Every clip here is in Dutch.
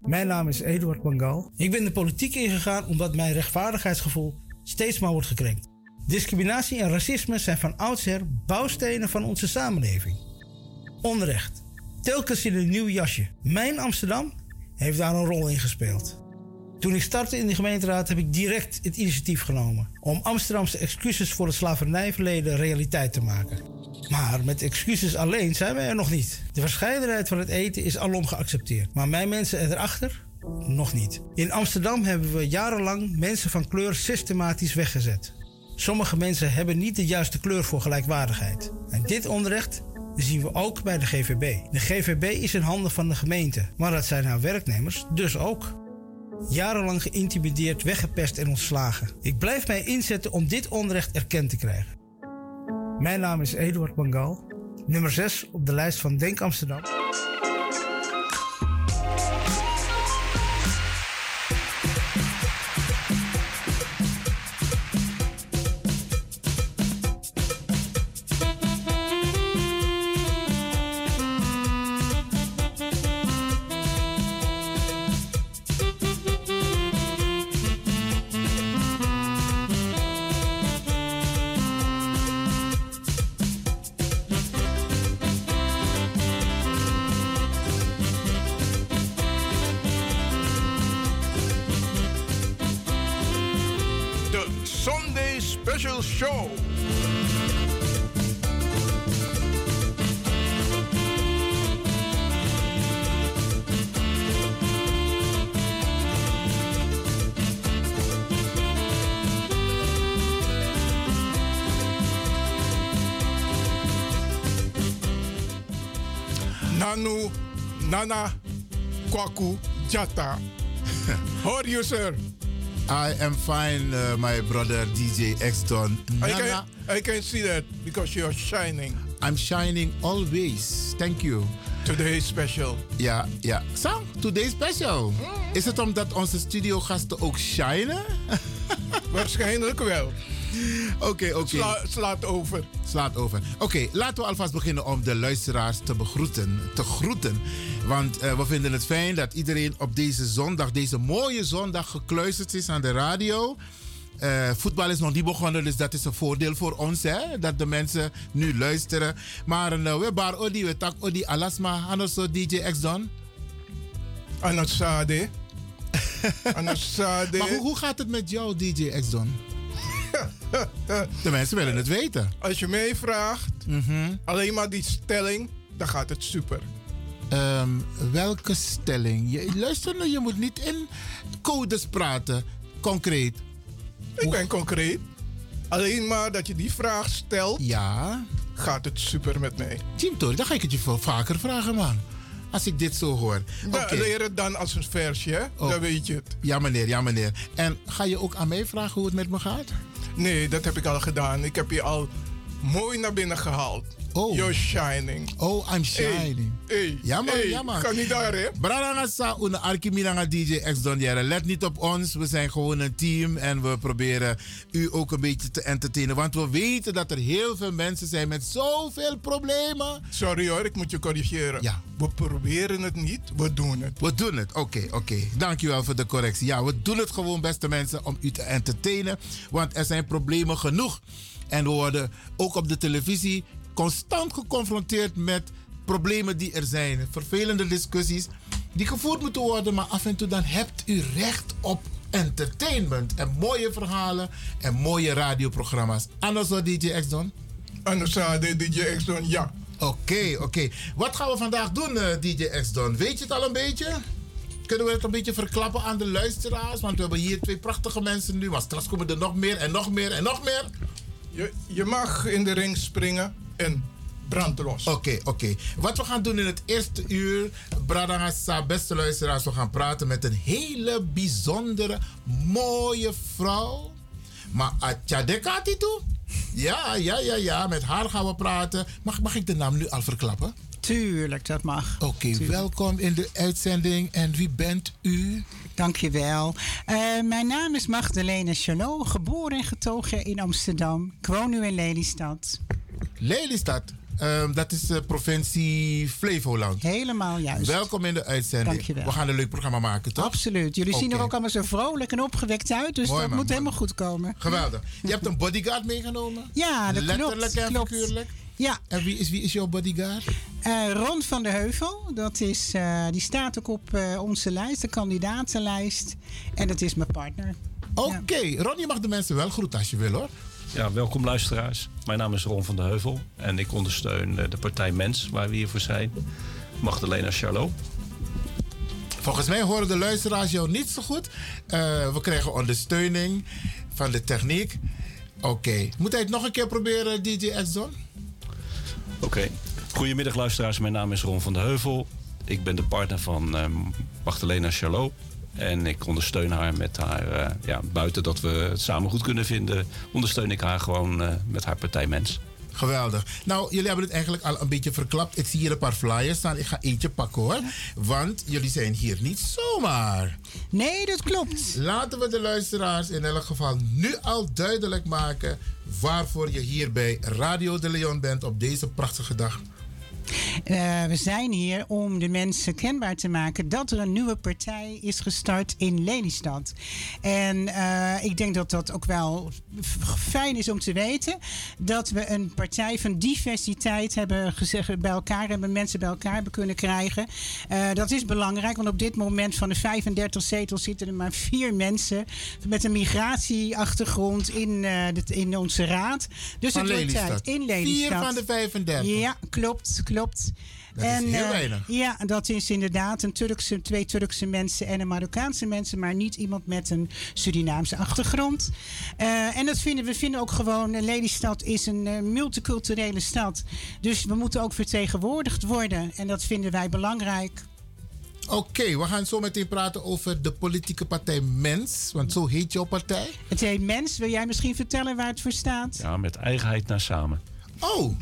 Mijn naam is Eduard Bangal. Ik ben de politiek ingegaan omdat mijn rechtvaardigheidsgevoel steeds maar wordt gekrenkt. Discriminatie en racisme zijn van oudsher bouwstenen van onze samenleving. Onrecht. Telkens in een nieuw jasje. Mijn Amsterdam heeft daar een rol in gespeeld. Toen ik startte in de gemeenteraad heb ik direct het initiatief genomen om Amsterdamse excuses voor het slavernijverleden realiteit te maken. Maar met excuses alleen zijn we er nog niet. De verscheidenheid van het eten is alom geaccepteerd, maar mijn mensen erachter nog niet. In Amsterdam hebben we jarenlang mensen van kleur systematisch weggezet. Sommige mensen hebben niet de juiste kleur voor gelijkwaardigheid. En dit onrecht zien we ook bij de GVB. De GVB is in handen van de gemeente, maar dat zijn haar werknemers dus ook. Jarenlang geïntimideerd, weggepest en ontslagen. Ik blijf mij inzetten om dit onrecht erkend te krijgen. Mijn naam is Eduard Bangal, nummer 6 op de lijst van Denk Amsterdam. Nana, Kwaku, Jata. How are you, sir? I am fine, uh, my brother DJ X Don. I can, I can see that because you're shining. I'm shining always. Thank you. Today special. Ja, ja. Zo, today special. Is het omdat onze studiogasten ook shinen? Waarschijnlijk wel. Oké, oké. Sla, slaat over. Slaat over. Oké, laten we alvast beginnen om de luisteraars te begroeten. Te groeten. Want eh, we vinden het fijn dat iedereen op deze zondag, deze mooie zondag, gekluisterd is aan de radio. Eh, voetbal is nog niet begonnen, dus dat is een voordeel voor ons, hè? Dat de mensen nu luisteren. Maar uh, we bar odi, we tak odi alasma, anoso DJ X Don. Anasade. Anasade. Maar hoe, hoe gaat het met jou, DJ X Don? de mensen willen het weten. Als je mij vraagt, Mhm. alleen maar die stelling, dan gaat het super. Ehm, welke stelling? Je, luister nou, je moet niet in codes praten. Concreet. Ik ben concreet. Alleen maar dat je die vraag stelt, Ja. gaat het super met mij. Jim Tori, dan ga ik het je veel vaker vragen, man. Als ik dit zo hoor. Ja, Oké. Leer het dan als een versje, hè? Oh. dan weet je het. Ja, meneer, ja, meneer. En ga je ook aan mij vragen hoe het met me gaat? Nee, dat heb ik al gedaan. Ik heb je al mooi naar binnen gehaald. Oh. You're shining. Oh, I'm shining. Hey, hey, ja man, hey, ja man. Kan niet daar hè? Una arkiminanga DJ X Don Let niet op ons. We zijn gewoon een team en we proberen u ook een beetje te entertainen. Want we weten dat er heel veel mensen zijn met zoveel problemen. Sorry hoor, ik moet je corrigeren. Ja. We proberen het niet, we doen het. We doen het, oké, oké. Okay. Dankjewel voor de correctie. Ja, we doen het gewoon, beste mensen, om u te entertainen. Want er zijn problemen genoeg. En we worden ook op de televisie constant geconfronteerd met problemen die er zijn. Vervelende discussies die gevoerd moeten worden. Maar af en toe dan hebt u recht op entertainment. En mooie verhalen en mooie radioprogramma's. Anders wat DJ doen? Anders DJ X doen, ja. Oké, oké. Wat gaan we vandaag doen, uh, eh, DJ X Don? Weet je het al een beetje? Kunnen we het een beetje verklappen aan de luisteraars? Want we hebben hier twee prachtige mensen nu. Maar straks komen er nog meer en nog meer en nog meer. Je, je mag in de ring springen en brand los. Oké, oké. Wat we gaan doen in het eerste uur, Bradangasa, beste luisteraars, we gaan praten met een hele bijzondere, mooie vrouw. Maar Atjadekati toe? Ja, ja, ja, ja. Met haar gaan we praten. Mag, mag ik de naam nu al verklappen? Tuurlijk, dat mag. Oké, welkom in de uitzending. En wie bent u? Dankjewel. Uh, mijn naam is Magdalena Chanot, geboren en getogen in Amsterdam. Ik woon nu in Lelystad. Lelystad? Um, dat is de provincie Flevoland. Helemaal juist. Welkom in de uitzending. Dankjewel. We gaan een leuk programma maken, toch? Absoluut. Jullie zien er ook allemaal zo vrolijk en opgewekt uit. Dus dat moet helemaal goed komen. Geweldig. Je hebt een bodyguard meegenomen? Ja, dat Letterlijk klopt. en figuurlijk? Ja. En wie is, wie is jouw bodyguard? Uh, Ron van de Heuvel. Dat is, uh, die staat ook op uh, onze lijst, de kandidatenlijst. En dat is mijn partner. Oké, okay. ja. Ron, je mag de mensen wel groeten als je wil hoor. Ja, welkom luisteraars. Mijn naam is Ron van de Heuvel en ik ondersteun de partij Mens, waar we hier voor zijn. Magdalena Charlot. Volgens mij horen de luisteraars jou niet zo goed. Uh, we krijgen ondersteuning van de techniek. Oké. Okay. Moet hij het nog een keer proberen, DJ Edson? Oké. Goedemiddag luisteraars, mijn naam is Ron van de Heuvel. Ik ben de partner van uh, Magdalena Charlot. En ik ondersteun haar met haar, uh, ja, buiten dat we het samen goed kunnen vinden, ondersteun ik haar gewoon uh, met haar partij Mens. Geweldig. Nou, jullie hebben het eigenlijk al een beetje verklapt. Ik zie hier een paar flyers staan. Ik ga eentje pakken hoor. Want jullie zijn hier niet zomaar. Nee, dat klopt. Laten we de luisteraars in elk geval nu al duidelijk maken waarvoor je hier bij Radio de Leon bent op deze prachtige dag. Uh, we zijn hier om de mensen kenbaar te maken dat er een nieuwe partij is gestart in Lelystad. En uh, ik denk dat dat ook wel fijn is om te weten. Dat we een partij van diversiteit hebben gezegd, bij elkaar hebben, mensen bij elkaar hebben kunnen krijgen. Uh, dat is belangrijk, want op dit moment van de 35 zetels zitten er maar vier mensen met een migratieachtergrond in, de, in onze raad. Dus van het wordt tijd in Lelystad. Vier van de 35. Ja, klopt, klopt klopt. Dat en, is heel uh, weinig. Ja, dat is inderdaad een Turkse, twee Turkse mensen en een Marokkaanse mensen, maar niet iemand met een Surinaamse achtergrond. Uh, en dat vinden we vinden ook gewoon, Lelystad is een uh, multiculturele stad. Dus we moeten ook vertegenwoordigd worden. En dat vinden wij belangrijk. Oké, okay, we gaan zo meteen praten over de politieke partij Mens. Want zo heet jouw partij. Het heet Mens. Wil jij misschien vertellen waar het voor staat? Ja, met eigenheid naar samen. Oh,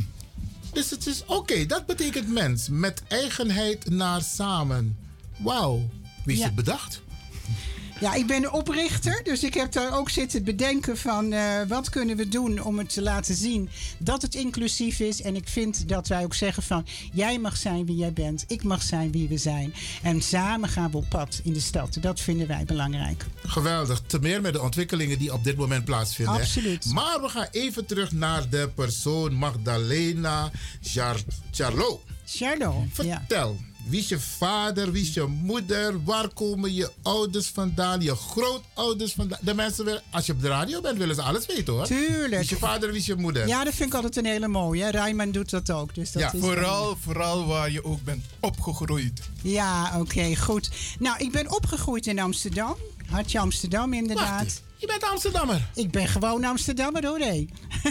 dus het is oké, dat betekent mens. Met eigenheid naar samen. Wauw, wie is ja. het bedacht? Ja, ik ben de oprichter, dus ik heb daar ook zitten bedenken van uh, wat kunnen we doen om het te laten zien dat het inclusief is. En ik vind dat wij ook zeggen van jij mag zijn wie jij bent, ik mag zijn wie we zijn. En samen gaan we op pad in de stad. Dat vinden wij belangrijk. Geweldig, te meer met de ontwikkelingen die op dit moment plaatsvinden. Absoluut. Maar we gaan even terug naar de persoon Magdalena Char Charlot. Charlot, Vertel. Ja. Wie is je vader? Wie is je moeder? Waar komen je ouders vandaan? Je grootouders vandaan? De mensen willen, als je op de radio bent, willen ze alles weten hoor. Tuurlijk. Wie is je vader? Wie is je moeder? Ja, dat vind ik altijd een hele mooie. Rijman doet dat ook. Dus dat ja, is vooral, vooral waar je ook bent opgegroeid. Ja, oké, goed. Nou, ik ben opgegroeid in Amsterdam. Hartje Amsterdam, inderdaad. Je bent Amsterdammer? Ik ben gewoon Amsterdammer hoor.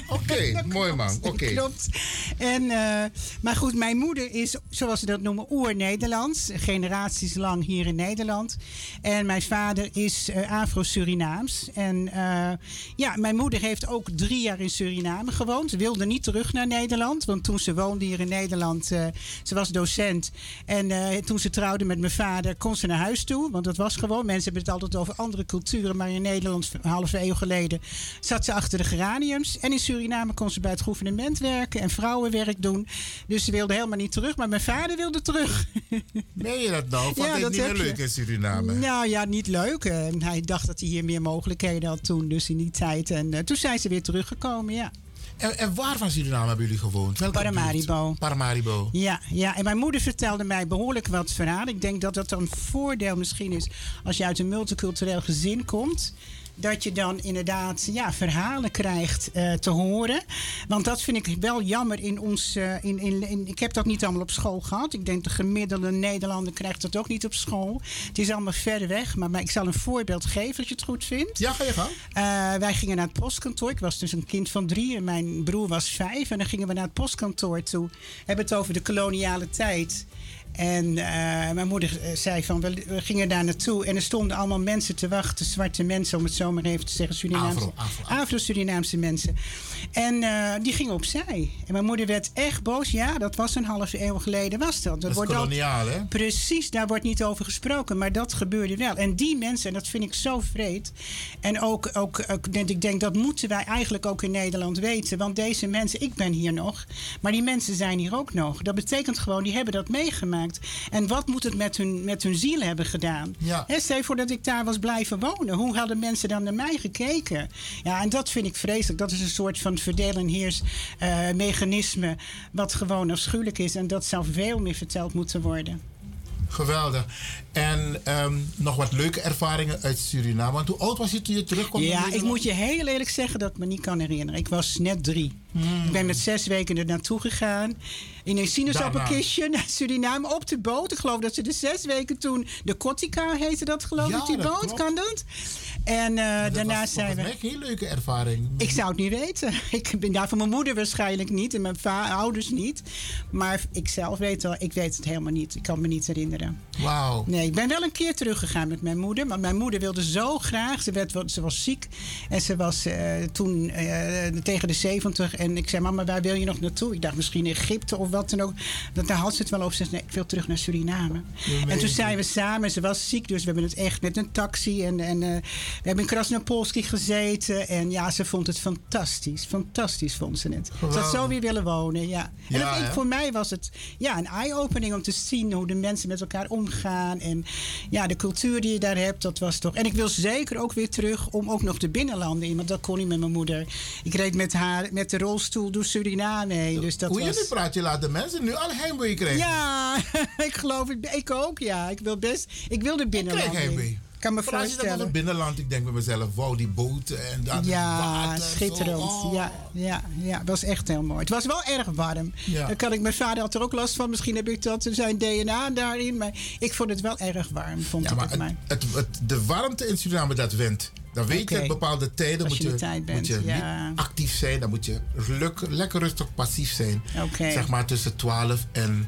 Oké, mooi man. Oké. Klopt. En, uh, maar goed, mijn moeder is, zoals ze dat noemen, oer-Nederlands. Generaties lang hier in Nederland. En mijn vader is uh, Afro-Surinaams. En uh, ja, mijn moeder heeft ook drie jaar in Suriname gewoond. Ze wilde niet terug naar Nederland. Want toen ze woonde hier in Nederland, ze was docent. En toen ze trouwde met mijn vader, kon ze naar huis toe. Want dat was gewoon, mensen hebben het altijd over andere culturen. Maar in Nederland, een halve eeuw geleden, zat ze achter de geraniums. En in Suriname kon ze bij het gouvernement werken en vrouwenwerk doen. Dus ze wilde helemaal niet terug. Maar mijn vader wilde terug. Meen je dat nou? Vond ja, niet meer leuk in Suriname? Nou ja, niet leuk. Uh, hij dacht dat hij hier meer mogelijkheden had toen. Dus in die tijd. En uh, toen zijn ze weer teruggekomen, ja. En, en, waar van Suriname hebben jullie gewoond? Welke Paramaribo. Paramaribo. Ja, ja, en mijn moeder vertelde mij behoorlijk wat verhalen. Ik denk dat dat een voordeel misschien is als je uit een multicultureel gezin komt dat je dan inderdaad ja, verhalen krijgt uh, te horen. Want dat vind ik wel jammer in ons. Uh, in, in, in, ik heb dat niet allemaal op school gehad. Ik denk de gemiddelde Nederlander krijgt dat ook niet op school. Het is allemaal ver weg. Maar, maar ik zal een voorbeeld geven als je het goed vindt. Ja, ga je gang. Uh, wij gingen naar het postkantoor. Ik was dus een kind van drie en mijn broer was vijf. En dan gingen we naar het postkantoor toe. We hebben het over de koloniale tijd. En uh, mijn moeder eh, zei van, we, gingen daar naartoe en er stonden allemaal mensen te wachten, zwarte mensen, om het zo maar even te zeggen, Surinaamse, Afro-Surinaamse mensen. En uh, die gingen opzij. En mijn moeder werd echt boos. Ja, dat was een half eeuw geleden, was dat. Dat, dat is koloniaal, hè? Precies, daar wordt niet over gesproken, maar dat gebeurde wel. En die mensen, en dat vind ik zo vreed. En ook, ook, ook ik denk, dat moeten wij eigenlijk ook in Nederland weten. Want deze mensen, ik ben hier nog, maar die mensen zijn hier ook nog. Dat betekent gewoon, die hebben dat meegemaakt. En wat moet het met hun, met hun ziel hebben gedaan? Ja. He, stel voor dat ik daar was blijven wonen. Hoe hadden mensen dan naar mij gekeken? Ja, en dat vind ik vreselijk. Dat is een soort van verdeel- en heersmechanisme... Uh, wat gewoon afschuwelijk is. En dat zou veel meer verteld moeten worden. Geweldig. En um, nog wat leuke ervaringen uit Suriname. Want hoe oud was je toen je terugkwam? Ja, ik moet je heel eerlijk zeggen dat ik me niet kan herinneren. Ik was net drie. Hmm. Ik ben met zes weken er naartoe gegaan. In een sinaasappelkistje naar Suriname op de boot. Ik geloof dat ze de zes weken toen... De Kotika heette dat geloof ik, die boot. Kan dat? En uh, daarna was, zijn we. Dat een leuke ervaring. Ik zou het niet weten. Ik ben daar van mijn moeder waarschijnlijk niet en mijn ouders niet. Maar ik zelf weet wel, ik weet het helemaal niet. Ik kan me niet herinneren. Wauw. Nee, ik ben wel een keer teruggegaan met mijn moeder. Maar mijn moeder wilde zo graag. Ze, werd, ze was ziek. En ze was uh, toen uh, tegen de 70. En ik zei, mama, waar wil je nog naartoe? Ik dacht misschien Egypte of wat dan ook. Dat, daar had ze het wel over. Ze zei, nee, ik wil terug naar Suriname. En toen zijn we samen. Ze was ziek, dus we hebben het echt met een taxi. En, en we hebben in Krasnopolski gezeten. En ja, ze vond het fantastisch. Fantastisch vond ze het. Ze had zo weer willen wonen, ja. En ja, ik, voor mij was het ja, een eye-opening om te zien hoe de mensen met elkaar omgaan. En ja, de cultuur die je daar hebt, dat was toch... En ik wil zeker ook weer terug om ook nog de binnenlanden in. Want dat kon niet met mijn moeder. Ik reed met haar met de rolstoel door Suriname heen. Dus dat hoe was... nu praat, je laat de mensen nu al heimwee krijgen. Ja, ik geloof het. Ik ook, ja. Ik wil best... Ik wil de binnenlanden Ik krijg heimwee kan me voorstellen. Als je het binnenland, ik denk bij mezelf, wauw, die boten en dat ja, water. schitterend. Oh. Ja, ja, ja, dat was echt heel mooi. Het was wel erg warm. Ja. Dan kan ik, mijn vader had er ook last van. Misschien heb ik dat zijn DNA daarin. Maar ik vond het wel erg warm, vond ja, ik maar het, het, het, het, de warmte in Suriname, dat wint. Dan weet okay. je, bepaalde tijden moet je, je, tijd moet je ja. niet actief zijn. Dan moet je luk, lekker rustig passief zijn. Okay. Zeg maar tussen 12 en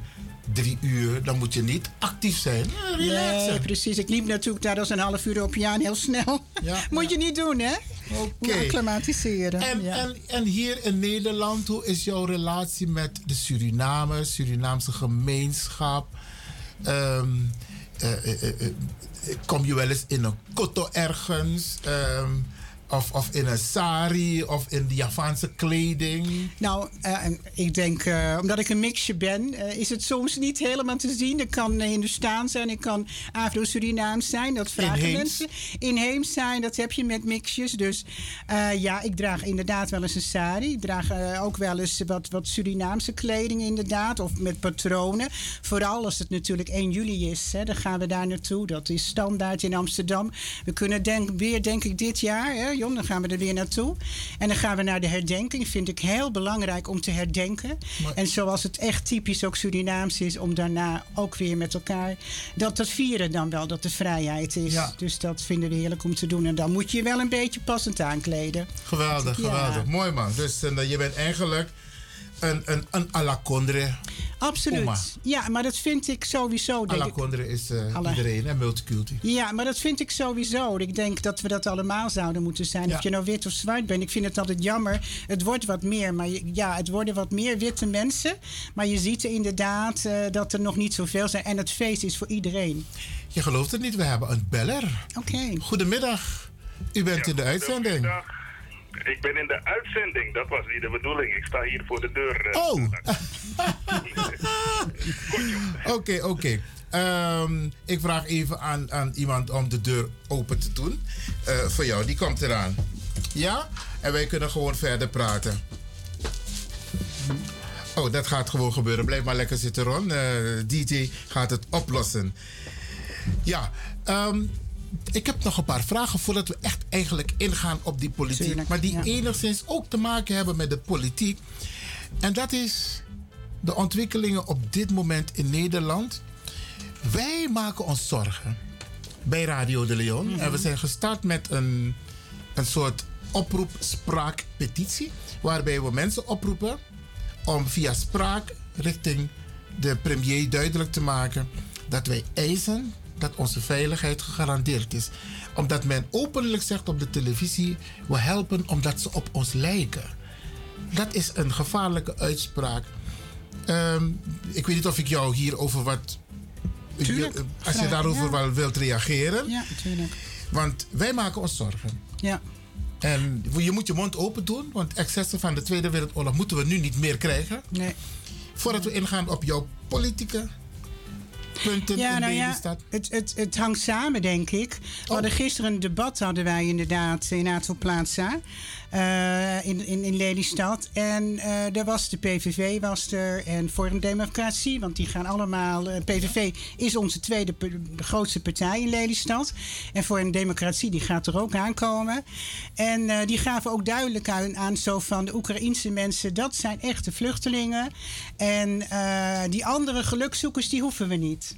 drie uur, dan moet je niet actief zijn. Ja, relaxen. Nee, precies. Ik liep natuurlijk daar als een half uur op Jaan heel snel. Ja, moet je niet doen, hè? Oké. Okay. Acclimatiseren. En, ja. en, en hier in Nederland, hoe is jouw relatie met de Surinamers, Surinaamse gemeenschap? Um, uh, uh, uh, kom je wel eens in een kotto ergens? Um, of, of in een sari of in de Javaanse kleding? Nou, uh, ik denk, uh, omdat ik een mixje ben, uh, is het soms niet helemaal te zien. Ik kan Hindoestaan zijn, ik kan Afro-Surinaams zijn. Dat vragen Inheems. mensen. Inheems zijn, dat heb je met mixjes. Dus ja, ik draag inderdaad wel eens een sari. Ik draag ook wel eens wat, wat Surinaamse kleding inderdaad. Of met patronen. Vooral als het natuurlijk 1 juli is. Hè, dan gaan we daar naartoe. Dat is standaard in Amsterdam. We kunnen denk, weer, denk ik, dit jaar... Hè, Jon, dan gaan we er weer naartoe. En dan gaan we naar de herdenking. Vind ik heel belangrijk om te herdenken. En zoals het echt typisch ook Surinaams is, om daarna ook weer met elkaar dat te vieren dan wel, dat de vrijheid is. Dus dat vinden we heerlijk om te doen. En dan moet je je wel een beetje passend aankleden. Geweldig, geweldig. Mooi man. Dus uh, je bent eigenlijk een, een, een alacondre. Absoluut. Ja, maar dat vind ik sowieso. Alacondre is uh, iedereen, en multiculti. Ja, maar dat vind ik sowieso. Ik denk dat we dat allemaal zouden moeten zijn. Of je nou wit of zwart bent. Ik vind het altijd jammer. Het wordt wat meer. Maar ja, het worden wat meer witte mensen. Maar je ziet inderdaad uh, dat er nog niet zoveel zijn. En het feest is voor iedereen. Je gelooft het niet, we hebben een beller. Oké. Goedemiddag. U bent in de uitzending. Goedemiddag. Ik ben in de uitzending. Dat was niet de bedoeling. Ik sta hier voor de deur. Uh, oh! Oké, oké. Ehm, ik vraag even aan, aan iemand om de deur open te doen. Uh, voor jou, die komt eraan. Ja? En wij kunnen gewoon verder praten. Oh, dat gaat gewoon gebeuren. Blijf maar lekker zitten, Ron. Uh, eh, DJ gaat het oplossen. Ja, um, ik heb nog een paar vragen voordat we echt eigenlijk ingaan op die politiek. maar die enigszins ook te maken hebben met de politiek. En dat is de ontwikkelingen op dit moment in Nederland. Wij maken ons zorgen bij Radio de Leon. En we zijn gestart met een, een soort oproep, spraak, petitie. Waarbij we mensen oproepen om via spraak richting de premier duidelijk te maken dat wij eisen dat onze veiligheid gegarandeerd is. Omdat men openlijk zegt op de televisie: we helpen omdat ze op ons lijken. Dat is een gevaarlijke uitspraak. Ehm, ik weet niet of ik jou hierover wat. Tuurlijk, als je daarover ja. wel wilt reageren. Ja, natuurlijk. Want wij maken ons zorgen. Ja. En je moet je mond open doen, want excessen van de Tweede Wereldoorlog moeten we nu niet meer krijgen. Nee. Voordat we ingaan op jouw politieke punten ja, in nou ja, het, het, het hangt samen, denk ik. We hadden oh. gisteren een debat, hadden wij inderdaad in aantal plaatsen. Uh, in, in, in Lelystad. En uh, er was de PVV was er en Forum Democratie. Want die gaan allemaal... Eh, PVV is onze tweede grootste partij in Lelystad. En Forum Democratie die gaat er ook aankomen. En die gaven ook duidelijk aan, aan zo van... de Oekraïense mensen, dat zijn echte vluchtelingen. En die andere gelukzoekers, die hoeven we niet.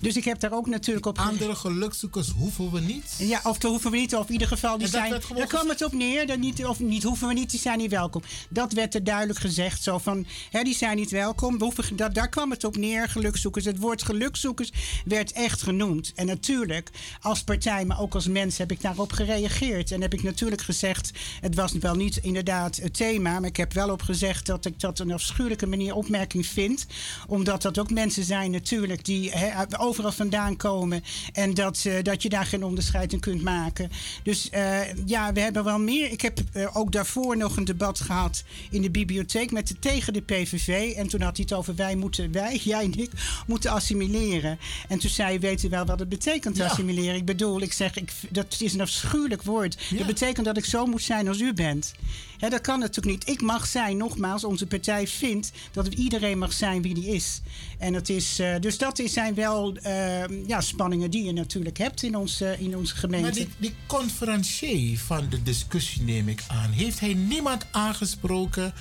Dus ik heb daar ook natuurlijk op. Andere gelukzoekers hoeven we niet? Ja, of te hoeven we niet, of in ieder geval die zijn. Daar kwam het op neer. Dat niet, of niet hoeven we niet, die zijn niet welkom. Dat werd er duidelijk gezegd. Zo van, hè, die zijn niet welkom. We hoeven, dat, daar kwam het op neer, gelukzoekers. Het woord gelukzoekers werd echt genoemd. En natuurlijk, als partij, maar ook als mens, heb ik daarop gereageerd. En heb ik natuurlijk gezegd, het was wel niet inderdaad het thema, maar ik heb wel op gezegd dat ik dat een afschuwelijke manier opmerking vind. Omdat dat ook mensen zijn natuurlijk die overal vandaan komen. En dat, uh, dat je daar geen onderscheid in kunt maken. Dus uh, ja, we hebben wel meer. Ik heb uh, ook daarvoor nog een debat gehad in de bibliotheek met de, tegen de PVV. En toen had hij het over wij moeten, wij, jij en ik, moeten assimileren. En toen zei je, weet u wel wat het betekent ja. assimileren? Ik bedoel, ik zeg, ik, dat is een afschuwelijk woord. Ja. Dat betekent dat ik zo moet zijn als u bent. Dat kan natuurlijk niet. Ik mag zijn, nogmaals, onze partij vindt dat iedereen mag zijn wie die is. En het is, uh, dus dat zijn wel uh, ja, spanningen die je natuurlijk hebt in, ons, uh, in onze gemeente. Maar die, die van de discussie neem ik aan. Heeft hij niemand aangesproken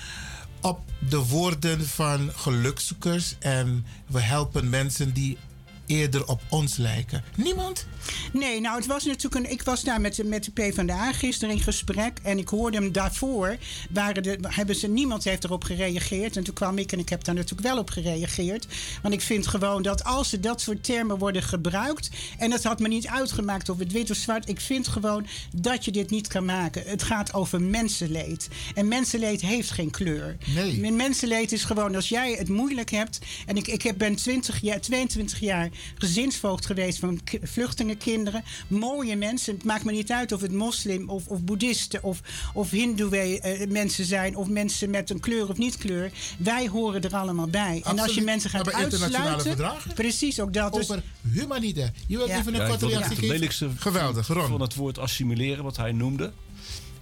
op de woorden van gelukzoekers en we helpen mensen die eerder op ons lijken? Niemand? Nee, nou, het was natuurlijk een. Ik was daar met, met de PvdA gisteren in gesprek. En ik hoorde hem daarvoor. Waren de, hebben ze, niemand heeft erop gereageerd. En toen kwam ik en ik heb daar natuurlijk wel op gereageerd. Want ik vind gewoon dat als er dat soort termen worden gebruikt. En het had me niet uitgemaakt of het wit of zwart. Ik vind gewoon dat je dit niet kan maken. Het gaat over mensenleed. En mensenleed heeft geen kleur. Nee. Mensenleed is gewoon als jij het moeilijk hebt. En ik, ik ben 20 jaar, 22 jaar gezinsvoogd geweest van vluchtelingenkinderen. Mooie mensen. Het maakt me niet uit of het moslim of, of boeddhisten of, of hindoe uh, mensen zijn. Of mensen met een kleur of niet kleur. Wij horen er allemaal bij. Absoluut. En als je mensen gaat uitsluiten... Verdragen? Precies, ook dat. Dus, Over humanitair. Je wilt ja. even een ja, korte reactie geven? Lelijkste Geweldig, van, van het woord assimileren, wat hij noemde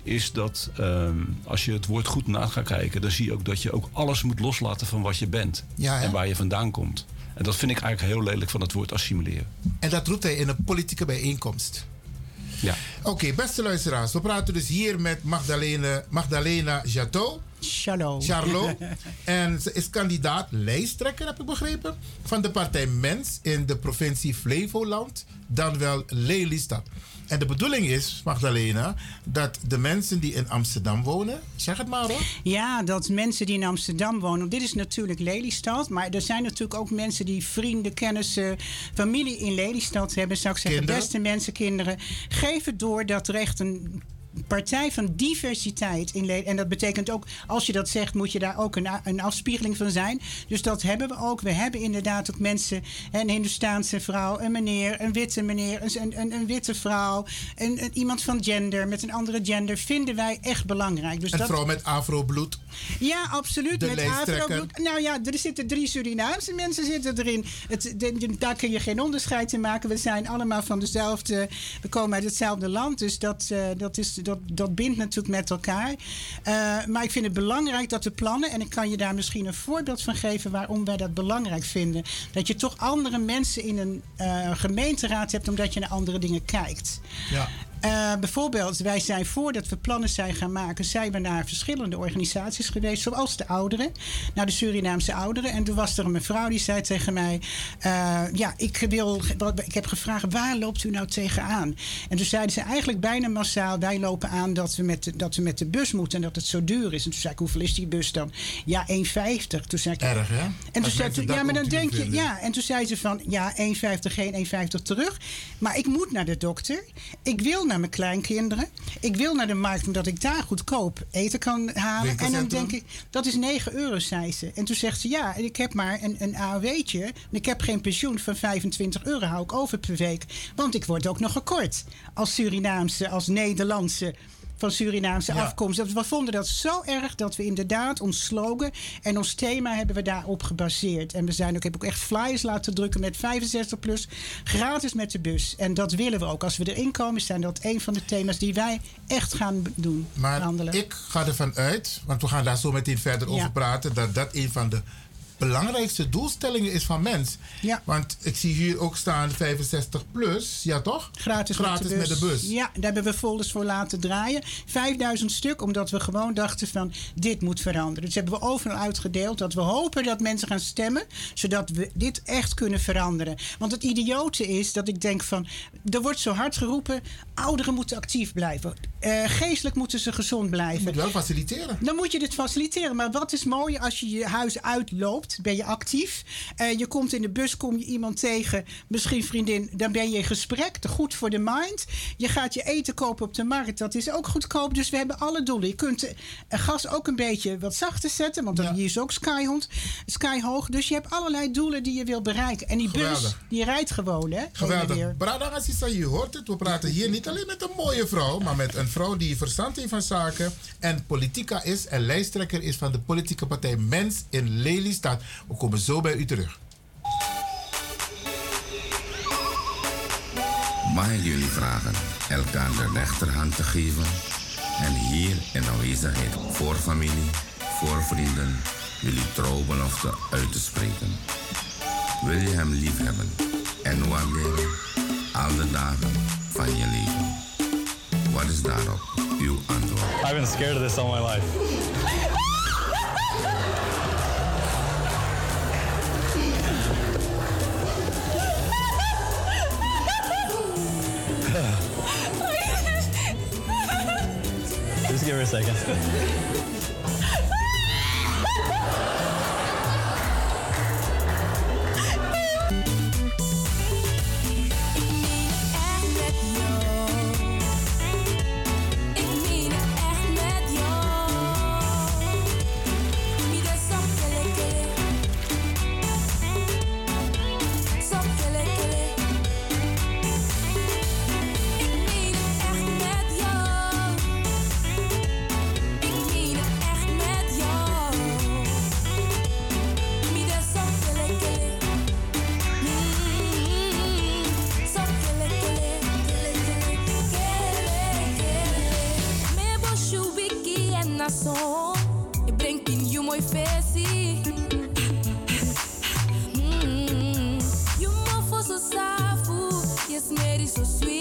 is dat um, als je het woord goed na gaat kijken, dan zie je ook dat je ook alles moet loslaten van wat je bent ja, en waar je vandaan komt. En dat vind ik eigenlijk heel lelijk van het woord assimileren. En dat roept hij in een politieke bijeenkomst. Ja. Oké, beste luisteraars. We praten dus hier met Magdalena, Magdalena Jato. Charlot. Charlot. en ze is kandidaat lijsttrekker, heb ik begrepen, van de partij Mens in de provincie Flevoland, dan wel Lelystad. En de bedoeling is, Magdalena, dat de mensen die in Amsterdam wonen, zeg het maar hoor. Ja, dat mensen die in Amsterdam wonen. Dit is natuurlijk Lelystad, maar er zijn natuurlijk ook mensen die vrienden, kennissen, familie in Lelystad hebben. Zou ik zeggen, beste mensen, kinderen, geef het door dat er echt een partij van diversiteit in En dat betekent ook, als je dat zegt, moet je daar ook een, een afspiegeling van zijn. Dus dat hebben we ook. We hebben inderdaad ook mensen, een Hindoestaanse vrouw, een meneer, een witte meneer, een, een, een, witte vrouw, een, een- iemand van gender met een andere gender, vinden wij echt belangrijk. Dus Een dat, vrouw met afrobloed. ja, absoluut. De met afrobloed. Nou ja, er zitten drie Surinaamse mensen zitten erin. Het, de- de- daar kun je geen onderscheid in maken. We zijn allemaal van dezelfde... We komen uit hetzelfde land. Dus dat, eh, dat, is, dat, dat bindt natuurlijk met elkaar. Eh, maar ik vind het belangrijk dat de plannen... en ik kan je daar misschien een voorbeeld van geven... waarom wij dat belangrijk vinden. Dat je toch andere mensen in een eh, gemeenteraad hebt... omdat je naar andere dingen kijkt. Ja. Eh, bijvoorbeeld, wij zijn voordat we plannen zijn gaan maken, zijn we naar verschillende organisaties geweest, zoals de ouderen, naar de Surinaamse ouderen. En toen was er een mevrouw die zei tegen mij: eh, Ja, ik, wil, ik heb gevraagd, waar loopt u nou tegenaan? En toen zeiden ze eigenlijk bijna massaal: Wij lopen aan dat we, met de, dat we met de bus moeten en dat het zo duur is. En toen zei ik: Hoeveel is die bus dan? Ja, 1,50. Toen zei ik: Erg, hè? En toen Als zei dat ja, maar dan denk je, vinden. ja. En toen zei ze van, ja, 1,50 geen 1,50 terug. Maar ik moet naar de dokter. Ik wil naar mijn kleinkinderen. Ik wil naar de markt omdat ik daar goedkoop eten kan halen. En dan denk ik, dat is 9 euro, zei ze. En toen zegt ze, ja, en ik heb maar een, een AOW'tje. En ik heb geen pensioen van 25 euro, hou ik over per week. Want ik word ook nog gekort. Als Surinaamse, als Nederlandse van Surinaamse Ja. afkomst. Dat- We vonden dat zo erg dat we inderdaad ons slogan en ons thema hebben we daarop gebaseerd. En we zijn ook, heb ook echt flyers laten drukken met 65 plus, gratis met de bus. En dat willen we ook. Als we erin komen, zijn dat een van de thema's die wij echt gaan doen. Maar handelen. ik ga ervan uit, want we gaan daar zo meteen verder Ja. over praten, dat dat een van de belangrijkste doelstellingen is van mens. Ja. Want ik zie hier ook staan 65 plus, ja toch? Gratis, Gratis met de bus. Ja, daar hebben we folders voor laten draaien. 5000 stuk, omdat we gewoon dachten van dit moet veranderen. Dus hebben we overal uitgedeeld dat we hopen dat mensen gaan stemmen, zodat we dit echt kunnen veranderen. Want het idiote is dat ik denk van, er wordt zo hard geroepen, ouderen moeten actief blijven. Eh, geestelijk moeten ze gezond Je blijven. moet wel faciliteren. Dan moet je dit faciliteren. Maar wat is mooi als je je huis uitloopt, ben je actief. Eh, je komt in de bus, kom je iemand tegen, misschien vriendin, dan ben je in gesprek. Goed voor de mind. Je gaat je eten kopen op de markt, dat is ook goedkoop. Dus we hebben alle doelen. Je kunt eh, gas ook een beetje wat zachter zetten, want dan Ja. hier is ook skyhond, skyhoog. Dus je hebt allerlei doelen die je wil bereiken. En die bus, die rijdt gewoon, hè? Geweldig. Brada Sissa, je hoort het. We praten hier niet alleen met een mooie vrouw, maar met een vrouw die verstand heeft van zaken en politica is en lijsttrekker is van de politieke partij Mens in Lelystad. We komen zo bij u terug. Mag ik jullie vragen elkaar de rechterhand te geven en hier in aanwezigheid voor familie, voor vrienden, jullie trouwbelofte uit te spreken? Wil je hem lief hebben en waarderen al de dagen van je leven? Wat is daarop uw antwoord? I've been scared of this all my life. Give her a second. So safu,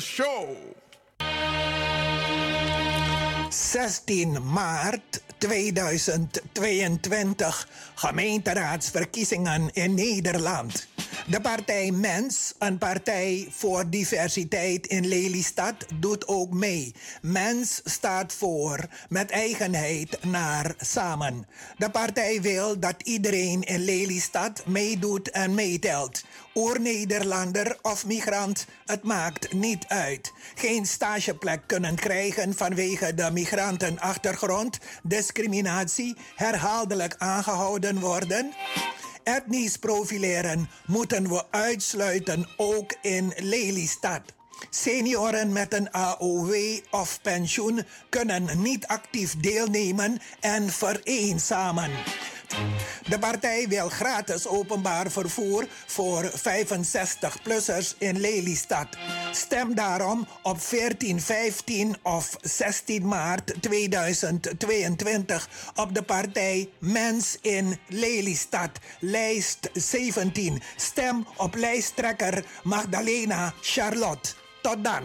Show. 16 maart 2022 gemeenteraadsverkiezingen in Nederland. De partij Mens, een partij voor diversiteit in Lelystad, doet ook mee. Mens staat voor met eigenheid naar samen. De partij wil dat iedereen in Lelystad meedoet en meetelt. Oer-Nederlander of migrant, het maakt niet uit. Geen stageplek kunnen krijgen vanwege de migrantenachtergrond, discriminatie, herhaaldelijk aangehouden worden. Etnisch profileren moeten we uitsluiten ook in Lelystad. Senioren met een AOW of pensioen kunnen niet actief deelnemen en vereenzamen. De partij wil gratis openbaar vervoer voor 65-plussers in Lelystad. Stem daarom op 14, 15 of 16 maart 2022 op de partij Mens in Lelystad, lijst 17. Stem op lijsttrekker Magdalena Charlotte. Tot dan.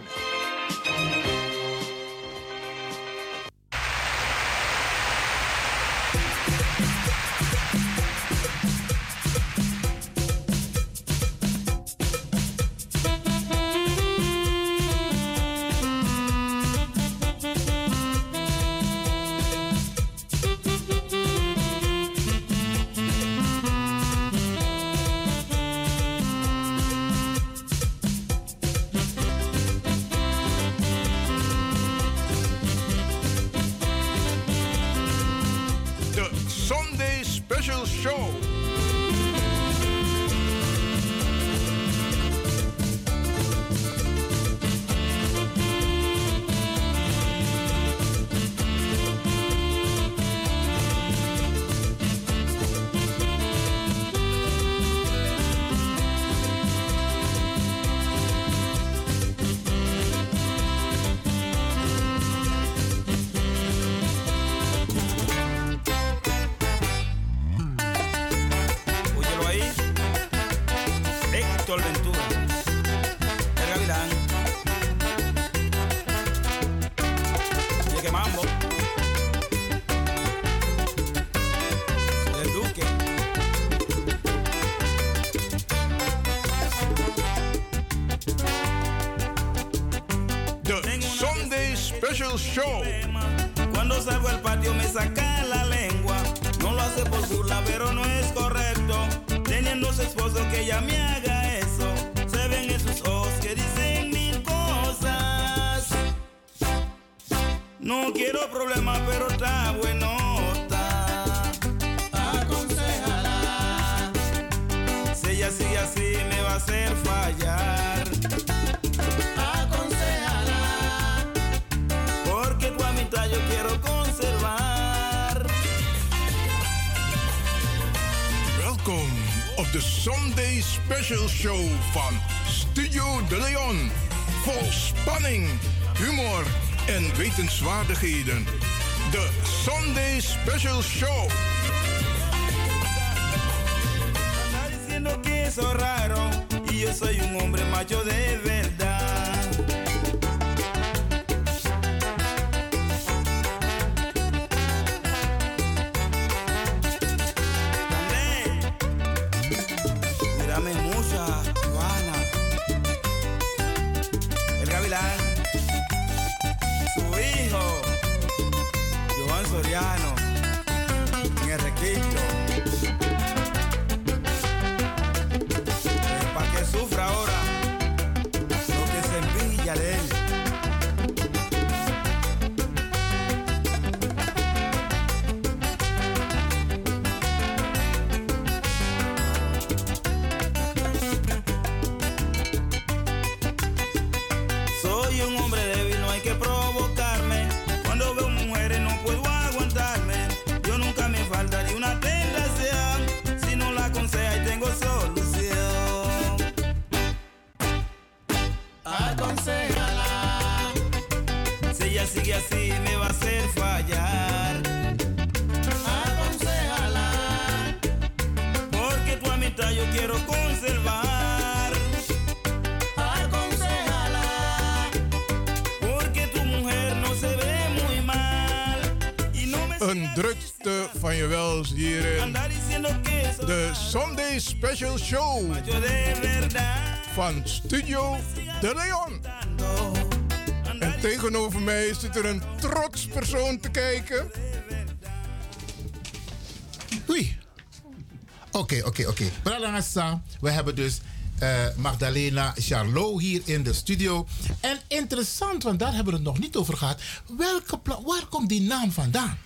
Wetenswaardigheden. De Sunday Special Show. Hier in de Sunday Special Show van Studio De Leon. En tegenover mij zit er een trots persoon te kijken. Oei. Oké, oké, oké. Brada we hebben dus uh, Magdalena Charlot hier in de studio. En interessant, want daar hebben we het nog niet over gehad. Welke waar komt die naam vandaan?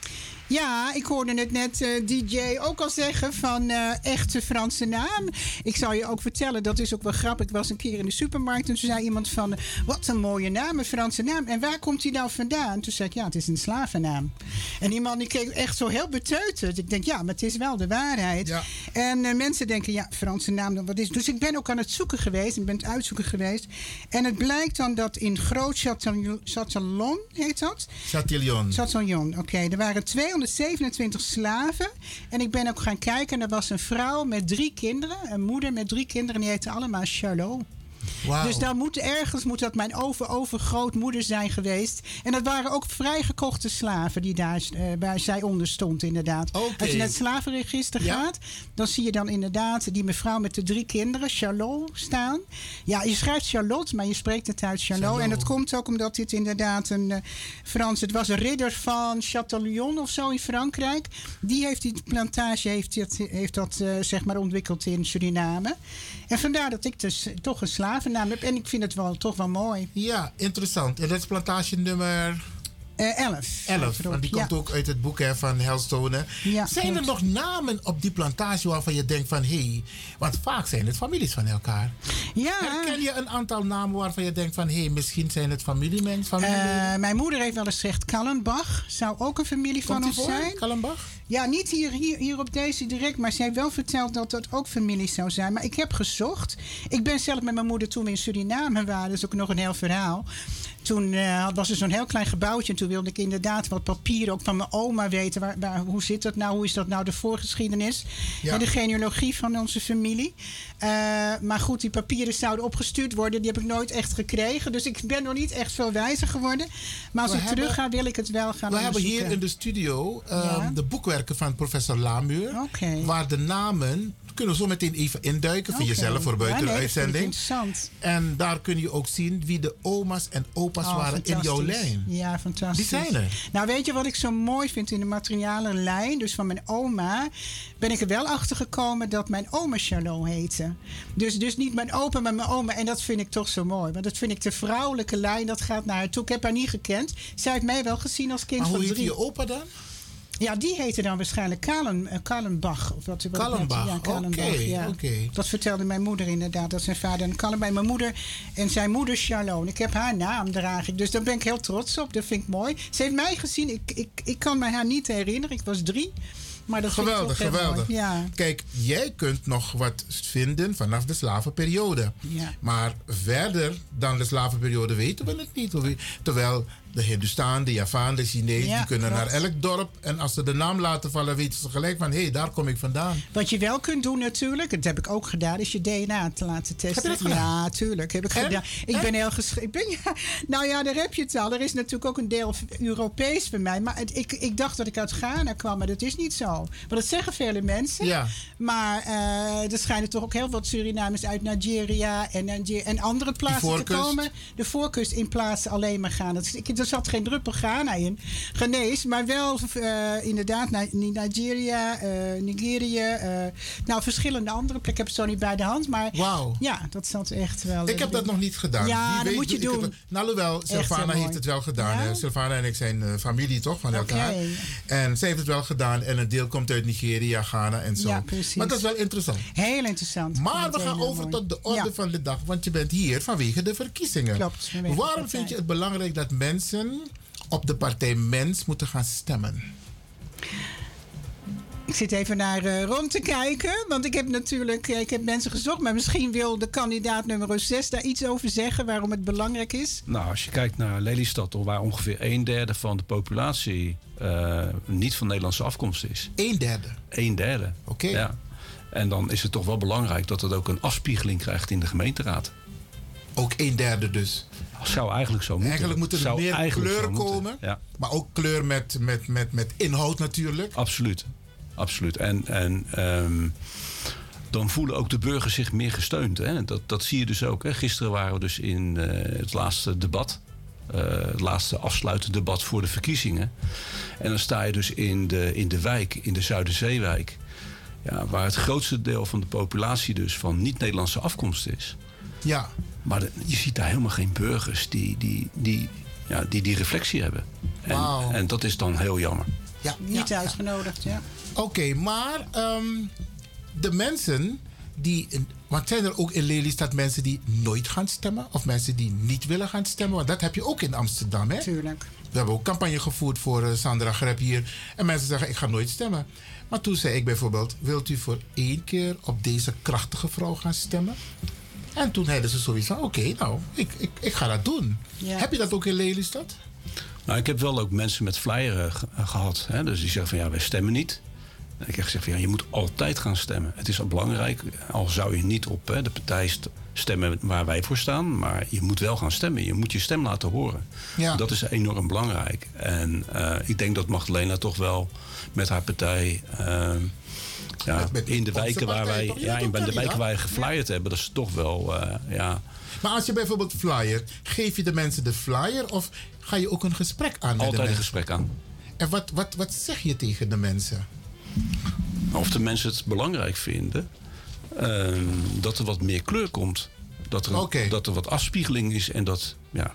Ja, ik hoorde het net uh, DJ ook al zeggen van uh, echte Franse naam. Ik zal je ook vertellen, dat is ook wel grappig. Ik was een keer in de supermarkt en toen zei iemand van... wat een mooie naam, een Franse naam. En waar komt die nou vandaan? Toen zei ik, ja, het is een slavennaam. En die man die keek echt zo heel beteuterd. Ik denk, ja, maar het is wel de waarheid. Ja. En uh, mensen denken, ja, Franse naam, wat is... Dus ik ben ook aan het zoeken geweest. Ik ben het uitzoeken geweest. En het blijkt dan dat in Groot Chatillon, heet dat? Chatillon. Chatillon, oké. Okay. Er waren 200 227 slaven. En ik ben ook gaan kijken. En er was een vrouw met drie kinderen. Een moeder met drie kinderen. Die heette allemaal Charlot. Dus dan moet ergens moet dat mijn over-overgrootmoeder zijn geweest. En dat waren ook vrijgekochte slaven die daar, uh, waar zij onder stond, inderdaad. Als je naar het slavenregister gaat, dan zie je dan inderdaad die mevrouw met de drie kinderen, Charlot, staan. Ja, je schrijft Charlotte, maar je spreekt het uit Charlot. En dat komt ook omdat dit inderdaad een uh, Frans... Het was een ridder van Châtillon of zo in Frankrijk. Die heeft die plantage heeft, heeft dat uh, zeg maar ontwikkeld in Suriname. En vandaar dat ik dus toch een slavennaam heb. En ik vind het wel, toch wel mooi. Ja, interessant. En dat is plantage nummer... 11. Uh, 11, want die komt ook uit het boek hè, van Hellstone. Ja, zijn er nog namen op die plantage waarvan je denkt van... hé, hey, want vaak zijn het families van elkaar. Ja. Herken je een aantal namen waarvan je denkt van... hé, hey, misschien zijn het familiemensen? Uh, mijn moeder heeft wel eens gezegd Kallenbach. Zou ook een familie van ons zijn. Kallenbach? Ja, niet hier, hier, hier op deze direct, maar zij heeft wel verteld dat dat ook familie zou zijn. Maar ik heb gezocht. Ik ben zelf met mijn moeder toen we in Suriname waren. Dat is ook nog een heel verhaal. Toen uh, was er zo'n heel klein gebouwtje. En toen wilde ik inderdaad wat papieren ook van mijn oma weten. Waar, waar, hoe zit dat nou? Hoe is dat nou de voorgeschiedenis? Ja. En de genealogie van onze familie. Uh, maar goed, die papieren zouden opgestuurd worden. Die heb ik nooit echt gekregen. Dus ik ben nog niet echt veel wijzer geworden. Maar als we ik hebben, terug ga, wil ik het wel gaan We hebben hier in de studio ja. de boekwerken van professor Lamuur. Okay. Waar de namen kunnen we zo meteen even induiken voor okay. jezelf voor buiten ja, nee, de uitzending. interessant. En daar kun je ook zien wie de oma's en opa's oh, waren in jouw lijn. Ja, fantastisch. Die zijn er. Nou, weet je wat ik zo mooi vind in de materiale lijn? Dus van mijn oma ben ik er wel achter gekomen dat mijn oma Charlot heette. Dus, dus niet mijn opa, maar mijn oma. En dat vind ik toch zo mooi. Want dat vind ik de vrouwelijke lijn, dat gaat naar haar toe. Ik heb haar niet gekend. Zij heeft mij wel gezien als kind maar van hoe drie. je opa dan? Ja, die heette dan waarschijnlijk Kalen, uh, Kalenbach. Of wat, Kalenbach, ja, Kalenbach okay, ja. Okay. Dat vertelde mijn moeder inderdaad. Dat zijn vader een Kalenbach. Mijn moeder en zijn moeder Charlotte. Ik heb haar naam draag ik. Dus daar ben ik heel trots op. Dat vind ik mooi. Ze heeft mij gezien. Ik, ik, ik kan me haar niet herinneren. Ik was drie. Maar dat geweldig, geweldig. Ja. Kijk, jij kunt nog wat vinden vanaf de slavenperiode. Ja. Maar verder dan de slavenperiode weten we het niet. Terwijl de Hindustan, de Javaan, de Chinees, Ja, die kunnen klopt. naar elk dorp. En als ze de naam laten vallen, weten ze gelijk van... hé, hey, daar kom ik vandaan. Wat je wel kunt doen natuurlijk, dat heb ik ook gedaan, is je DNA te laten testen. Heb je dat gedaan? Ja, tuurlijk. Heb ik En? gedaan. Ik En? ben heel geschikt. Ja, nou ja, daar heb je het al. Er is natuurlijk ook een deel Europees bij mij. Maar het- ik, ik dacht dat ik uit Ghana kwam, maar dat is niet zo. Maar dat zeggen vele mensen. Ja. Maar eh er schijnen toch ook heel wat Surinamers uit Nigeria en, en andere plaatsen te komen. De voorkust in plaats alleen maar gaan. Dat, ik, er zat geen druppel Ghana in. Genees, maar wel eh, inderdaad Ni- Nigeria, eh, Nigerië. eh, nou, verschillende andere plekken. Ik heb het zo niet bij de hand. Maar ja, dat zat echt wel. Ik heb dat nog niet gedaan. Ja, dat moet je doen. Nou, alhoewel, Sylvana heeft het wel gedaan. Ja? Sylvana en ik zijn familie toch van elkaar. En zij heeft het wel gedaan. En een deel komt uit Nigeria, Ghana en zo. Ja, precies. Maar dat is wel interessant. Heel interessant. Maar we gaan over mooi. tot de orde Ja. van de dag. Want je bent hier vanwege de verkiezingen. Klopt, Waarom vind je het belangrijk dat mensen op de partij Mens moeten gaan stemmen? Ik zit even naar eh, Ron te kijken. Want ik heb natuurlijk eh, ik heb mensen gezocht. Maar misschien wil de kandidaat nummer 6 daar iets over zeggen. Waarom het belangrijk is. Nou, als je kijkt naar Lelystad, waar ongeveer een derde van de populatie eh, niet van Nederlandse afkomst is. Een derde. Een derde. Oké. Ja. En dan is het toch wel belangrijk dat het ook een afspiegeling krijgt in de gemeenteraad. Ook een derde dus. Zou eigenlijk zo moeten. Eigenlijk moet er Zou meer kleur moeten. komen. Ja. Maar ook kleur met, met, met, met inhoud natuurlijk. Absoluut. Absoluut. En, en ehm, dan voelen ook de burgers zich meer gesteund. Hè? Dat, dat zie je dus ook. Hè? Gisteren waren we dus in eh, het laatste debat. eh, het laatste afsluitend debat voor de verkiezingen. En dan sta je dus in de, in de wijk, in de Zuiderzeewijk. Ja, waar het grootste deel van de populatie dus van niet-Nederlandse afkomst is. Ja. Maar je ziet daar helemaal geen burgers die die, die, ja, die, die reflectie hebben. En, en dat is dan heel jammer. Ja, Niet uitgenodigd, ja. Oké, maar ehm, de mensen die. Want zijn er ook in Lelystad mensen die nooit gaan stemmen? Of mensen die niet willen gaan stemmen? Want dat heb je ook in Amsterdam, hè? Tuurlijk. We hebben ook campagne gevoerd voor eh, Sandra Grep hier. En mensen zeggen: Ik ga nooit stemmen. Maar toen zei ik bijvoorbeeld: Wilt u voor één keer op deze krachtige vrouw gaan stemmen? En toen hadden ze zoiets van: Oké, nou, ik, ik, ik ga dat doen. Ja. Heb je dat ook in Lelystad? Nou, ik heb wel ook mensen met flyer eh, ge- eh, gehad. Hè? Dus die zeggen van ja, wij stemmen niet. En ik heb gezegd van ja, je moet altijd gaan stemmen. Het is al belangrijk, al zou je niet op hè, de partij st- stemmen waar wij voor staan. Maar je moet wel gaan stemmen. Je moet je stem laten horen. Ja. Dat is enorm belangrijk. En eh, ik denk dat Magdalena toch wel met haar partij... eh, ja, in de wijken waar wij, toch? Ja, in de wijken waar je geflyerd hebben, dat is toch wel, eh, ja, Maar als je bijvoorbeeld flyer, geef je de mensen de flyer of ga je ook een gesprek aan met de altijd een mensen? gesprek aan. En wat, wat, wat zeg je tegen de mensen? Of de mensen het belangrijk vinden ehm, dat er wat meer kleur komt. Dat er, dat er wat afspiegeling is en dat, ja,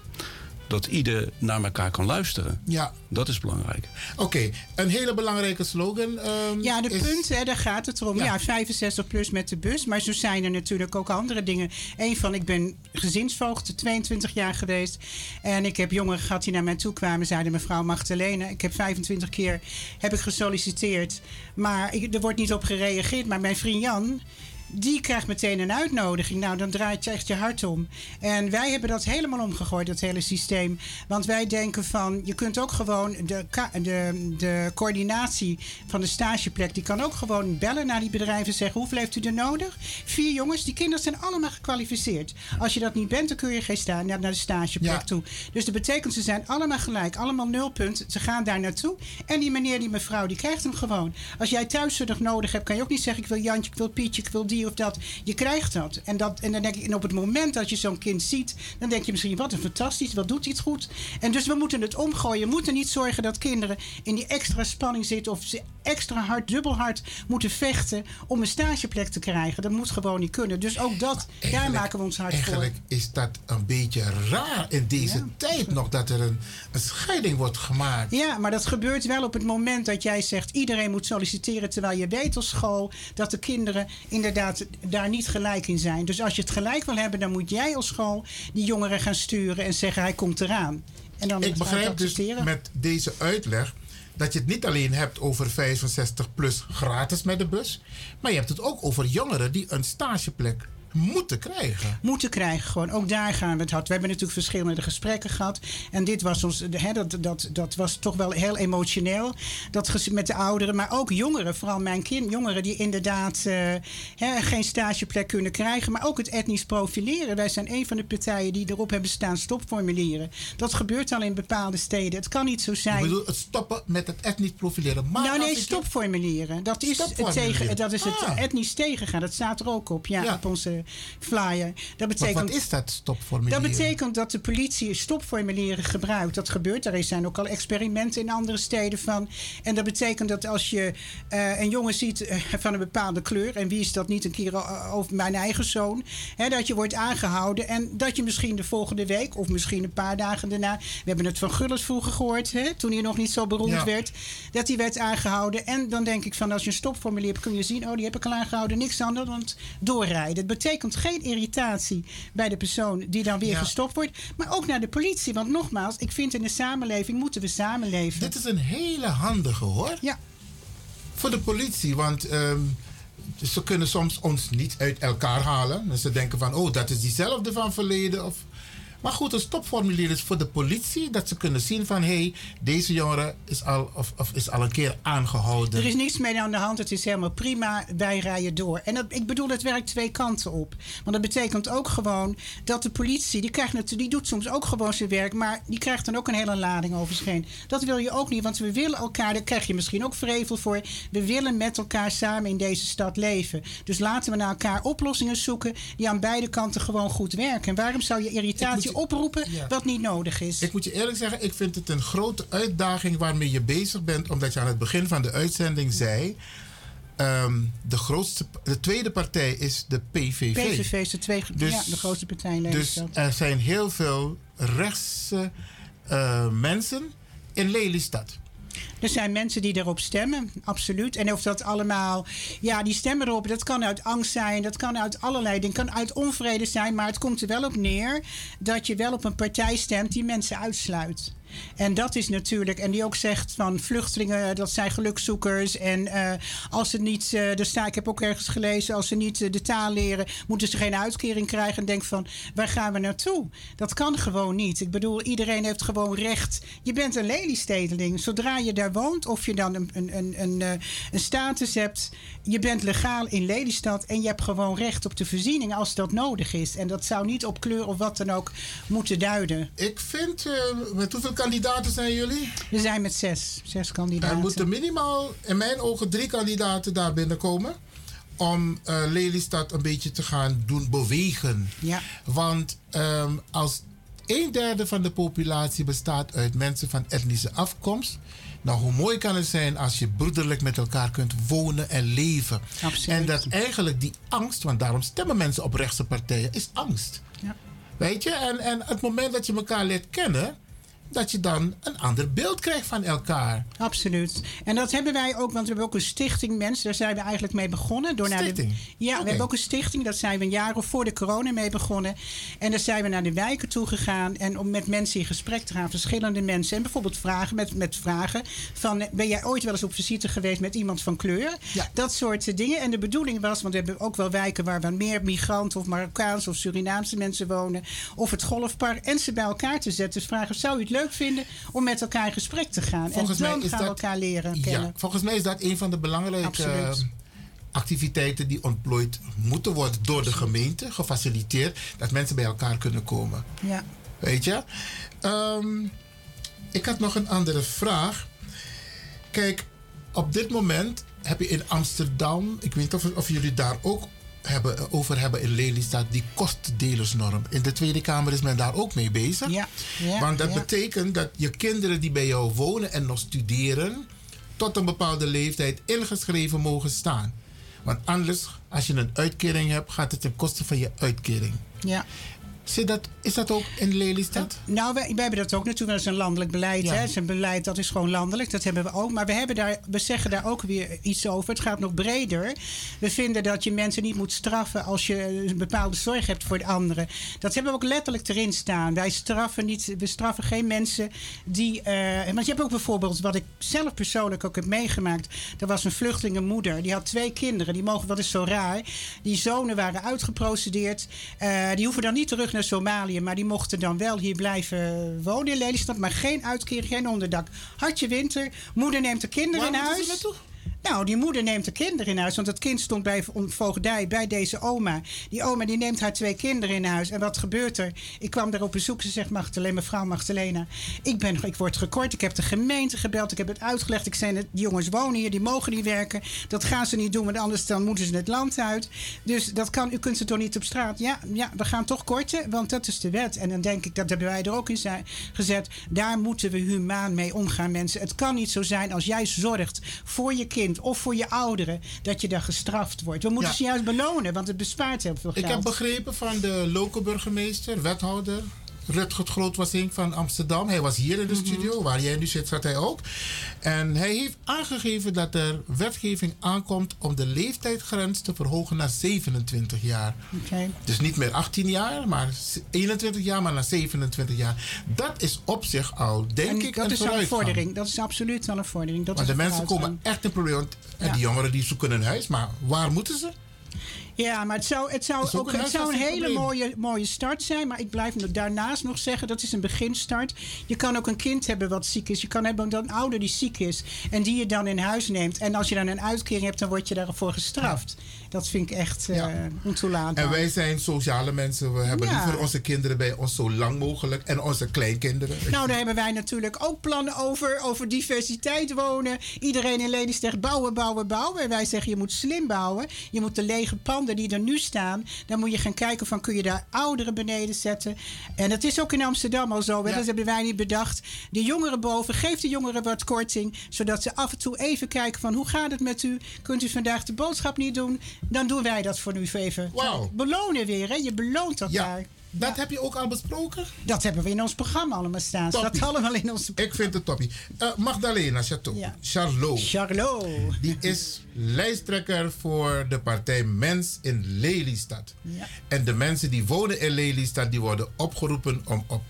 dat ieder naar elkaar kan luisteren. Ja. Dat is belangrijk. Oké, een hele belangrijke slogan. ehm, Ja, de is- punten, hè, daar gaat het om. Ja. 65 plus met de bus. Maar zo zijn er natuurlijk ook andere dingen. Eén van, ik ben gezinsvoogd, 22 jaar geweest. En ik heb jongeren gehad die naar mij toe kwamen. Zeiden mevrouw Magdalena, ik heb 25 keer heb ik gesolliciteerd. Maar ik, er wordt niet op gereageerd. Maar mijn vriend Jan... Die krijgt meteen een uitnodiging. Nou, dan draait je echt je hart om. En wij hebben dat helemaal omgegooid, dat hele systeem. Want wij denken van, je kunt ook gewoon de, de, de coördinatie van de stageplek, die kan ook gewoon bellen naar die bedrijven en zeggen: hoeveel heeft u er nodig? Vier jongens, die kinderen zijn allemaal gekwalificeerd. Als je dat niet bent, dan kun je geen staan naar de stageplek Ja. toe. Dus dat betekent, ze zijn allemaal gelijk, allemaal nul punt. Ze gaan daar naartoe. En die meneer, die mevrouw, die krijgt hem gewoon. Als jij thuiszorg nodig hebt, kan je ook niet zeggen: ik wil Jantje, ik wil Pietje, ik wil die of dat. Je krijgt dat. En, dat, en dan denk ik, op het moment dat je zo'n kind ziet, dan denk je misschien: wat een fantastisch, wat doet het goed. En dus we moeten het omgooien. We moeten niet zorgen dat kinderen in die extra spanning zitten of ze extra hard, dubbel hard moeten vechten om een stageplek te krijgen. Dat moet gewoon niet kunnen. Dus ook dat, daar maken we ons hard voor. Eigenlijk is dat een beetje raar in deze tijd nog dat er een, een scheiding wordt gemaakt. Ja, maar dat gebeurt wel op het moment dat jij zegt iedereen moet solliciteren. Terwijl je weet als school dat de kinderen inderdaad daar niet gelijk in zijn. Dus als je het gelijk wil hebben, dan moet jij als school die jongeren gaan sturen en zeggen hij komt eraan. En dan Ik begrijp dus met deze uitleg dat je het niet alleen hebt over 65 plus gratis met de bus, maar je hebt het ook over jongeren die een stageplek moeten krijgen. moeten krijgen. Gewoon. Ook daar gaan we het hard. We hebben natuurlijk verschillende gesprekken gehad. En dit was ons, hè, dat, dat, dat was toch wel heel emotioneel. Dat met de ouderen, maar ook jongeren, vooral mijn kind, jongeren die inderdaad eh, hè, geen stageplek kunnen krijgen. Maar ook het etnisch profileren. Wij zijn een van de partijen die erop hebben staan stopformulieren. Dat gebeurt al in bepaalde steden. Het kan niet zo zijn. Ik bedoel, het stoppen met het etnisch profileren. Maar nou nee, stopformulieren. Dat is, het, tegen, dat is het Ah. etnisch tegengaan. Dat staat er ook op, ja, Ja. op onze flyer. Dat Maar betekent, wat is dat stopformulieren? dat betekent dat de politie stopformulieren gebruikt. Dat gebeurt. Er zijn ook al experimenten in andere steden van. En dat betekent dat als je eh, een jongen ziet eh, van een bepaalde kleur... en wie is dat niet een keer o- over mijn eigen zoon... Hè, dat je wordt aangehouden en dat je misschien de volgende week... of misschien een paar dagen daarna... we hebben het van Gullit vroeger gehoord, hè, toen hij nog niet zo beroemd Ja. werd... dat hij werd aangehouden. En dan denk ik van als je een stopformulier hebt... kun je zien, oh die heb ik al aangehouden, niks aan dan want doorrijden. Het betekent geen irritatie bij de persoon die dan weer Ja. gestopt wordt... maar ook naar de politie. Want nogmaals, ik vind in de samenleving moeten we samenleven. Dit is een hele handige hoor. Ja. Voor de politie, want ehm, ze kunnen soms ons niet uit elkaar halen. Dus ze denken van, oh, dat is diezelfde van verleden. Of, Maar goed, een stopformulier is voor de politie. Dat ze kunnen zien van... hé, hey, deze jongere is al, of, of is al een keer aangehouden. Er is niets mee aan de hand. Het is helemaal prima. Wij rijden door. En dat, ik bedoel, het werkt twee kanten op. Want dat betekent ook gewoon dat de politie... die, krijgt die doet soms ook gewoon zijn werk... maar die krijgt dan ook een hele lading over zich heen. Dat wil je ook niet, want we willen elkaar... daar krijg je misschien ook vrevel voor. We willen met elkaar samen in deze stad leven. Dus laten we naar elkaar oplossingen zoeken... die aan beide kanten gewoon goed werken. En waarom zou je irritatie oproepen wat niet nodig is? Ik moet je eerlijk zeggen, ik vind het een grote uitdaging waarmee je bezig bent, omdat je aan het begin van de uitzending zei. ehm, de, grootste, de tweede partij is de PVV. PVV is de, twee, ja, de grootste partij in Dus Lelystad. er zijn heel veel rechtse eh, mensen in Lelystad. Er zijn mensen die erop stemmen, absoluut. En of dat allemaal, ja, die stemmen erop. Dat kan uit angst zijn, dat kan uit allerlei dingen, kan uit onvrede zijn. Maar het komt er wel op neer dat je wel op een partij stemt die mensen uitsluit. En dat is natuurlijk, en die ook zegt van vluchtelingen, dat zijn gelukzoekers. En eh, als ze niet, uh, er staat, ik heb ook ergens gelezen, als ze niet eh, de taal leren, moeten ze geen uitkering krijgen. En denk van, waar gaan we naartoe? Dat kan gewoon niet. Ik bedoel, iedereen heeft gewoon recht. Je bent een leliestedeling. Zodra je daar woont, of je dan een, een, een, een, eh, een status hebt, je bent legaal in Lelystad en je hebt gewoon recht op de voorziening als dat nodig is. En dat zou niet op kleur of wat dan ook moeten duiden. Ik vind, eh, met hoeveel kandidaten zijn jullie? We zijn met zes, zes kandidaten. Er moeten minimaal, in mijn ogen, drie kandidaten daar binnenkomen. Om eh, Lelystad een beetje te gaan doen bewegen. Ja. Want ehm, als een derde van de populatie bestaat uit mensen van etnische afkomst. Nou, hoe mooi kan het zijn als je broederlijk met elkaar kunt wonen en leven. Absoluut. En dat eigenlijk die angst, want daarom stemmen mensen op rechtse partijen, is angst. Ja. Weet je? En, en het moment dat je elkaar leert kennen, dat je dan een ander beeld krijgt van elkaar. Absoluut. En dat hebben wij ook, want we hebben ook een stichting mensen. Daar zijn we eigenlijk mee begonnen. Door Naar Stichting? de, ja, we hebben ook een stichting. Daar zijn we een jaar of voor de corona mee begonnen. En daar zijn we naar de wijken toe gegaan. En om met mensen in gesprek te gaan. Verschillende mensen. En bijvoorbeeld vragen met, met vragen van... Ben jij ooit wel eens op visite geweest met iemand van kleur? Dat soort eh, dingen. En de bedoeling was, want we hebben ook wel wijken... waar wat meer migranten of Marokkaanse of Surinaamse mensen wonen. Of het golfpark. En ze bij elkaar te zetten. Dus vragen, zou u het leuk vinden om met elkaar in gesprek te gaan? Volgens en mij dan is gaan we elkaar leren kennen. Ja, volgens mij is dat een van de belangrijke Absoluut. eh, activiteiten die ontplooid moeten worden door de gemeente, gefaciliteerd, dat mensen bij elkaar kunnen komen. Ja. Weet je? Ehm, ik had nog een andere vraag. Kijk, op dit moment heb je in Amsterdam, ik weet niet of, of jullie daar ook hebben, over hebben in Lelystad, die kostdelersnorm. In de Tweede Kamer is men daar ook mee bezig. Ja, ja, Want dat ja. betekent dat je kinderen die bij jou wonen en nog studeren, tot een bepaalde leeftijd ingeschreven mogen staan. Want anders, als je een uitkering hebt, gaat het ten koste van je uitkering. Ja. Zit dat, is dat ook in Lelystad? Nou, wij, wij hebben dat ook natuurlijk. Dat is een landelijk beleid. Ja. Hè. Het is een beleid dat is gewoon landelijk. Dat hebben we ook. Maar we, hebben daar, we zeggen daar ook weer iets over. Het gaat nog breder. We vinden dat je mensen niet moet straffen als je een bepaalde zorg hebt voor de anderen. Dat hebben we ook letterlijk erin staan. Wij straffen niet. We straffen geen mensen die. eh want je hebt ook bijvoorbeeld, wat ik zelf persoonlijk ook heb meegemaakt. Er was een vluchtelingenmoeder. Die had twee kinderen. Die mogen, wat is zo raar. Die zonen waren uitgeprocedeerd. Eh, die hoeven dan niet terug naar Somalië. Maar die mochten dan wel hier blijven wonen in Lelystad. Maar geen uitkering, geen onderdak. Hartje winter. Moeder neemt de kinderen Waar in huis. Nou, die moeder neemt de kinderen in huis. Want het kind stond bij vo- voogdij bij deze oma. Die oma die neemt haar twee kinderen in huis. En wat gebeurt er? Ik kwam daar op bezoek. Ze zegt, Magdalena, mevrouw Magdalena... Ik, ben, ik word gekort. Ik heb de gemeente gebeld. Ik heb het uitgelegd. Ik zei, die jongens wonen hier. Die mogen niet werken. Dat gaan ze niet doen. Want anders dan moeten ze het land uit. Dus dat kan, u kunt ze toch niet op straat? Ja, ja, we gaan toch korten. Want dat is de wet. En dan denk ik, dat hebben wij er ook in gezet. Daar moeten we humaan mee omgaan, mensen. Het kan niet zo zijn als jij zorgt voor je kind of voor je ouderen... dat je dan gestraft wordt. We moeten Ja. ze juist belonen, want het bespaart heel veel geld. Ik heb begrepen van de lokale burgemeester, wethouder, Rutgert Grootwasink van Amsterdam. Hij was hier in de Mhm. studio, waar jij nu zit, zat hij ook. En hij heeft aangegeven dat er wetgeving aankomt om de leeftijdsgrens te verhogen naar 27 jaar. Dus niet meer 18 jaar, maar 21 jaar, maar naar 27 jaar. Dat is op zich al, denk En ik, dat een is wel een vordering. Dat is absoluut wel een vordering. Dat Maar is de mensen komen echt in problemen. En Ja. die jongeren die zoeken een huis, maar waar moeten ze? Ja, maar het zou, het zou, ook het zou een hele mooie, mooie start zijn. Maar ik blijf nog daarnaast nog zeggen, dat is een beginstart. Je kan ook een kind hebben wat ziek is. Je kan hebben dan een ouder die ziek is. En die je dan in huis neemt. En als je dan een uitkering hebt, dan word je daarvoor gestraft. Dat vind ik echt eh ontoelaatbaar. En wij zijn sociale mensen. We hebben Ja. liever onze kinderen bij ons zo lang mogelijk. En onze kleinkinderen. Nou, daar hebben wij natuurlijk ook plannen over. Over diversiteit wonen. Iedereen in Lelystad zegt bouwen, bouwen, bouwen. En wij zeggen je moet slim bouwen. Je moet de lege panden die er nu staan... dan moet je gaan kijken van kun je daar ouderen beneden zetten. En dat is ook in Amsterdam al zo. hè. Dat hebben wij niet bedacht. De jongeren boven, geef de jongeren wat korting. Zodat ze af en toe even kijken van hoe gaat het met u? Kunt u vandaag de boodschap niet doen? Dan doen wij dat voor u even. Wauw. Belonen weer, hè? Je beloont dat daar. Dat heb je ook al besproken? Dat hebben we in ons programma allemaal staan. Toppie. Dat allemaal in ons Ik vind het toppie. Eh, Magdalena Chateau. Charlot. Charlot. Die is lijsttrekker voor de partij Mens in Lelystad. Ja. En de mensen die wonen in Lelystad, die worden opgeroepen om op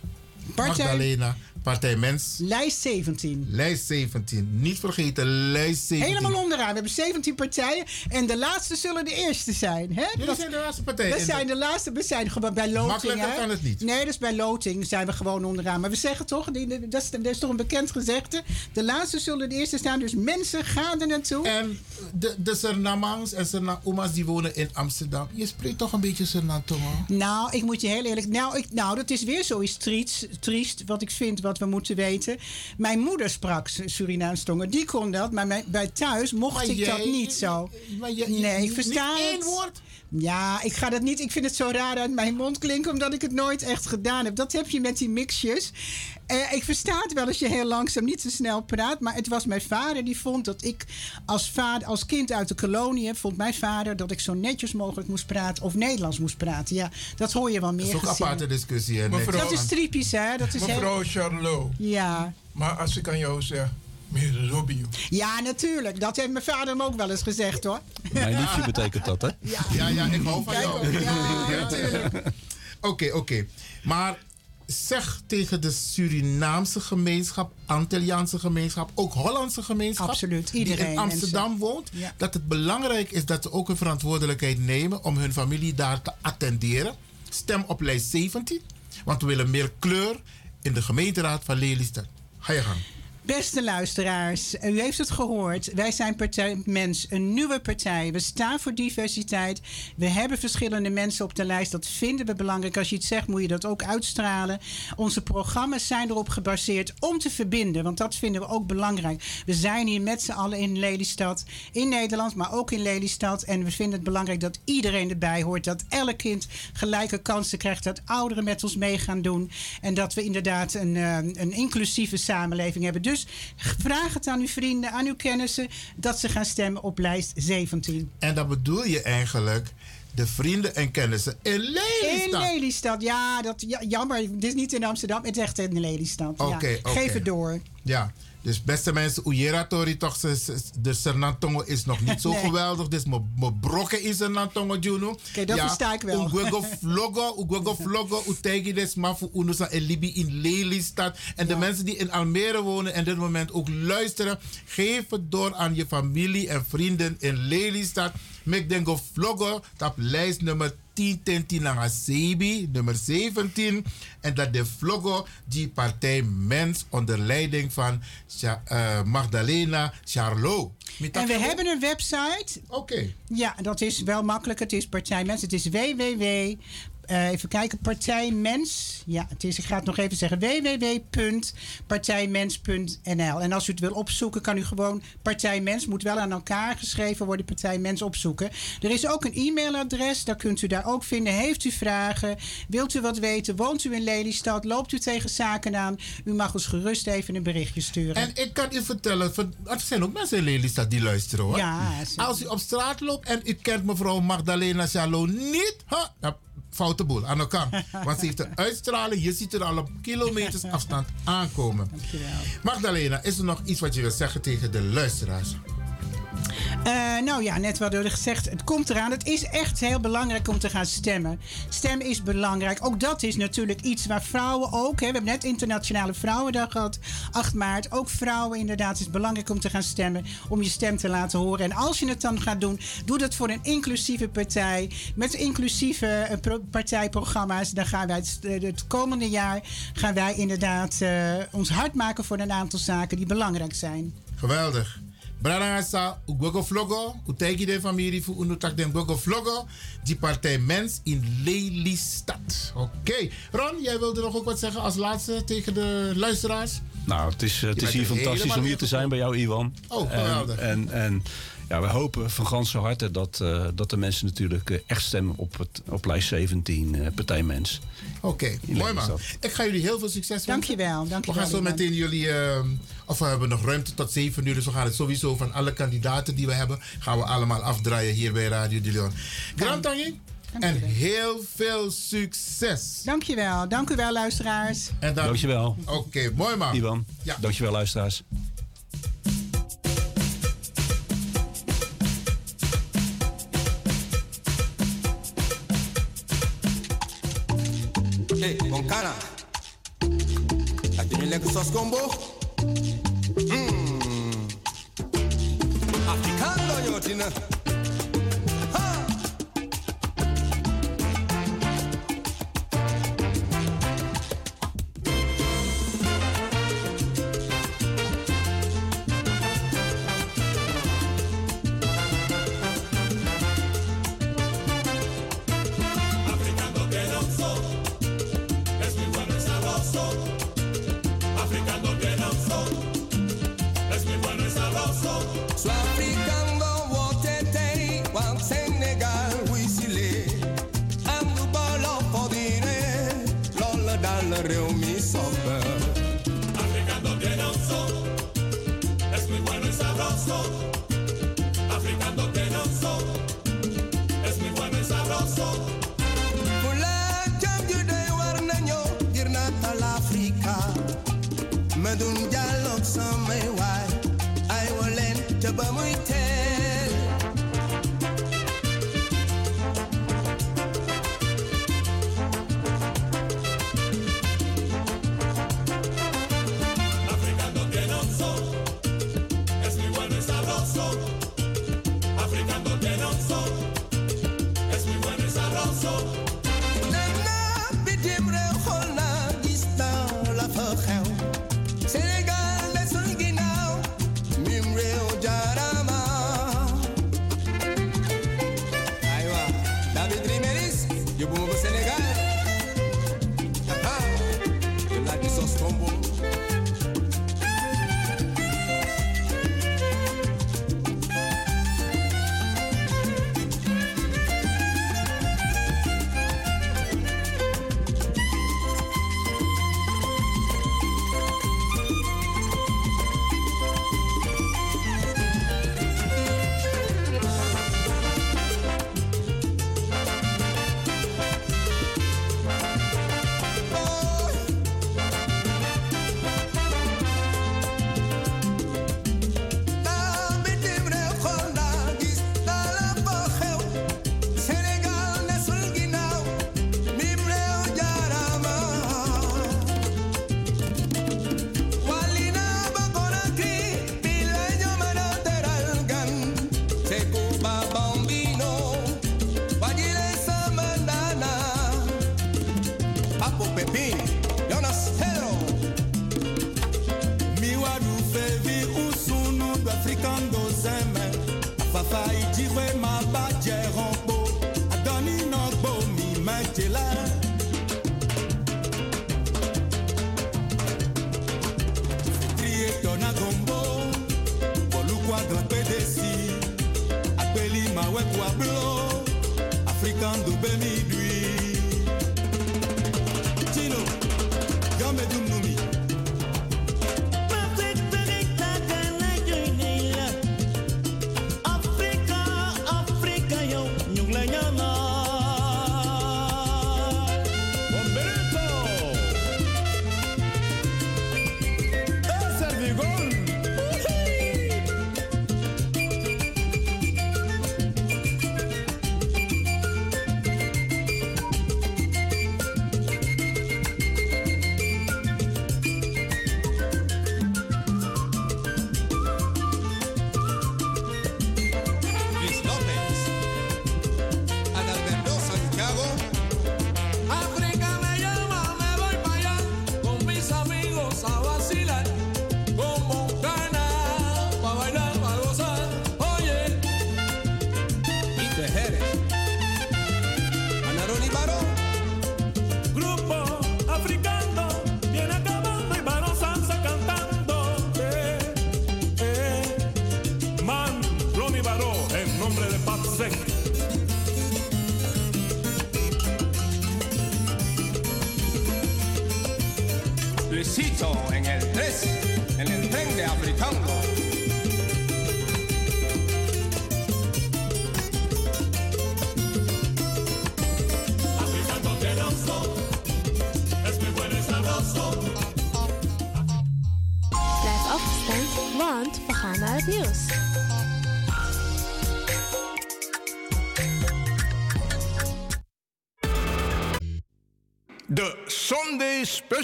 Partij- Magdalena, partij Mens. Lijst 17. Lijst 17. Niet vergeten, lijst 17. Helemaal onderaan. We hebben 17 partijen. En de laatste zullen de eerste zijn. Hè? Jullie Dat- zijn de laatste partij. We zijn de laatste. We zijn gewoon bij loting. Makkelijker hè? kan het niet. Nee, dus bij loting zijn we gewoon onderaan. Maar we zeggen toch, die- dat is, dat is toch een bekend gezegde. De laatste zullen de eerste staan. Dus mensen gaan er naartoe. En de, de en Surinamers die wonen in Amsterdam. Je spreekt toch een beetje Surinatongo? Nou, ik moet je heel eerlijk. Nou, ik, nou dat is weer zoiets triest, triest. Wat ik vind, wat we moeten weten. Mijn moeder sprak Surinaams tongen. Die kon dat. Maar mijn- bij thuis mocht Maar ik dat niet zo. Maar je, nee, ik versta één het. woord? Ja, ik ga dat niet. Ik vind het zo raar uit mijn mond klinken, omdat ik het nooit echt gedaan heb. Dat heb je met die mixjes. Eh, ik versta het wel als je heel langzaam niet zo snel praat. Maar het was mijn vader die vond dat ik als, vader, als kind uit de kolonie... vond mijn vader dat ik zo netjes mogelijk moest praten... of Nederlands moest praten. Ja, dat hoor je wel meer Dat is ook een aparte discussie. hè, Mevrouw-. Dat is typisch, hè? Dat is Mevrouw heel... Charlot. Ja. Maar als ik aan jou zeg, ja, natuurlijk. Dat heeft mijn vader me ook wel eens gezegd, hoor. Mijn liefje betekent dat, hè? Ja, ja, ik hou van Kijk jou. ook, ja, natuurlijk. Oké, oké. Maar zeg tegen de Surinaamse gemeenschap, Antilliaanse gemeenschap, ook Hollandse gemeenschap, Absoluut, die iedereen, in Amsterdam mensen. woont, Ja. dat het belangrijk is dat ze ook een verantwoordelijkheid nemen om hun familie daar te attenderen. Stem op lijst 17, want we willen meer kleur in de gemeenteraad van Lelystad. Ga je gang. Beste luisteraars, u heeft het gehoord. Wij zijn Partij Mens, een nieuwe partij. We staan voor diversiteit. We hebben verschillende mensen op de lijst. Dat vinden we belangrijk. Als je iets zegt, moet je dat ook uitstralen. Onze programma's zijn erop gebaseerd om te verbinden. Want dat vinden we ook belangrijk. We zijn hier met z'n allen in Lelystad, in Nederland, maar ook in Lelystad. En we vinden het belangrijk dat iedereen erbij hoort. Dat elk kind gelijke kansen krijgt. Dat ouderen met ons mee gaan doen. En dat we inderdaad een, eh, een inclusieve samenleving hebben. Dus vraag het aan uw vrienden, aan uw kennissen, dat ze gaan stemmen op lijst 17. En dan bedoel je eigenlijk de vrienden en kennissen in In Lelystad. Lelystad, ja, dat, ja, jammer. Dit is niet in Amsterdam, het is echt in Lelystad. Oké, ja. oké. Geef het door. Ja, dus beste mensen, Oejera Tori toch, de Sernatongo is nog niet zo Nee. geweldig. Dus mijn brokken is Sernatongo, Juno. Oké, dat versta ik wel. Ugwego vloggo, ugwego vloggo, utegi des mafu unusa en libi in Lelystad. En de mensen die in Almere wonen en dit moment ook luisteren, geef het door aan je familie en vrienden in Lelystad. Mek dengo vloggo, op lijst nummer 10 tenti nanga sebi, nummer 17. En dat de vloggo die partij Mens onder leiding van eh, Magdalena Charlot. En we hebben een website. Oké. Ja, dat is wel makkelijk. Het is Partij Mens. Het is www. Eh, even kijken, partijmens. Ja, het is, ik ga het nog even zeggen. www.partijmens.nl. En als u het wil opzoeken, kan u gewoon Partijmens. Moet wel aan elkaar geschreven worden, Partijmens opzoeken. Er is ook een e-mailadres, dat kunt u daar ook vinden. Heeft u vragen? Wilt u wat weten? Woont u in Lelystad? Loopt u tegen zaken aan? U mag ons gerust even een berichtje sturen. En ik kan u vertellen, er zijn ook mensen in Lelystad die luisteren hoor. Ja, Als u op straat loopt en u kent mevrouw Magdalena Charlot niet, dan foute boel aan elkaar. Want ze heeft een uitstraling, je ziet er al op kilometers afstand aankomen. Dankjewel. Magdalena, is er nog iets wat je wil zeggen tegen de luisteraars? Eh, nou ja, net wat er gezegd, het komt eraan. Het is echt heel belangrijk om te gaan stemmen. Stem is belangrijk. Ook dat is natuurlijk iets waar vrouwen ook... Hè, we hebben net Internationale Vrouwendag gehad, 8 maart. Ook vrouwen inderdaad, is belangrijk om te gaan stemmen. Om je stem te laten horen. En als je het dan gaat doen, doe dat voor een inclusieve partij. Met inclusieve eh, pro- partijprogramma's. Dan gaan wij het, eh, het komende jaar... gaan wij inderdaad ons hard maken voor een aantal zaken die belangrijk zijn. Geweldig. Brarangasa, Ugogo Vlogo, Uteki de familie voor Unutak den Gogo Vlogo, die partij Mens in Lelystad. Oké. Ron, jij wilde nog ook wat zeggen als laatste tegen de luisteraars? Nou, het is, eh, het is hier er fantastisch om hier te zijn bij jou, Iwan. Oh, geweldig. En, en, en ja, we hopen van ganse harte dat, eh, dat de mensen natuurlijk eh, echt stemmen op, het, op lijst 17, eh Partij Mens. Oké, mooi man. Ik ga jullie heel veel succes wensen. Dankjewel, dankjewel. We gaan zo meteen jullie, eh, of we hebben nog ruimte tot 7 uur, dus we gaan het sowieso van alle kandidaten die we hebben, gaan we allemaal afdraaien hier bij Radio de Leon. Grand Tangi, en heel veel succes. Dankjewel. Dank u wel, luisteraars. En dan, Dankjewel. Oké, mooi man. Iwan, Ja. dankjewel luisteraars. Hey, Boncana. Heb je lekker sos combo? Yotina.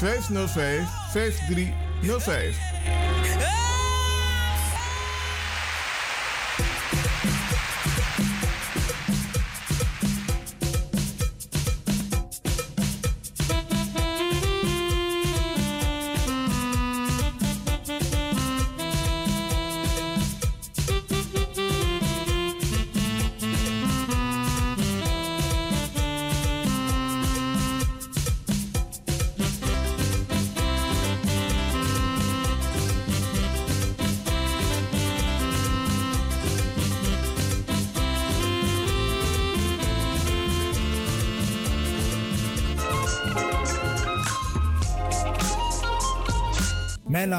505 5305.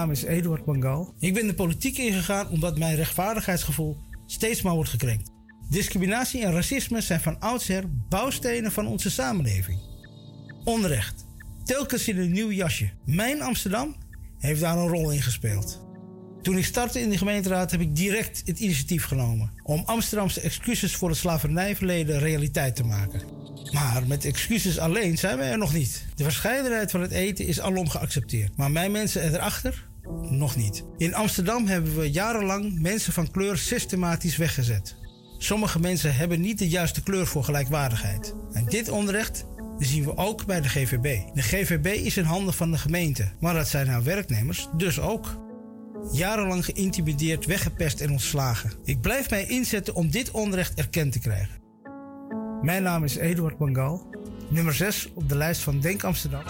Naam is Eduard Bangal. Ik ben de politiek ingegaan omdat mijn rechtvaardigheidsgevoel steeds maar wordt gekrenkt. Discriminatie en racisme zijn van oudsher bouwstenen van onze samenleving. Onrecht. Telkens in een nieuw jasje. Mijn Amsterdam heeft daar een rol in gespeeld. Toen ik startte in de gemeenteraad heb ik direct het initiatief genomen om Amsterdamse excuses voor het slavernijverleden realiteit te maken. Maar met excuses alleen zijn we er nog niet. De verscheidenheid van het eten is alom geaccepteerd. Maar mijn mensen erachter? Nog niet. In Amsterdam hebben we jarenlang mensen van kleur systematisch weggezet. Sommige mensen hebben niet de juiste kleur voor gelijkwaardigheid. En dit onrecht zien we ook bij de GVB. De GVB is in handen van de gemeente, maar dat zijn haar werknemers dus ook. Jarenlang geïntimideerd, weggepest en ontslagen. Ik blijf mij inzetten om dit onrecht erkend te krijgen. Mijn naam is Eduard Bangal, nummer 6 op de lijst van Denk Amsterdam.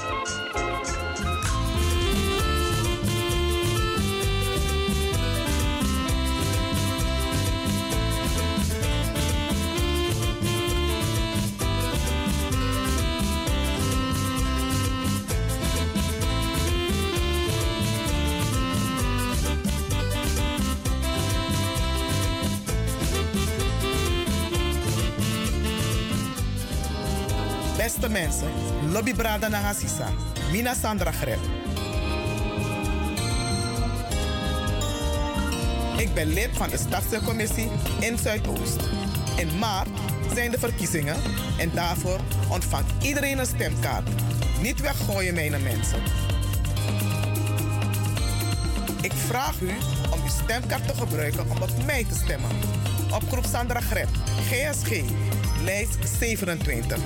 Mensen, Lobby Brada Nagasisa, Mina Sandra Greb. Ik ben lid van de stadscommissie in Zuidoost. In maart zijn de verkiezingen en daarvoor ontvangt iedereen een stemkaart. Niet weggooien, mijn mensen. Ik vraag u om uw stemkaart te gebruiken om op mij te stemmen. Op groep Sandra Greb, GSG, lijst 27.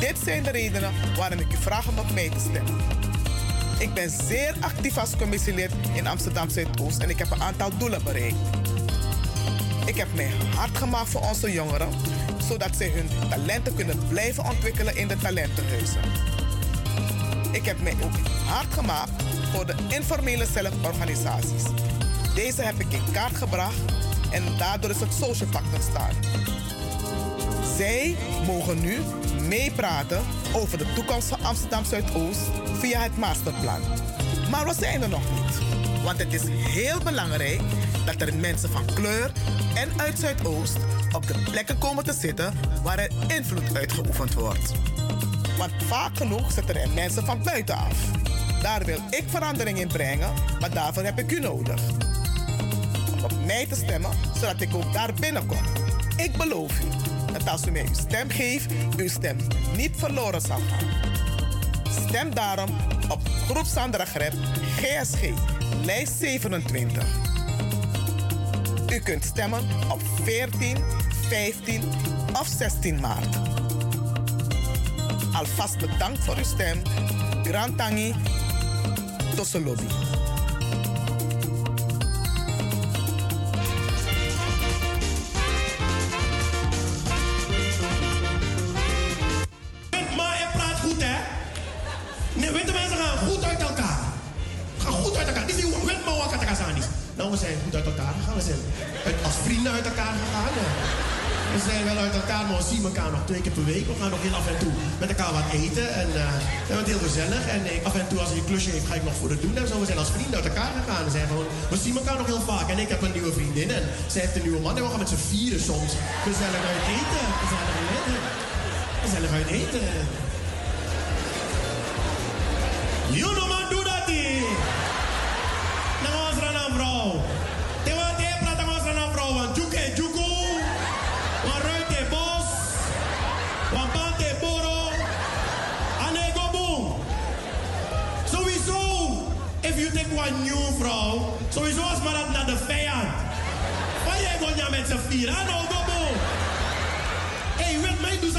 Dit zijn de redenen waarom ik u vraag om op mij te stemmen. Ik ben zeer actief als commissielid in Amsterdam Zuidoost en ik heb een aantal doelen bereikt. Ik heb mij hard gemaakt voor onze jongeren, zodat zij hun talenten kunnen blijven ontwikkelen in de talentenhuizen. Ik heb mij ook hard gemaakt voor de informele zelforganisaties. Deze heb ik in kaart gebracht en daardoor is het social pact ontstaan. Zij mogen nu meepraten over de toekomst van Amsterdam Zuidoost via het masterplan. Maar we zijn er nog niet. Want het is heel belangrijk dat er mensen van kleur en uit Zuidoost op de plekken komen te zitten waar er invloed uitgeoefend wordt. Want vaak genoeg zitten er mensen van buitenaf. Daar wil ik verandering in brengen, maar daarvoor heb ik u nodig. Om op mij te stemmen, zodat ik ook daar binnenkom. Ik beloof u dat als u mij uw stem geeft, uw stem niet verloren zal gaan. Stem daarom op Groep Sandra Greb, GSG, lijst 27. U kunt stemmen op 14, 15 of 16 maart. Alvast bedankt voor uw stem. Grand Tangi, Tosselobi. Maar we zien elkaar nog twee keer per week. We gaan nog heel af en toe met elkaar wat eten. En eh, we het heel gezellig. En ik, af en toe, als hij een klusje heeft, ga ik nog voor het doen. En zo, we zijn als vrienden uit elkaar gegaan. We, zijn gewoon, we zien elkaar nog heel vaak. En ik heb een nieuwe vriendin. En zij heeft een nieuwe man. En we gaan met z'n vieren soms gezellig uit eten. Gezellig uit eten. Gezellig uit eten. You gewoon met z'n vier, ah no, go boom. Hé, hey, weet mij, doe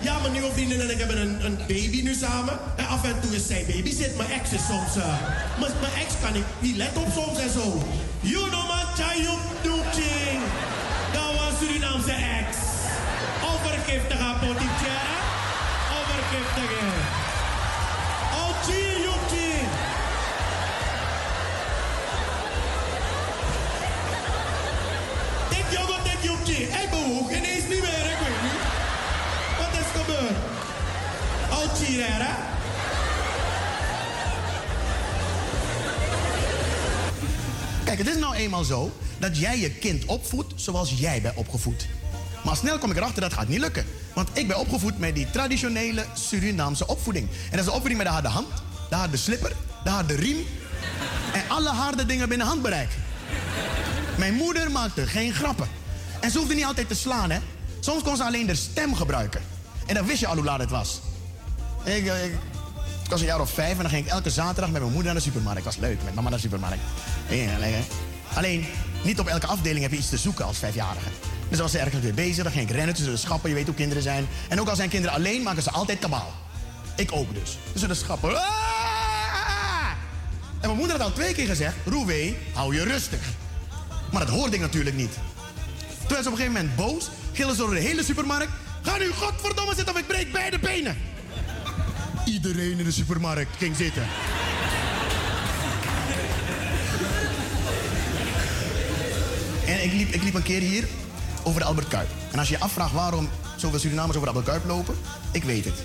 Ja, mijn nieuwe vriendin en ik hebben een, baby nu samen. En af en toe is zij baby zit. Mijn ex is soms... eh, mijn, ex kan ik niet let op soms en zo. You know man, Chayuk Doeking. Dat was Surinaamse ex. Overgiftige apothekera. Overgiftige. Kijk, het is nou eenmaal zo dat jij je kind opvoedt zoals jij bent opgevoed. Maar snel kom ik erachter dat gaat niet lukken. Want ik ben opgevoed met die traditionele Surinaamse opvoeding. En dat is de opvoeding met de harde hand, de harde slipper, de harde riem en alle harde dingen binnen handbereik. Mijn moeder maakte geen grappen. En ze hoefde niet altijd te slaan, hè. Soms kon ze alleen de stem gebruiken. En dan wist je al hoe laat het was. Ik, eh, ik, was een jaar of vijf en dan ging ik elke zaterdag met mijn moeder naar de supermarkt. Dat was leuk, met mama naar de supermarkt. Alleen, niet op elke afdeling heb je iets te zoeken als vijfjarige. Dus dan was ze ergens weer bezig, dan ging ik rennen tussen de schappen. Je weet hoe kinderen zijn. En ook al zijn kinderen alleen, maken ze altijd kabaal. Ik ook dus. Tussen de schappen. Ah! En mijn moeder had al twee keer gezegd, Roewee, hou je rustig. Maar dat hoorde ik natuurlijk niet. Toen werd ze op een gegeven moment boos, gillen ze door de hele supermarkt. Ga nu godverdomme zitten of ik breek beide benen. Iedereen in de supermarkt ging zitten. En ik liep, ik liep een keer hier over de Albert Kuip. En als je je afvraagt waarom zoveel Surinamers over de Albert Kuip lopen, ik weet het.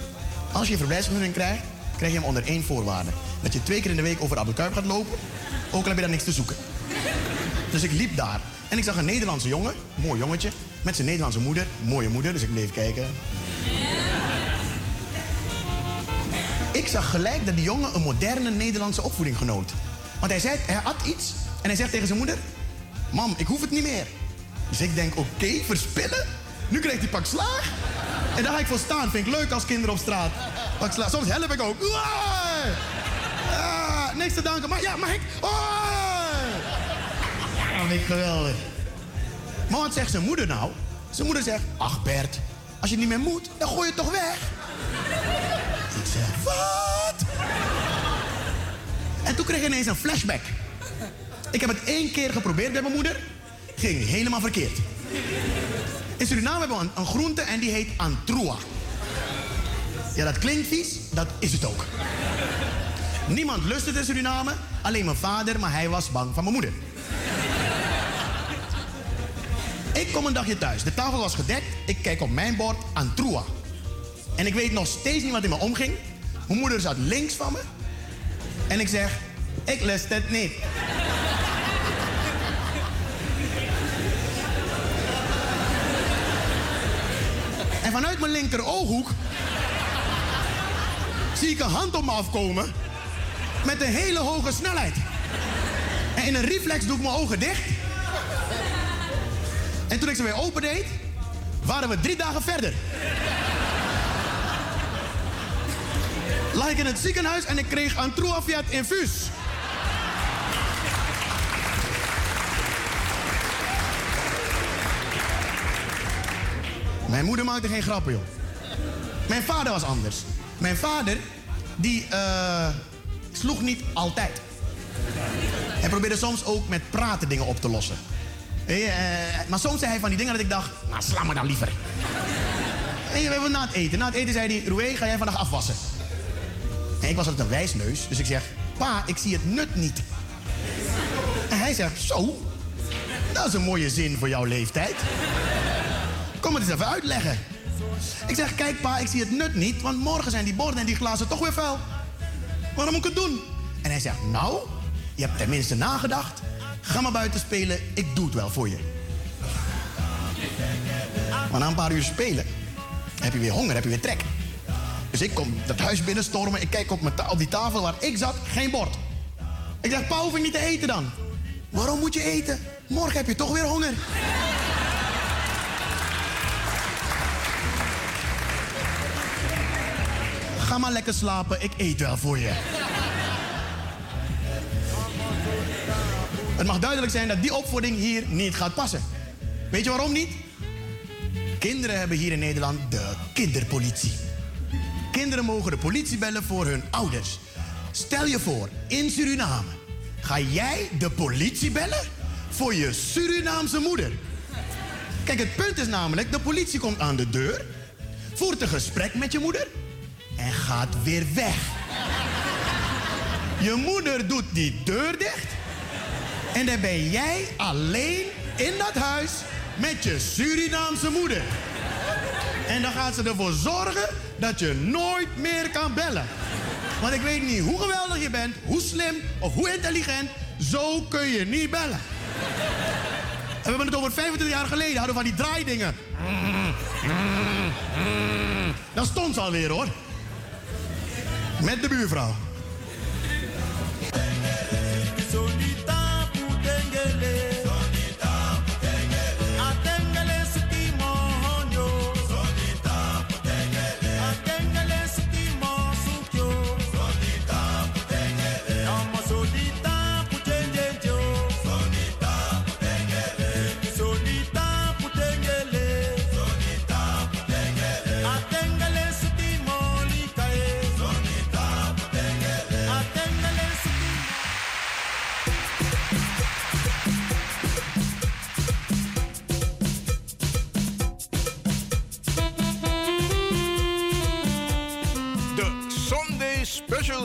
Als je een verblijfsvergunning krijgt, krijg je hem onder één voorwaarde. Dat je twee keer in de week over de Albert Kuip gaat lopen, ook al heb je daar niks te zoeken. Dus ik liep daar en ik zag een Nederlandse jongen, mooi jongetje, met zijn Nederlandse moeder, mooie moeder, dus ik bleef kijken. Ik zag gelijk dat die jongen een moderne Nederlandse opvoeding genoot. Want hij zei, hij had iets en hij zegt tegen zijn moeder: Mam, ik hoef het niet meer. Dus ik denk, oké, verspillen? Nu krijgt hij pak slaag. En daar ga ik voor staan. Vind ik leuk als kinderen op straat. Pak slaag. Soms help ik ook. Ah, niks te danken. Maar ja, mag ik? Vind ik geweldig. Maar wat zegt zijn moeder nou? Zijn moeder zegt, ach Bert, als je niet meer moet, dan gooi je het toch weg. En toen kreeg ik ineens een flashback. Ik heb het één keer geprobeerd bij mijn moeder. Ging helemaal verkeerd. In Suriname hebben we een, een groente en die heet antroa. Ja, dat klinkt vies, dat is het ook. Niemand lust het in Suriname, alleen mijn vader, maar hij was bang van mijn moeder. Ik kom een dagje thuis. De tafel was gedekt. Ik kijk op mijn bord antroa. En ik weet nog steeds niet wat in me omging. Mijn moeder zat links van me. En ik zeg, ik lust het niet. En vanuit mijn linker ooghoek zie ik een hand op me afkomen met een hele hoge snelheid. En in een reflex doe ik mijn ogen dicht. En toen ik ze weer opendeed, waren we drie dagen verder. Lag ik in het ziekenhuis en ik kreeg een Truafiat infuus. Mijn moeder maakte geen grappen, joh. Mijn vader was anders. Mijn vader, die eh, sloeg niet altijd. Hij probeerde soms ook met praten dingen op te lossen. Eh, maar soms zei hij van die dingen dat ik dacht, nou sla me dan liever. We hebben na het eten. Na het eten zei hij, Roué, ga jij vandaag afwassen? En ik was altijd een wijsneus, dus ik zeg, pa, ik zie het nut niet. En hij zegt, zo, dat is een mooie zin voor jouw leeftijd. Kom het eens even uitleggen. Ik zeg, kijk pa, ik zie het nut niet, want morgen zijn die borden en die glazen toch weer vuil. Waarom moet ik het doen? En hij zegt, nou, je hebt tenminste nagedacht. Ga maar buiten spelen, ik doe het wel voor je. Maar na een paar uur spelen, heb je weer honger, heb je weer trek. Dus ik kom dat huis binnenstormen, ik kijk op, mijn die tafel waar ik zat, geen bord. Ik zeg, pa, hoef ik niet te eten dan? Waarom moet je eten? Morgen heb je toch weer honger. Ga maar lekker slapen, ik eet wel voor je. Het mag duidelijk zijn dat die opvoeding hier niet gaat passen. Weet je waarom niet? Kinderen hebben hier in Nederland de kinderpolitie. Kinderen mogen de politie bellen voor hun ouders. Stel je voor, in Suriname ga jij de politie bellen voor je Surinaamse moeder. Kijk, het punt is namelijk, de politie komt aan de deur, voert een gesprek met je moeder en gaat weer weg. Je moeder doet die deur dicht en dan ben jij alleen in dat huis met je Surinaamse moeder. En dan gaat ze ervoor zorgen dat je nooit meer kan bellen. Want ik weet niet hoe geweldig je bent, hoe slim of hoe intelligent, zo kun je niet bellen. En we hebben het over 25 jaar geleden, hadden we van die draaidingen. Dat stond ze alweer hoor. Met de buurvrouw.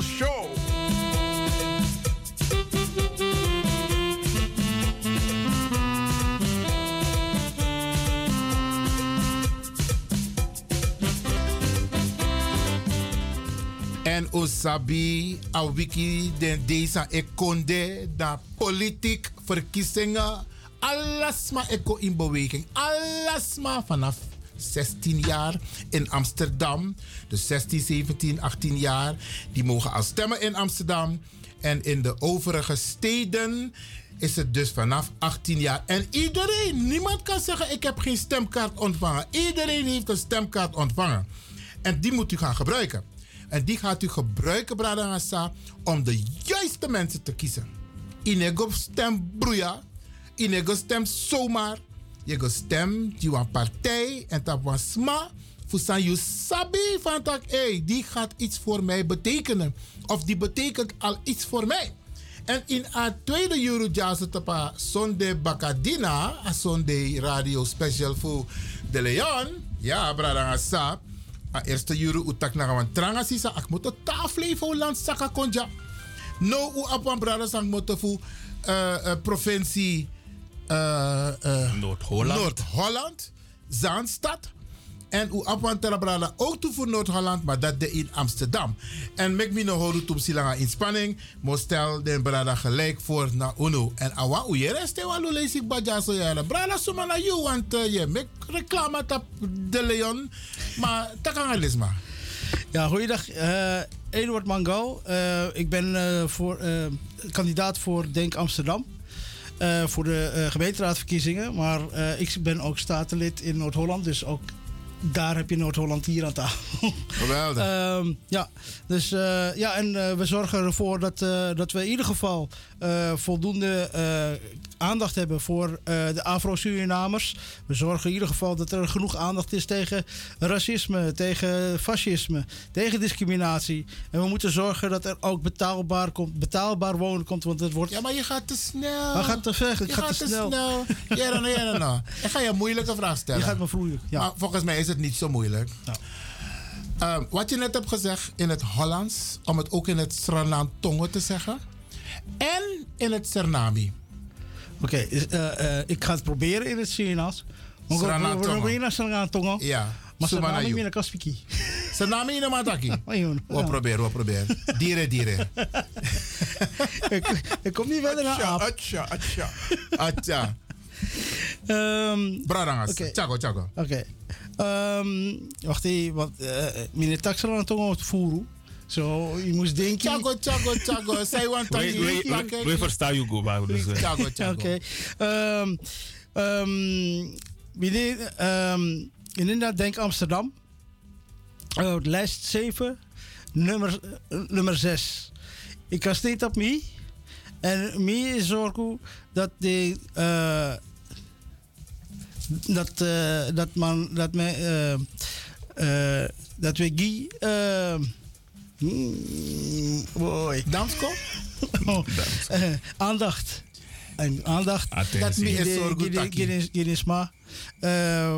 Show. En Osabi, Awiki, den deze ekonde, da politiek, verkiezingen, alles maar eko in beweging. Alles maar vanaf 16 jaar in Amsterdam. Dus 16, 17, 18 jaar, die mogen al stemmen in Amsterdam. En in de overige steden is het dus vanaf 18 jaar. En iedereen, niemand kan zeggen ik heb geen stemkaart ontvangen. Iedereen heeft een stemkaart ontvangen. En die moet u gaan gebruiken. En die gaat u gebruiken, Bradangasa, om de juiste mensen te kiezen. Inego stem broeia. Inego stem zomaar. Je go stem die een partij en dat was sma. Fusan you sabi van tak, hey, die gaat iets voor mij betekenen. Of die betekent al iets voor mij. En in a tweede Eurojazz tapa Sunday Bacadina, a Sunday radio special voor De Leon. Ja, Bradangasa. A eerste juru utak na wan tranga sisa ak moto tafle land saka konja. No u apwan brada sang moto fu uh, provincie uh, uh, Noord-Holland. Noord-Holland, Zaanstad. En u apwan brada ook toe voor Noord-Holland, maar dat de in Amsterdam. En mek mi no horu tum silanga inspanning, mo stel den brada gelijk voor na uno. En awa u je reste wa lo lees ik badja so jaren. Brada suma na you, want uh, je mek reclame tap de Leon. Maar takangalisma. Ja, goeiedag. eh Eduard Mango. Eh, ik ben eh, voor, eh, kandidaat voor Denk Amsterdam. Eh, voor de eh, gemeenteraadverkiezingen. Maar eh, ik ben ook statenlid in Noord-Holland. Dus ook daar heb je Noord-Holland hier aan tafel. Geweldig. Ehm, ja, dus ja, en we zorgen ervoor dat, dat we in ieder geval voldoende aandacht hebben voor eh, de Afro-Surinamers. We zorgen in ieder geval dat er genoeg aandacht is tegen racisme, tegen fascisme, tegen discriminatie. En we moeten zorgen dat er ook betaalbaar, komt, betaalbaar wonen komt, want het wordt... Ja, maar je gaat te snel. Maar gaat te ver, je ga gaat te snel. snel. Ja, dan, ja, dan, dan. Ik ga je een moeilijke vraag stellen. Je gaat me vroeger. Ja. Maar volgens mij is het niet zo moeilijk. Ehm, wat je net hebt gezegd in het Hollands, om het ook in het Sranan Tongo te zeggen. En in het Sernami. Oké, eh, eh, ik ga het proberen in het Surinaams. Srana Tongo. Ja. Maar Sumana Srana you. Mina Kaspiki. Sernami in de mataki. We We proberen, we proberen. Dieren, dieren. ik, kom niet verder naar aap. Atja, atja. Atja. Um, Bradangas. Oké. Chago, chago. Oké. Ehm, wacht even, want uh, meneer Taxalan Tongo het voeren. Zo, je moest denken. Chago, chago, chago. Zij want We, we, we, we verstaan je goed, maar Chago, chago. Oké. Ehm, ehm, meneer, ehm, inderdaad, denk Amsterdam. Oh, lijst 7, nummer, eh, nummer 6. Ik kan steeds op mij. En mij zorgen dat de. eh, dat, eh, dat man. Dat me. eh, eh, dat we Guy. Mm, Boy. Dansko? Eh, aandacht. En aandacht. Dat. Ginisma.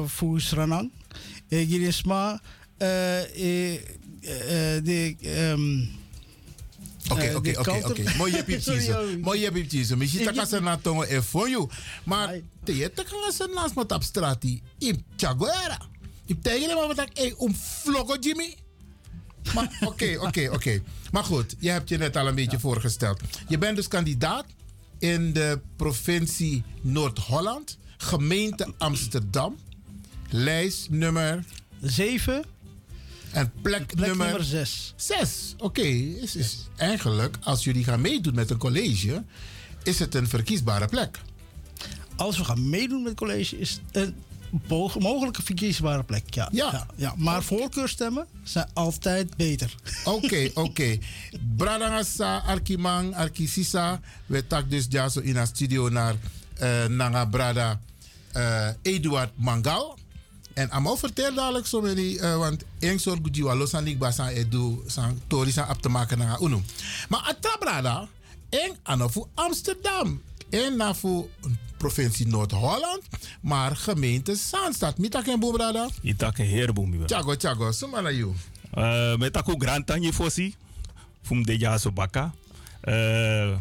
Voor Sranang. Eh, De. Oké, oké, oké, oké. Mooi heb je oh. Mooi heb je Misschien Ik- dat ze na tongen er voor jou. Maar te je te gaan ze naast me op straat. In Chaguera. Ik tegen hem wat ik om vloggen Jimmy. Maar oké, oké, oké. Maar goed, je hebt je net al een beetje voorgesteld. Je bent dus kandidaat in de provincie Noord-Holland, gemeente Amsterdam, lijst nummer 7 en plek, Plek nummer nummer 6. 6. Oké, is, is eigenlijk als jullie gaan meedoen met een college, is het een verkiesbare plek. Als we gaan meedoen met het college, is het een mogelijke verkiesbare plek. Ja. Ja. ja, Maar voorkeurstemmen zijn altijd beter. Oké, oké. Bradangasa, Arkimang, Arkisisa. We tak dus ja zo in een studio naar eh Nanga Brada eh, Eduard Mangal. En Amo vertel dadelijk zo many, eh, want één soort guji wa losan ik basan edu san tori san ap te maken naar unu. Maar atra brada, en ano voor Amsterdam. En na voor provincie Noord-Holland, maar gemeente Zaanstad. Mita ken boe brada? Itak een heerboom. joh. Chago, chago, sumana you. Eh, met ako grand tanje fosi. Fum de ja so baka. Eh,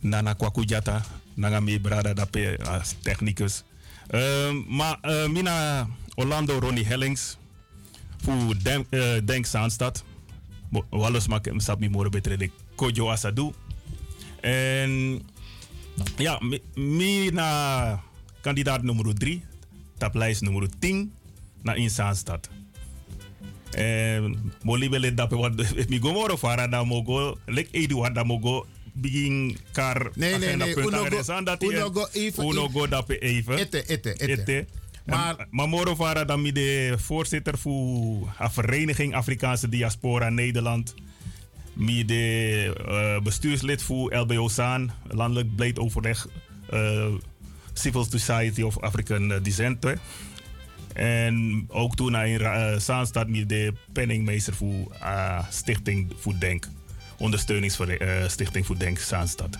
nana kwaku jata. Nanga me brada als technicus. Eh, maar eh, mina Orlando Ronnie Hellings. Fu Denk, Denk Zaanstad. Wallos mak hem sap mi more betre de Kojo Asadu. En ja, mi, mi na kandidaat nummer 3. Tap lijst nummer 10 naar in Zaanstad. En moli bele dape wat mi gomoro fara da mogo lek edu wat da mogo begin kar Nee, nee, Uno go- dat uno even- uno go dape even Ette, ette, ette. maar maar moro fara da mi de voorzitter voor vereniging Afrikaanse diaspora Nederland mi de eh, bestuurslid voor LBO Saan landelijk beleid overleg eh, Civil Society of African eh, Descent. En ook toen hij in uh, Zaanstad met de penningmeester voor uh, Stichting voor Denk. Ondersteuningsstichting uh, Stichting voor Denk Zaanstad.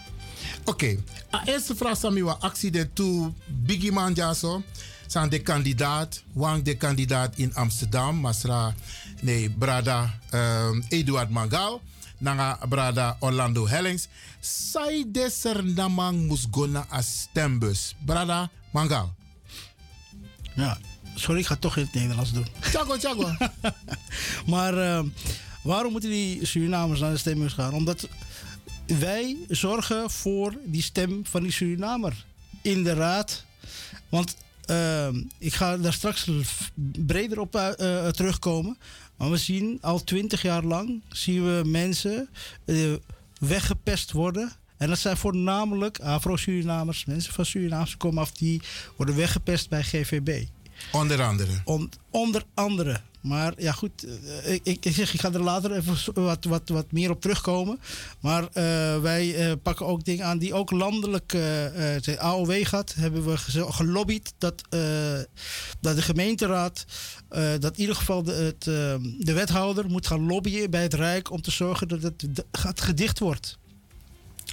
Oké, a eerste vraag is mi wa accident to Biggie Man jaso. Zijn de kandidaat, wang de kandidaat in Amsterdam, Masra, nee, Brada um, Eduard Mangal, nanga Brada Orlando Hellings. Sai de sernamang musgona a stembus. Brada Mangal. Ja, sorry, ik ga toch in het Nederlands doen. Chago, chago. maar eh, waarom moeten die Surinamers naar de stembus gaan? Omdat wij zorgen voor die stem van die Surinamer in de raad. Want uh, ik ga daar straks breder op uh, terugkomen. Maar we zien al twintig jaar lang zien we mensen uh, weggepest worden En dat zijn voornamelijk Afro-Surinamers, mensen van Surinaamse komaf, die worden weggepest bij GVB. Onder andere. On- onder andere. Maar ja, goed, eh, ik, ik, zeg, ik ga er later even wat, wat, wat meer op terugkomen. Maar eh, wij eh, pakken ook dingen aan die ook landelijk de AOW gaat. Hebben we gelobbyd dat, dat de gemeenteraad, dat in ieder geval de, het, de wethouder moet gaan lobbyen bij het Rijk om te zorgen dat het d- gaat gedicht wordt.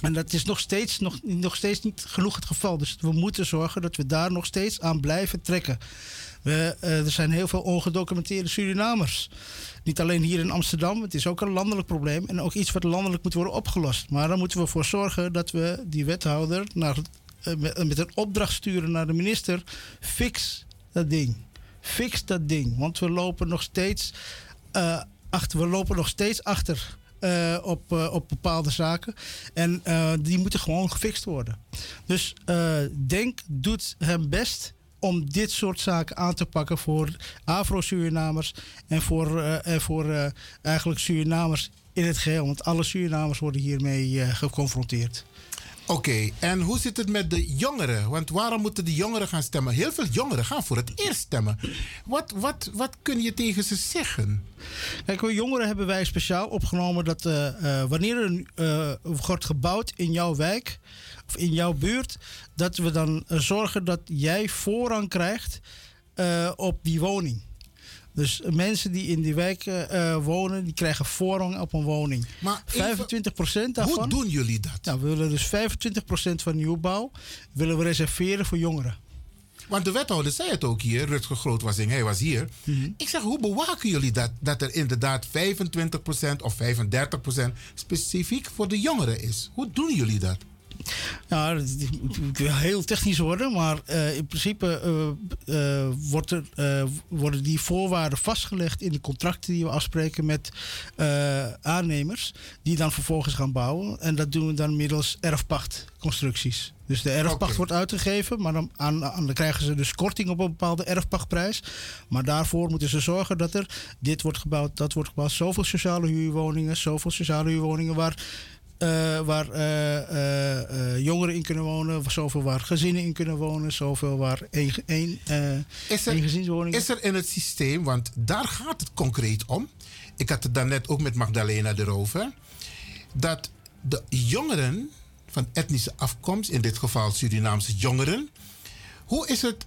En dat is nog steeds, nog, nog steeds niet genoeg het geval. Dus we moeten zorgen dat we daar nog steeds aan blijven trekken. We, eh, er zijn heel veel ongedocumenteerde Surinamers. Niet alleen hier in Amsterdam, het is ook een landelijk probleem. En ook iets wat landelijk moet worden opgelost. Maar daar moeten we voor zorgen dat we die wethouder naar, eh, met, met een opdracht sturen naar de minister. Fix dat ding. Fix dat ding. Want we lopen nog steeds, eh, achter, we lopen nog steeds achter eh, op, eh, op bepaalde zaken. En eh, die moeten gewoon gefixt worden. Dus Denk doet hem best om dit soort zaken aan te pakken voor Afro-Surinamers en voor, en voor eigenlijk Surinamers in het geheel. Want alle Surinamers worden hiermee geconfronteerd. Oké, en hoe zit het met de jongeren? Want waarom moeten de jongeren gaan stemmen? Heel veel jongeren gaan voor het eerst stemmen. Wat, wat, wat kun je tegen ze zeggen? Kijk, voor jongeren hebben wij speciaal opgenomen dat eh, eh, wanneer er eh, wordt gebouwd in jouw wijk of in jouw buurt, dat we dan zorgen dat jij voorrang krijgt op die woning. Dus mensen die in die wijk eh, eh, wonen, die krijgen voorrang op een woning. Maar 25% daarvan. Hoe doen jullie dat? Nou, we willen dus 25% van nieuwbouw willen we reserveren voor jongeren. Want de wethouder zei het ook hier, Rutger Grootwassing, hij was hier. Ik zeg, hoe bewaken jullie dat? Dat er inderdaad 25% of 35% specifiek voor de jongeren is. Hoe doen jullie dat? Ja, het moet wel heel technisch worden, maar eh, in principe eh, eh, wordt er, worden die voorwaarden vastgelegd in de contracten die we afspreken met aannemers, die dan vervolgens gaan bouwen. En dat doen we dan middels erfpachtconstructies. Dus de erfpacht wordt uitgegeven, maar dan, aan, aan, dan krijgen ze dus korting op een bepaalde erfpachtprijs. Maar daarvoor moeten ze zorgen dat er dit wordt gebouwd, dat wordt gebouwd, zoveel sociale huurwoningen, zoveel sociale huurwoningen waar eh, waar eh, eh, jongeren in kunnen wonen, zoveel waar gezinnen in kunnen wonen, zoveel waar één, één, Is er, eengezinswoningen. is er in het systeem, want daar gaat het concreet om. Ik had het daarnet ook met Magdalena erover. Dat de jongeren van etnische afkomst, in dit geval Surinaamse jongeren. Hoe is het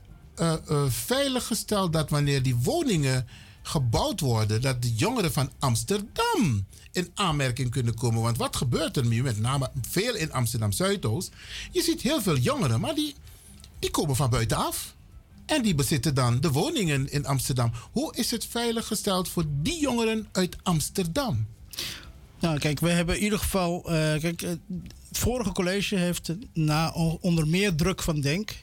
veiliggesteld dat wanneer die woningen gebouwd worden, dat de jongeren van Amsterdam in aanmerking kunnen komen? Want wat gebeurt er nu, met name veel in Amsterdam Zuidoost? Je ziet heel veel jongeren, maar die, die komen van buitenaf. En die bezitten dan de woningen in Amsterdam. Hoe is het veiliggesteld voor die jongeren uit Amsterdam? Nou, kijk, we hebben in ieder geval. eh, kijk, eh, het vorige college heeft na onder meer druk van Denk.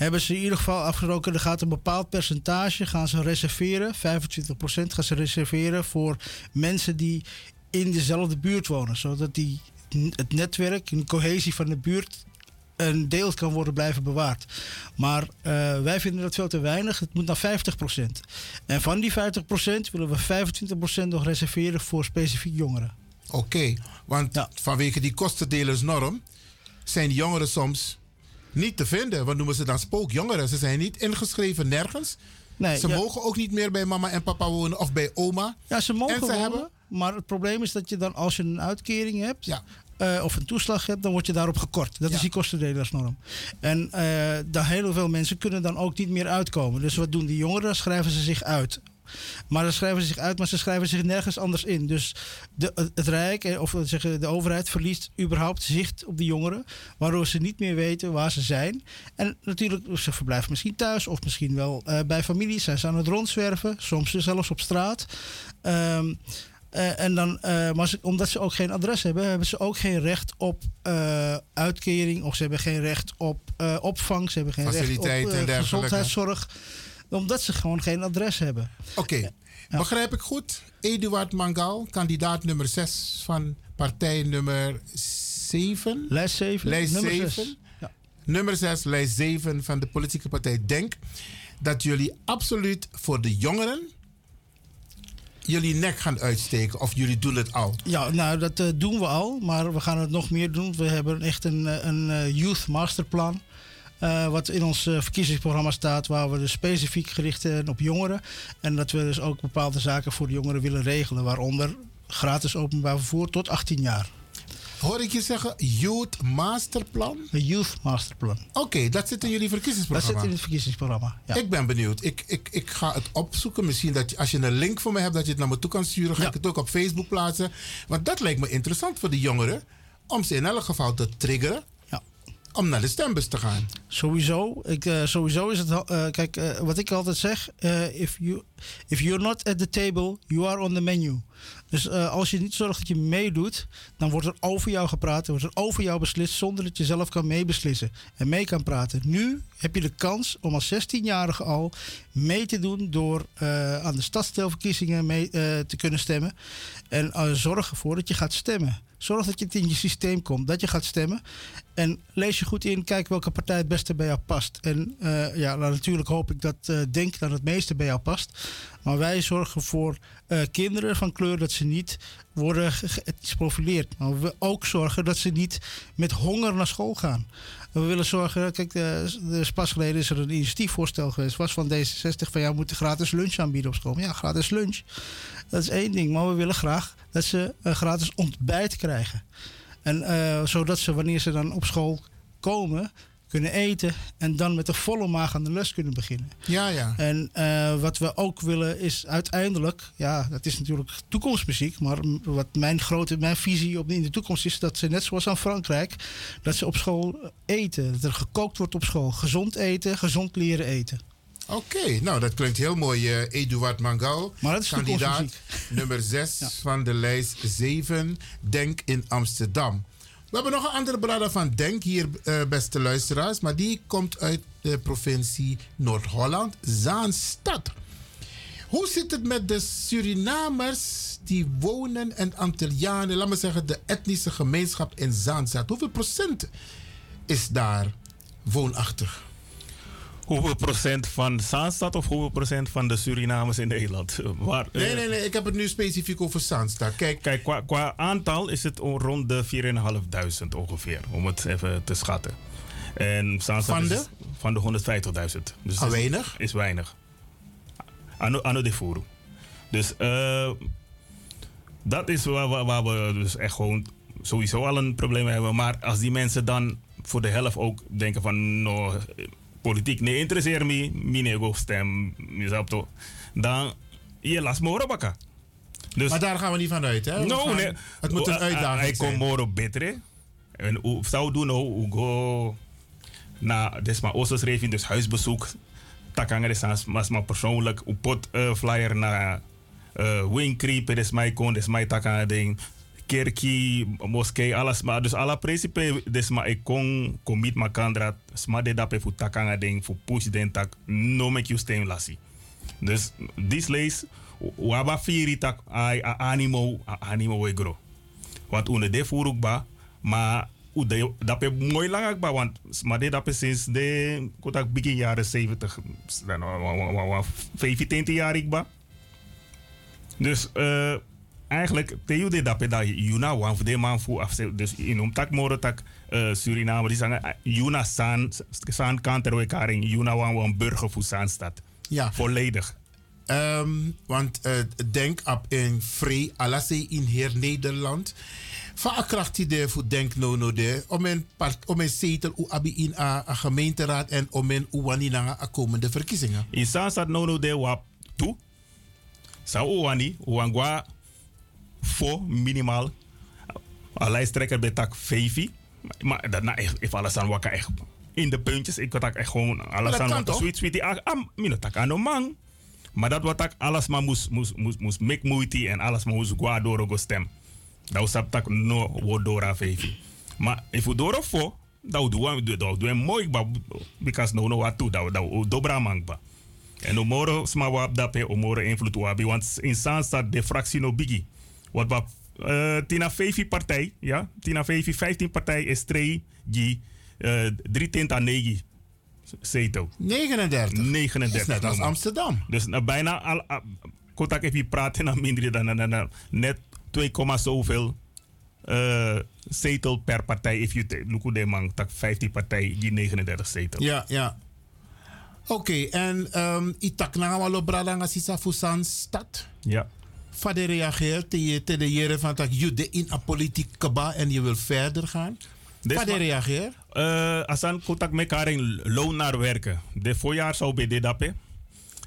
Hebben ze in ieder geval afgesproken, er gaat een bepaald percentage gaan ze reserveren. 25% gaan ze reserveren voor mensen die in dezelfde buurt wonen. Zodat die, het netwerk de cohesie van de buurt een deel kan worden blijven bewaard. Maar eh, wij vinden dat veel te weinig. Het moet naar 50%. En van die 50% willen we 25% nog reserveren voor specifiek jongeren. Oké, want vanwege die kostendelersnorm zijn die jongeren soms niet te vinden. Wat noemen ze dan spookjongeren? Ze zijn niet ingeschreven nergens. Nee, ze ja. mogen ook niet meer bij mama en papa wonen of bij oma. Ja, ze mogen En ze wonen, hebben- maar het probleem is dat je dan als je een uitkering hebt eh, of een toeslag hebt, dan word je daarop gekort. Dat is die kostendelersnorm. En daar heel veel mensen kunnen dan ook niet meer uitkomen. Dus wat doen die jongeren? Schrijven ze zich uit. Maar dan schrijven ze zich uit, maar ze schrijven zich nergens anders in. Dus de, het- Rijk, eh, of we zeggen, de overheid, verliest überhaupt zicht op de jongeren. Waardoor ze niet meer weten waar ze zijn. En natuurlijk, ze verblijven misschien thuis of misschien wel eh, bij familie. Zijn ze aan het rondzwerven, soms zelfs op straat. Ehm, eh, en dan, eh, maar ze- omdat ze ook geen adres hebben, hebben ze ook geen recht op eh, uitkering. Of ze hebben geen recht op eh, opvang. Ze hebben geen recht op eh, gezondheidszorg. Omdat ze gewoon geen adres hebben. Oké, begrijp ik goed? Eduard Mangal, kandidaat nummer 6 van partij nummer 7. Lijst 7. Lijst nummer 7. zes. Ja. Nummer 6, lijst 7 van de politieke partij Denk. Dat jullie absoluut voor de jongeren jullie nek gaan uitsteken of jullie doen het al? Ja, nou dat eh, doen we al, maar we gaan het nog meer doen. We hebben echt een, eh, een eh, Youth Masterplan. Eh, wat in ons eh, verkiezingsprogramma staat, waar we dus specifiek gericht zijn op jongeren. En dat we dus ook bepaalde zaken voor de jongeren willen regelen, waaronder gratis openbaar vervoer tot 18 jaar. Hoor ik je zeggen Youth Masterplan? Een Youth Masterplan. Oké, dat zit in jullie Dat verkiezingsprogramma. zit in het verkiezingsprogramma. Ja. Ik ben benieuwd. Ik, ik, ik ga het opzoeken. Misschien dat je, als je een link voor me hebt, dat je het naar me toe kan sturen. Ga ik het ook op Facebook plaatsen. Want dat lijkt me interessant voor de jongeren. Om ze in elk geval te triggeren. Om naar de stembus te gaan. Sowieso. Ik, eh, sowieso is het. eh, kijk, eh, wat ik altijd zeg. if, you, if you're not at the table, you are on the menu. Dus als je niet zorgt dat je meedoet, dan wordt er over jou gepraat. Wordt er over jou beslist zonder dat je zelf kan meebeslissen en mee kan praten. Nu heb je de kans om als 16-jarige al mee te doen door aan de stadsdeelverkiezingen mee te kunnen stemmen. En zorg ervoor dat je gaat stemmen. Zorg dat je het in je systeem komt, dat je gaat stemmen. En lees je goed in, kijk welke partij het beste bij jou past. En eh, ja, nou, natuurlijk hoop ik dat eh, Denk dat het meeste bij jou past. Maar wij zorgen voor eh, kinderen van kleur dat ze niet worden geprofileerd. Maar we ook zorgen dat ze niet met honger naar school gaan. We willen zorgen, kijk, de, de, pas geleden is er een initiatiefvoorstel geweest, was van D66 van ja, moeten gratis lunch aanbieden op school. Ja, gratis lunch, dat is één ding. Maar we willen graag dat ze een gratis ontbijt krijgen. En eh, zodat ze wanneer ze dan op school komen, kunnen eten en dan met een volle maag aan de les kunnen beginnen. Ja, ja. En eh, wat we ook willen is uiteindelijk, ja, dat is natuurlijk toekomstmuziek, maar wat mijn grote, mijn visie op in de toekomst is dat ze net zoals aan Frankrijk, dat ze op school eten, dat er gekookt wordt op school, gezond eten, gezond leren eten. Oké, nou dat klinkt heel mooi. eh Eduard Mangal, Maar dat is kandidaat nummer 6 van de lijst 7, Denk in Amsterdam. We hebben nog een andere brader van Denk hier, eh, beste luisteraars. Maar die komt uit de provincie Noord-Holland, Zaanstad. Hoe zit het met de Surinamers die wonen en Antillianen, laat me zeggen de etnische gemeenschap in Zaanstad? Hoeveel procent is daar woonachtig? Hoeveel procent van Zaanstad of hoeveel procent van de Surinamers in Nederland? Waar, eh, Nee, nee, nee. Ik heb het nu specifiek over Zaanstad. Kijk, Kijk, qua, qua aantal is het on- rond de 4.500 ongeveer, om het even te schatten. En Zaanstad Van is de? van de 150.000. Dus Ah, is- weinig? Is weinig. Anno, anno de furu. Dus eh, dat is waar, waar, waar we dus echt gewoon sowieso al een probleem hebben. Maar als die mensen dan voor de helft ook denken van... No, eh, politiek nee interesseert me, mine go stem, toch. Dan je las moro bakka. Dus, maar daar gaan we niet van uit, hè? We No, gaan- nee. Het moet een uitdaging Ik kom moro betere. En hoe zou doen nou, hoe go na desma osos dus huisbezoek. Takanga de sans, mas maar persoonlijk, hoe pot eh, flyer naar uh, Winkriep, des mij kon, des mij takanga ding. Kerkie, moskee, alles. Maar dus alle principe, des maar ik kon, commit makandra, sma de voor voor push den tak, no make you lassie. Dus this lees, waba firi tak ai a animo, animo we gro. Want une de furukba, maar u de dape mooi lang akba, want maar de dape sinds de kotak begin jaren 70, dan wa- wa- wa- wa- 25 jaar ikba. Dus eh eigenlijk teu de dape da yuna wan de man voor afze dus in om tak moro tak eh, Suriname die zeggen yuna san san kanter we karing yuna wan wan burger voor Zaanstad. Ja. Volledig. Ehm, want eh, denk op een vrij alasse in heer Nederland. Vaak krijgt hij de voor denk no no de om een part om een zetel u abi in a, a gemeenteraad en om een uwani na a komende verkiezingen. In Zaanstad no no de wap toe. Sa uwani uwangwa voor minimaal. Een lijsttrekker betak vijfie. Maar daarna echt, if alles aan wakker echt in de puntjes. Ik had echt gewoon alles dat aan kan wakker. Sweet sweetie. Ah, ah, minotak aan de man. Maar dat wat ik alles maar moest, moest, moest, moest make moeite en alles maar moest gwa door go stem. Dat was dat no wo dora vijfie. Maar if we door voor, dat doen we dat doen we mooi because no no wat toe dat dat dobra man ba. En o moro sma wap dape o moro invloed wabi want in Zaanstad de fractie no biggie. Wat wat eh Tina Fevi partij, ja, Tina Fevi 15 partij is 3 die eh 3 tinta 9 zetel. 39. 39. Is net als nummer. Amsterdam. Dus nou, bijna al, ah, Kotak heb je praten dan minder dan, dan, dan, dan net 2, komma zoveel eh, zetel per partij. If you look de man, tak 15 partij, die 39 zetel. Ja, ja. Oké, en um, itak na walo brada nga sisa fusan stad. Ja. Vader reageert te te de jere van dat je in een politiek kaba en je wil verder gaan. Vader reageert. Uh, asan kotak me karing loon naar werken. De voorjaar zou bij dit dappen.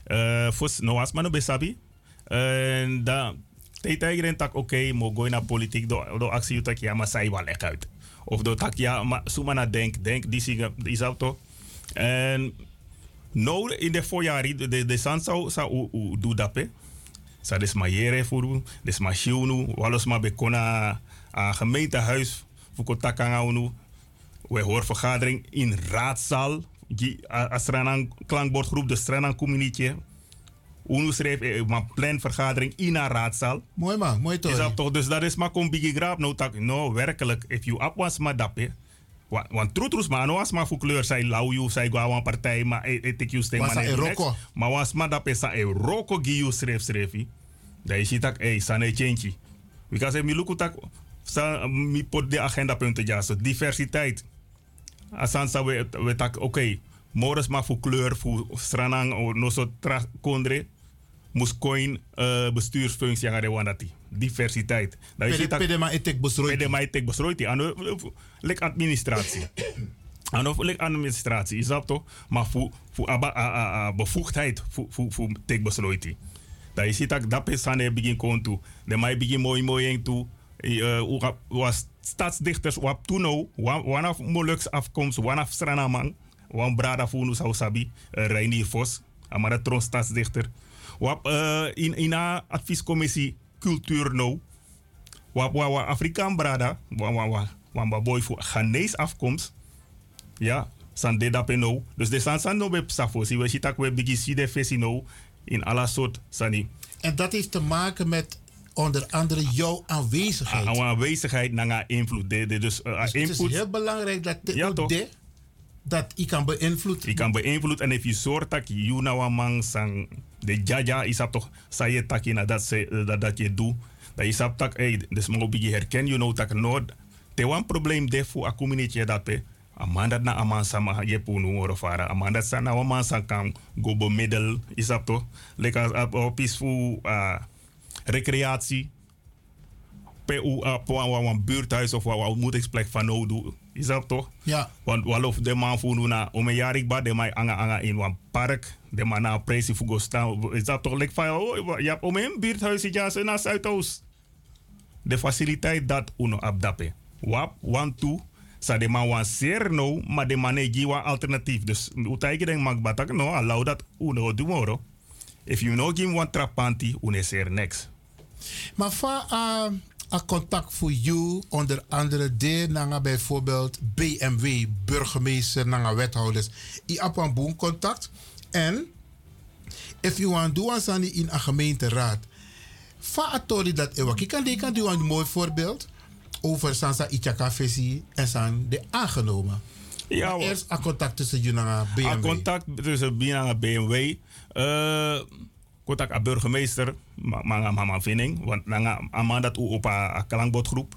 Uh, Fos no as mano besabi. En da Teta iedereen tak oké, mo go naar politiek do do actie tak ja maar sai wel echt uit. Of do tak ja maar suma na denk denk die is auto. En nou in de voorjaar de de, de san zou zou u do dappe. Sa des ma yere furu, des ma shiunu, walos ma bekona a gemeentehuis takanga unu. We hoorvergadering in raadzaal. Die Astranang klankbordgroep, de Stranang community. Unu schreef een planvergadering in een raadzaal. Mooi man, mooi toch? Is dat toch? Dus dat is maar kom bigi grap. Nou, tak, no, werkelijk. If you up was maar dappe. Want troetroes maar, no was maar voor kleur. Zij lauw, zij gwa een partij, maar ik you stay Was dat Eroko? Maar was maar dappe, sa Eroko gi you schreef schreef. Dat is tak, eh, sa ne change. Because mi luku tak, sa mi pot de agenda punten ja, so diversiteit. Asan sa we, we tak, oké. Okay, Morgens maar voor kleur, voor stranang, of no so tra kondre. Moest coin uh, bestuursfunctie aan de. Diversiteit. Dat is dat. Pede ma etek besroiti. Pede ma etek besroiti. Ano, lek administratie. Ano, lek administratie. Is dat toch? Maar voor, voor aba, a, a, a, bevoegdheid voor, voor, voor tek besroiti. Dat is dat dat pesane begin kontu. De mai begin mooi mooi toe. Uh, was stadsdichters wap nou, wanaf Moluks afkomst, wanaf Stranamang wan brada funu sau sabi uh, Reinier Vos amara tron stadsdichter wap uh, in ina adviescommissie cultuur nou wap wa, wa Afrikaan brada wa wa wa wan ba boy voor Ghanese afkomst ja san de dape nou dus de san san no be safo si we sitak we bigi si de fesi nou in alla soort sani en dat heeft te maken met onder andere jouw aanwezigheid. Jouw aanwezigheid naar invloed. De, de, dus, uh, dus input, het is heel belangrijk dat de, ja, toch? de dat ik kan beïnvloeden. Ik kan beïnvloeden en if you soort dat je nou man sang de jaja is dat toch say je in dat ze dat dat je doet. Dat is dat tak hey dus mo bigi herken you know tak no te wan probleem de fu a community dat pe amanda na aman sama je punu oro fara amanda sana wa man sang kan go bo middel is dat toch lekker op peaceful uh, recreatie pe u op een buurthuis of wat ontmoetingsplek van nou doen. Is dat toch? Ja. Want walof de man voor na om een jaar ik ba de mij anga anga in een park. De man na prijs voor staan. Is dat toch like van oh ja om een buurthuis ja ze naar Zuidoost. De faciliteit dat uno abdape. Wap one two sa de man wan ser no maar de manegi wa alternatief. Dus utai denk mag batak no allow dat uno tomorrow. If you know give one trapanti uno ser next. Maar va uh, een contact voor jou, onder andere de nanga bijvoorbeeld BMW, burgemeester, nanga wethouders. I op een boom contact. En, if you want doen aan in een gemeenteraad. Fa atori dat ewa. Ik kan kan doen een mooi voorbeeld over Sansa Ichaka Fesi en San de aangenomen. Ja, eerst een contact tussen en BMW. Een contact tussen en BMW. Uh, kotak a burgemeester manga mama vining want nanga amanda u op a klankbordgroep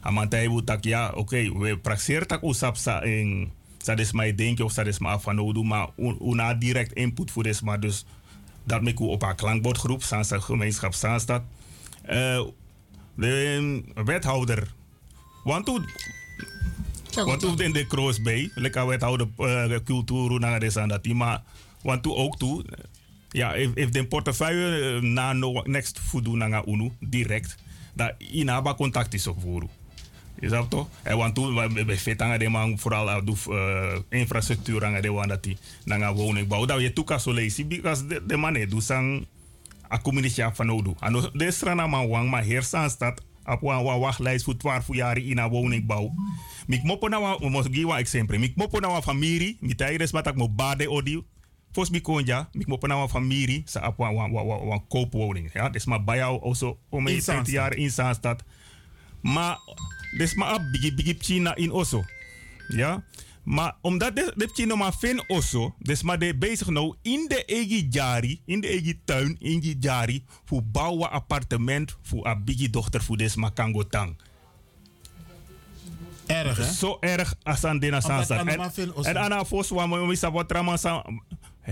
amantai u tak ja oké okay, we praxeer tak u sapsa in sa des mai denk of sa des ma afanodu maar una direct input voor des maar dus dat me op a klankbordgroep Sansa gemeenschap Zaanstad uh, de wethouder want u want u in de cross bay lekker wethouder uh, cultuur na des aan dat maar want u ook toe ja, if, if de portefeuille uh, na no next fudu nanga unu direct, da inaba contact is ook voor Is dat toch? En want toen we fetanga de man vooral uh, uh, infrastructuur anga de wan dat die nanga woningbouw. Dat je toeka so leisi because de, de man do sang a community van odu. Ano de strana man wang ma heersan stad op een wa wachtlijst voor 12 jaar in een woningbouw. Mik mopo na wa, mo gi wa exemple. Mik mopo na wa familie, mi tayres matak mo bade Fos mi konja, mi mo pana familie sa op wan wan wan wan koopwoning. Ja, maar bij jou also om 20 jaar in Zaanstad. Maar dus maar op bigi bigi China in Osso. Ja. Maar omdat de, de chino maar fin osso, dus maar de bezig nou in de eigen jari, in de eigen tuin, in die jari, voor bouwen appartement voor een biggie dochter voor des makango tang. Erg, hè? Zo erg als aan de nasansa. Anna En, maar fin osso. en Anna Vos, waar we met wat trauma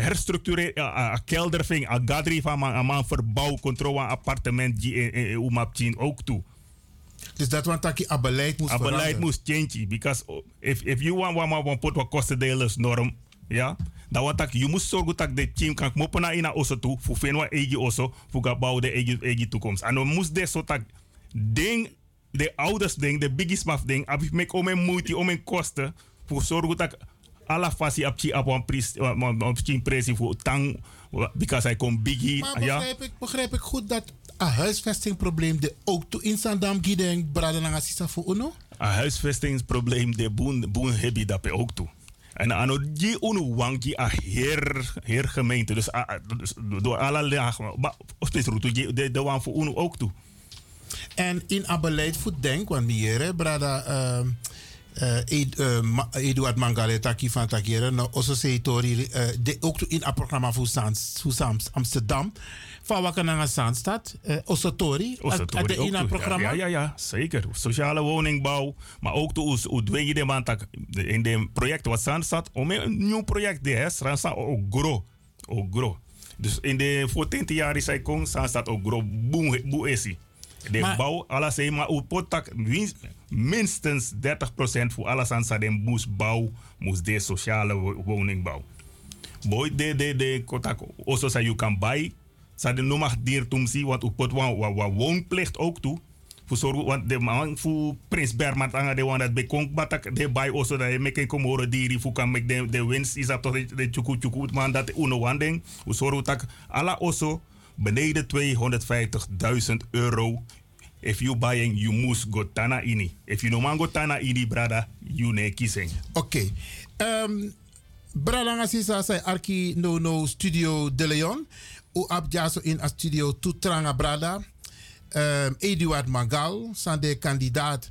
herstructureren, een kelder ving, een gadri van man verbouw, controle appartement, die in Umapchin ook toe. Dus dat want dat je beleid moest A beleid veranderen. moest change. Because if, if you want one man put wat kostendelers norm, ja, dan wat tak, je moet zorgen dat de team kan moppen naar in osso toe, voor wat eigen osso, voor gaan bouwen de eigen, eigen toekomst. En we moest dit tak ding, de ouders ding, de biggest maf ding, heb ik make om een moeite, om een kosten, voor zorgen dat op je op een prijs, op je prijs voor tang, because hij komt biggie, Maar ja. begrijp, ik, begrijp ik goed dat een huisvestingprobleem de ook toe in Sandam Gideng Brada Nangasisa voor Uno? een huisvestingsprobleem de boen boen heb je dat ook toe. En aan die unu wangi a heer heer gemeente dus, a- a- dus door alle lagen of dit route de de wan voor unu ook toe. En in een beleid voor denk, want hier, hè, Brada Ma- Eduard Mangale Taki van Takere, nou, onze setori, eh, de ook in een programma voor Sans, Amsterdam. Van Wakananga Zandstad, eh Ossatori, Ossatori de in toe. programma. Ja, ja, ja, zeker. Sociale woningbouw, maar ook hoe dwing je de man tak- in de project wat staan staat om een nieuw project de hè, staan staat ook gro, ook gro. Dus in de voor 20 jaar is hij kon staan staat ook gro boe boe is. De Maar- bouw alles zeg maar potak minstens 30% voor alles aan in moest bouw moest de sociale wo- woningbouw. Boy de de de kotak also say you can buy sa de no mag dier tum si want u pot wan wa, wa woonplicht ook toe. Voor zorgen want de man voor Prins Berman anga de wan dat be konk batak de buy also dat je meken komoro diri fu kan make de de winst is up toch de- chuku chuku man dat uno wan ding. U zorgen tak ala also beneden 250.000 euro. If you buying, you must go tana ini. If you no man go tana ini, brada, you ne kissing. Oké. Ehm, Brada Ngasisa say Arki no no studio de Leon. U abjaso in a studio Tutranga Brada. Ehm, Eduard Magal, zijn de kandidaat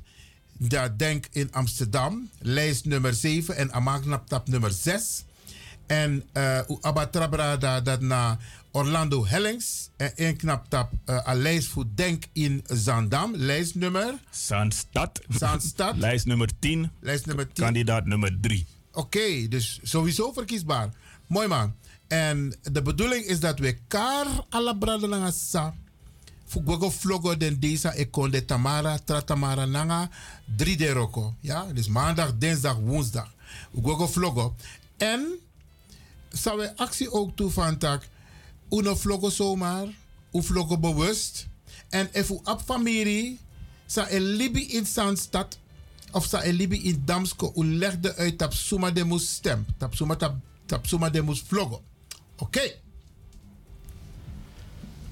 dat denk in Amsterdam. Lijst nummer 7 en Amagnaptap nummer 6. En uh, u abatra brada dat na Orlando Hellings. En een knaptap uh, lijst voor denk in Zandam. Lijst nummer? Zandstad. Zandstad. Lijst nummer 10. Lijst nummer 10. Kandidaat nummer 3. Oké, dus sowieso verkiesbaar. Mooi man. En de bedoeling is dat we kar alla brada nanga sa. Fugogo vlogo den deze ekonde Tamara, Tratamara nanga, drie de roko. Ja, dus maandag, dinsdag, woensdag. Ugogo vlogo. En zou we actie ook toe van tak. Uno vlogo zomaar, u vlogo bewust. En if u op familie, sa een libi in Zandstad, of sa een libi in Damsko, u legde uit tap suma de moes stem. Tap suma, tap, tap suma de moes vlogo. Oké.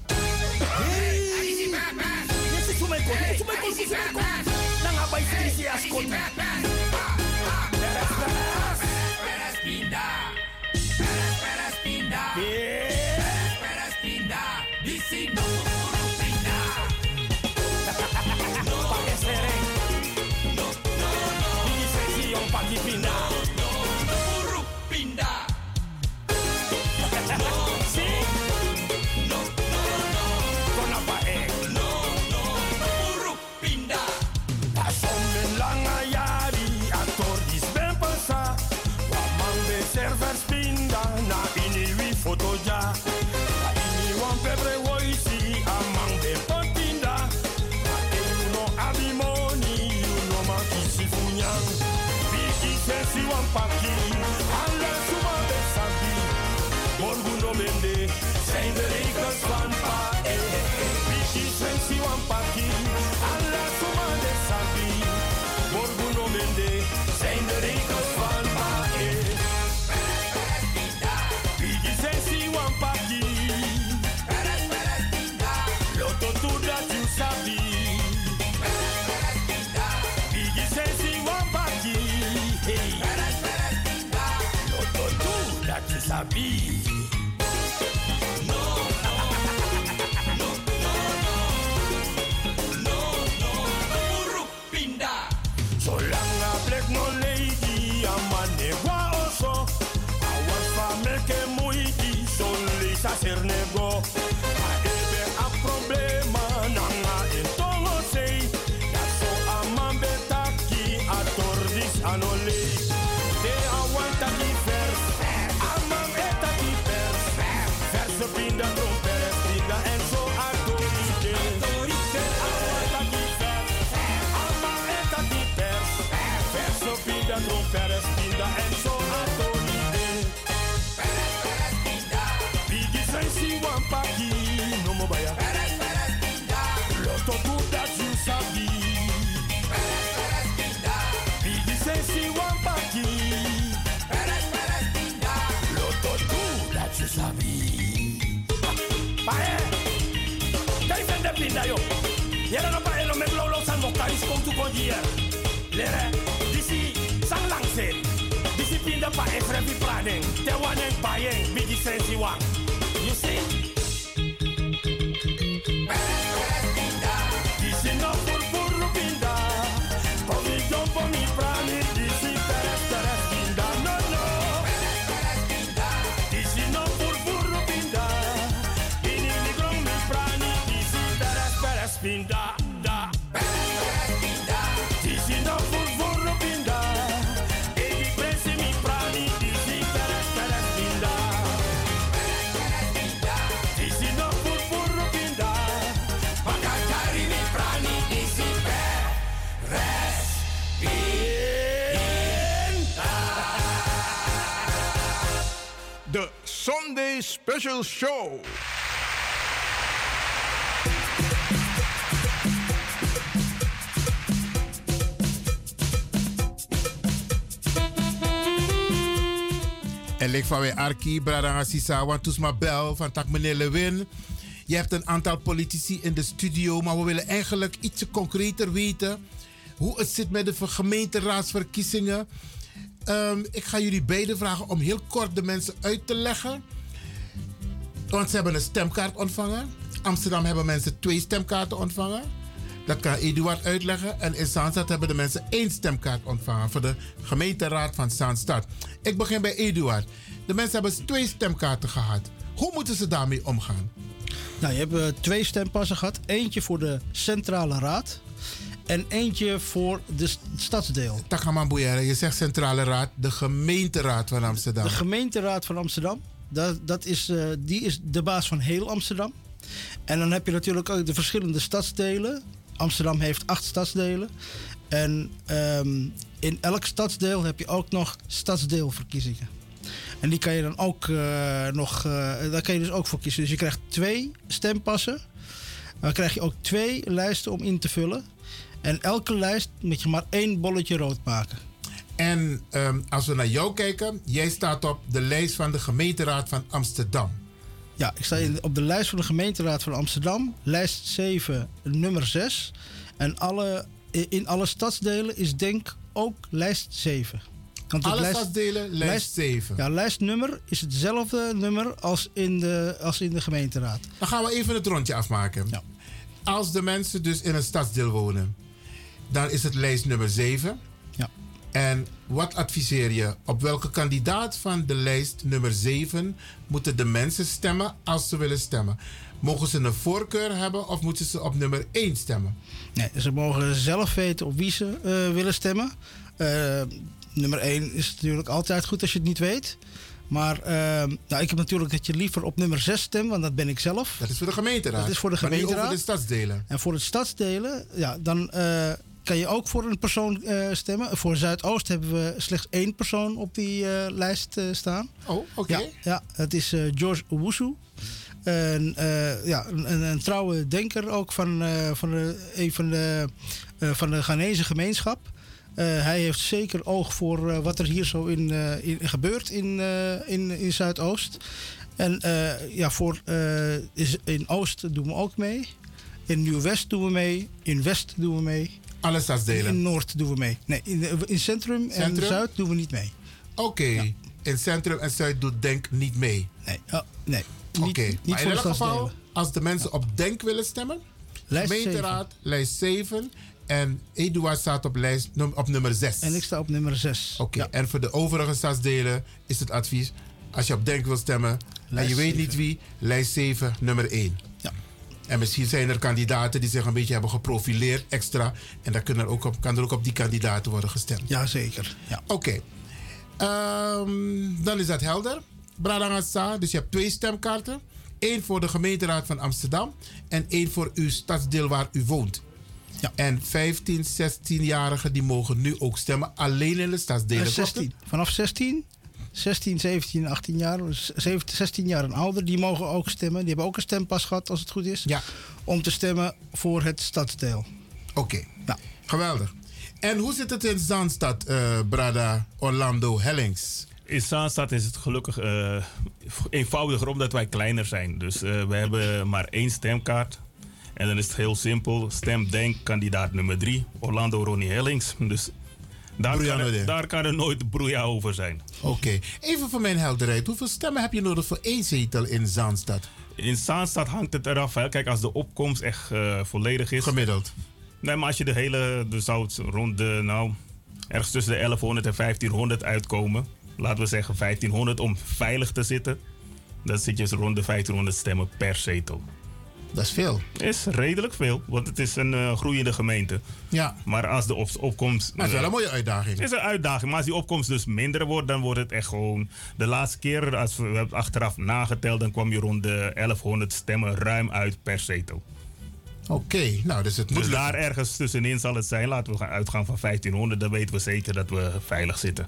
Zijn pinda yo. Yera no pa elo me blolo san mo karis kom tu kon dier. Lere, disi sang lang se. Disi pinda pa efre vi praden. Te wanen bayen, bigi sensi wang. Special Show. En lik van wij Arki, Bradanga Sisa, want toes bel van tak meneer Lewin. Je hebt een aantal politici in de studio, maar we willen eigenlijk iets concreter weten hoe het zit met de ver- gemeenteraadsverkiezingen. Ehm, ik ga jullie beiden vragen om heel kort de mensen uit te leggen. Want ze hebben een stemkaart ontvangen. Amsterdam hebben mensen twee stemkaarten ontvangen. Dat kan Eduard uitleggen. En in Zaanstad hebben de mensen één stemkaart ontvangen voor de gemeenteraad van Zaanstad. Ik begin bij Eduard. De mensen hebben twee stemkaarten gehad. Hoe moeten ze daarmee omgaan? Nou, je hebt eh, twee stempassen gehad. Eentje voor de centrale raad. En eentje voor de st- stadsdeel. Takaman je zegt centrale raad, de gemeenteraad van Amsterdam. De gemeenteraad van Amsterdam. Dat, dat is, eh, die is de baas van heel Amsterdam. En dan heb je natuurlijk ook de verschillende stadsdelen. Amsterdam heeft acht stadsdelen. En ehm, in elk stadsdeel heb je ook nog stadsdeelverkiezingen. En die kan je dan ook eh, nog, eh, daar kan je dus ook voor kiezen. Dus je krijgt twee stempassen. Dan krijg je ook twee lijsten om in te vullen. En elke lijst moet je maar één bolletje rood maken. En ehm, als we naar jou kijken, jij staat op de lijst van de gemeenteraad van Amsterdam. Ja, ik sta op de lijst van de gemeenteraad van Amsterdam, lijst 7, nummer 6. En alle, in alle stadsdelen is denk ook lijst 7. Want Alle stadsdelen, lijst 7. Ja, lijstnummer is hetzelfde nummer als in de, als in de gemeenteraad. Dan gaan we even het rondje afmaken. Als de mensen dus in een stadsdeel wonen, dan is het lijst nummer 7. En wat adviseer je? Op welke kandidaat van de lijst nummer 7 moeten de mensen stemmen als ze willen stemmen? Mogen ze een voorkeur hebben of moeten ze op nummer 1 stemmen? Nee, ze mogen zelf weten op wie ze eh, willen stemmen. Eh, nummer 1 is natuurlijk altijd goed als je het niet weet. Maar eh, nou, ik heb natuurlijk dat je liever op nummer 6 stemt, want dat ben ik zelf. Dat is voor de gemeenteraad. Dat is voor de Maar gemeenteraad. over de stadsdelen. En voor het stadsdelen, ja, dan kan je ook voor een persoon eh, stemmen. Voor Zuidoost hebben we slechts één persoon op die eh, lijst eh, staan. Oh, oké. Ja, ja, het is George Owusu. En, ja, een, een, trouwe denker ook van, van de, een van de, van de Ghanese gemeenschap. Hij heeft zeker oog voor wat er hier zo in, in gebeurt in, in, in Zuidoost. En ja, voor, is, in Oost doen we ook mee. In Nieuw-West doen we mee. In West doen we mee. Alle stadsdelen? In Noord doen we mee. Nee, in, in Centrum, Centrum? en Zuid doen we niet mee. Oké. In Centrum en Zuid doet Denk niet mee. Nee, oh, nee. Oké. niet Maar in elk geval, als de mensen op Denk willen stemmen, Lijst gemeenteraad, lijst 7. En Eduard staat op, lijst, op nummer 6. En ik sta op nummer 6. Oké, en voor de overige stadsdelen is het advies... als je op Denk wil stemmen en je weet niet wie... lijst 7, nummer 1. En misschien zijn er kandidaten die zich een beetje hebben geprofileerd extra... en dan kunnen er ook op, kan er ook op die kandidaten worden gestemd. Jazeker, ja. Oké. Ehm, dan is dat helder. Bradangasa, dus je hebt twee stemkaarten. Eén voor de gemeenteraad van Amsterdam... en één voor uw stadsdeel waar u woont. Ja. En 15, 16-jarigen die mogen nu ook stemmen. Alleen in de stadsdelen. Eh, klopt 16. Vanaf 16, 16, 17, 18 jaar, dus 17, 16 jaar en ouder, die mogen ook stemmen. Die hebben ook een stempas gehad, als het goed is. Ja. Om te stemmen voor het stadsdeel. Oké, geweldig. En hoe zit het in Zaanstad, eh, Brada Orlando Hellings? In Zaanstad is het gelukkig eh, eenvoudiger omdat wij kleiner zijn. Dus eh, we hebben maar één stemkaart. En dan is het heel simpel. Stem denk kandidaat nummer 3, Orlando Ronnie Hellings. Dus daar kan, er, daar kan er nooit broeia over zijn. Oké, even voor mijn helderheid. Hoeveel stemmen heb je nodig voor één zetel in Zaanstad? In Zaanstad hangt het eraf. Hè. Kijk, als de opkomst echt eh, volledig is. Gemiddeld. Nee, maar als je de hele. De zou het rond de. Nou, ergens tussen de 1100 en 1500 uitkomen. Laten we zeggen 1500 om veilig te zitten. Dan zit je rond de 1500 stemmen per zetel. Dat is veel. Is redelijk veel, want het is een eh, groeiende gemeente. Ja. Maar als de op opkomst. Maar het is wel een mooie uitdaging. Is een uitdaging, maar als die opkomst dus minder wordt, dan wordt het echt gewoon. De laatste keer, als we, we hebben het achteraf nageteld, dan kwam je rond de 1100 stemmen ruim uit per zetel. Oké, nou, dus het moet Dus daar ergens tussenin zal het zijn. Laten we gaan uitgaan van 1500, dan weten we zeker dat we veilig zitten.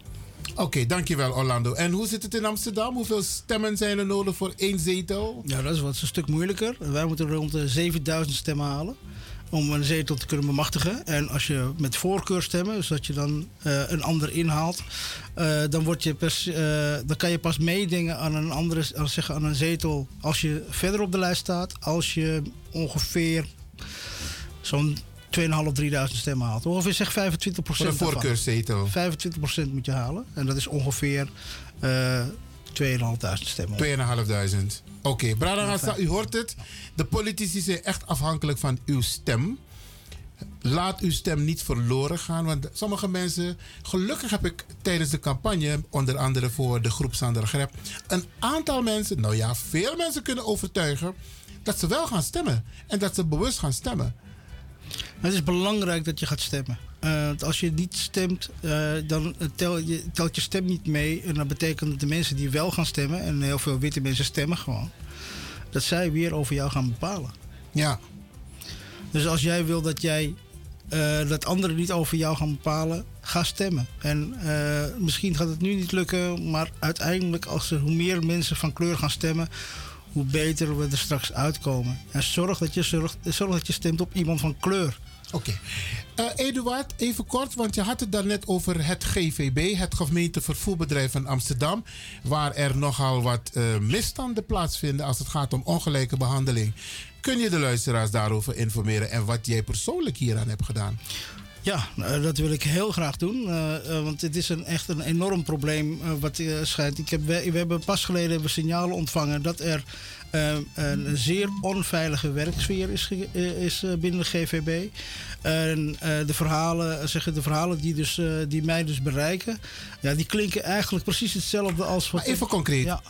Oké, dankjewel Orlando. En hoe zit het in Amsterdam? Hoeveel stemmen zijn er nodig voor één zetel? Ja, dat is wat een stuk moeilijker. Wij moeten rond de 7000 stemmen halen om een zetel te kunnen bemachtigen. En als je met voorkeur stemmen, dus dat je dan eh, een ander inhaalt, eh, dan, word je pas, eh, dan kan je pas meedingen aan een andere, als zeggen, aan een zetel als je verder op de lijst staat. Als je ongeveer zo'n 2.500, 3000 stemmen haalt. Ongeveer zeg 25 Voor een voorkeurszetel. 25% moet je halen. En dat is ongeveer eh 2.500 stemmen. 2.500. Oké, Brada Hassa, u hoort het. De politici zijn echt afhankelijk van uw stem. Laat uw stem niet verloren gaan. Want sommige mensen, gelukkig heb ik tijdens de campagne, onder andere voor de groep Sander Grep, een aantal mensen, nou ja, veel mensen kunnen overtuigen dat ze wel gaan stemmen. En dat ze bewust gaan stemmen. Het is belangrijk dat je gaat stemmen. Eh, als je niet stemt, eh, dan tel je, telt je stem niet mee. En dat betekent dat de mensen die wel gaan stemmen, en heel veel witte mensen stemmen gewoon, dat zij weer over jou gaan bepalen. Ja. Dus als jij wil dat jij eh, dat anderen niet over jou gaan bepalen, ga stemmen. En misschien gaat het nu niet lukken, maar uiteindelijk, als er hoe meer mensen van kleur gaan stemmen, hoe beter we er straks uitkomen. En zorg dat je, zorgt, zorg dat je stemt op iemand van kleur. Oké. Eh, Eduard, even kort, want je had het daarnet over het GVB, het gemeente vervoerbedrijf van Amsterdam, waar er nogal wat eh, misstanden plaatsvinden als het gaat om ongelijke behandeling. Kun je de luisteraars daarover informeren en wat jij persoonlijk hieraan hebt gedaan? Ja, nou, dat wil ik heel graag doen. eh, eh, want het is een, echt een enorm probleem eh, wat eh, schijnt. Ik heb, we, we hebben pas geleden hebben signalen ontvangen dat er eh, een zeer onveilige werksfeer is, eh, is eh, binnen de GVB. En eh, de, verhalen, eh, zeggen, de verhalen die, dus, eh, die mij dus bereiken, ja, die klinken eigenlijk precies hetzelfde als wat. Maar even concreet, Ja.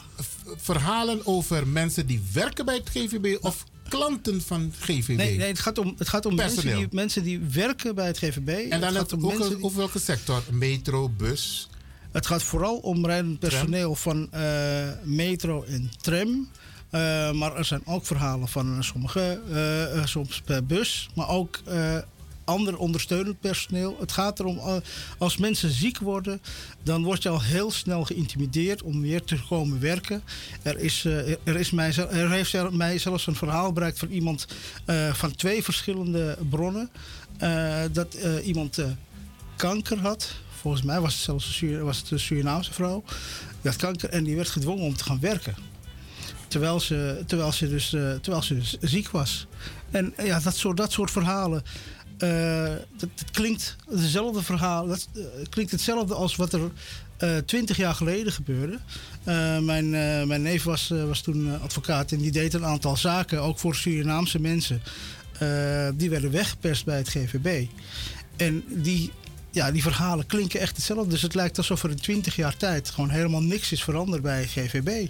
verhalen over mensen die werken bij het GVB of klanten van GVB? Nee, nee, het gaat om, het gaat om mensen die, mensen die werken bij het GVB. En dan het ook, die- over welke sector? Metro, bus? Het gaat vooral om rijdend personeel van eh, metro en tram. Eh, maar er zijn ook verhalen van eh, sommige, soms per bus, maar ook ander ondersteunend personeel. Het gaat erom, eh, als mensen ziek worden, dan word je al heel snel geïntimideerd om weer te komen werken. Er, is, eh, er, is mij, er heeft mij zelfs een verhaal bereikt van iemand eh, van twee verschillende bronnen. dat iemand kanker had. Volgens mij was het zelfs een, was het een Surinaamse vrouw. Die had kanker en die werd gedwongen om te gaan werken. Terwijl ze, terwijl ze, dus, terwijl ze dus ziek was. En ja, dat soort, dat soort verhalen. Eh, dat, dat klinkt dezelfde verhaal. Eh, klinkt hetzelfde als wat er eh, twintig jaar geleden gebeurde. Eh, mijn, eh, mijn neef was, eh, was toen eh, advocaat en die deed een aantal zaken, ook voor Surinaamse mensen. Eh, die werden weggeperst bij het GVB. En die, ja, die verhalen klinken echt hetzelfde. Dus het lijkt alsof er in twintig jaar tijd gewoon helemaal niks is veranderd bij het GVB.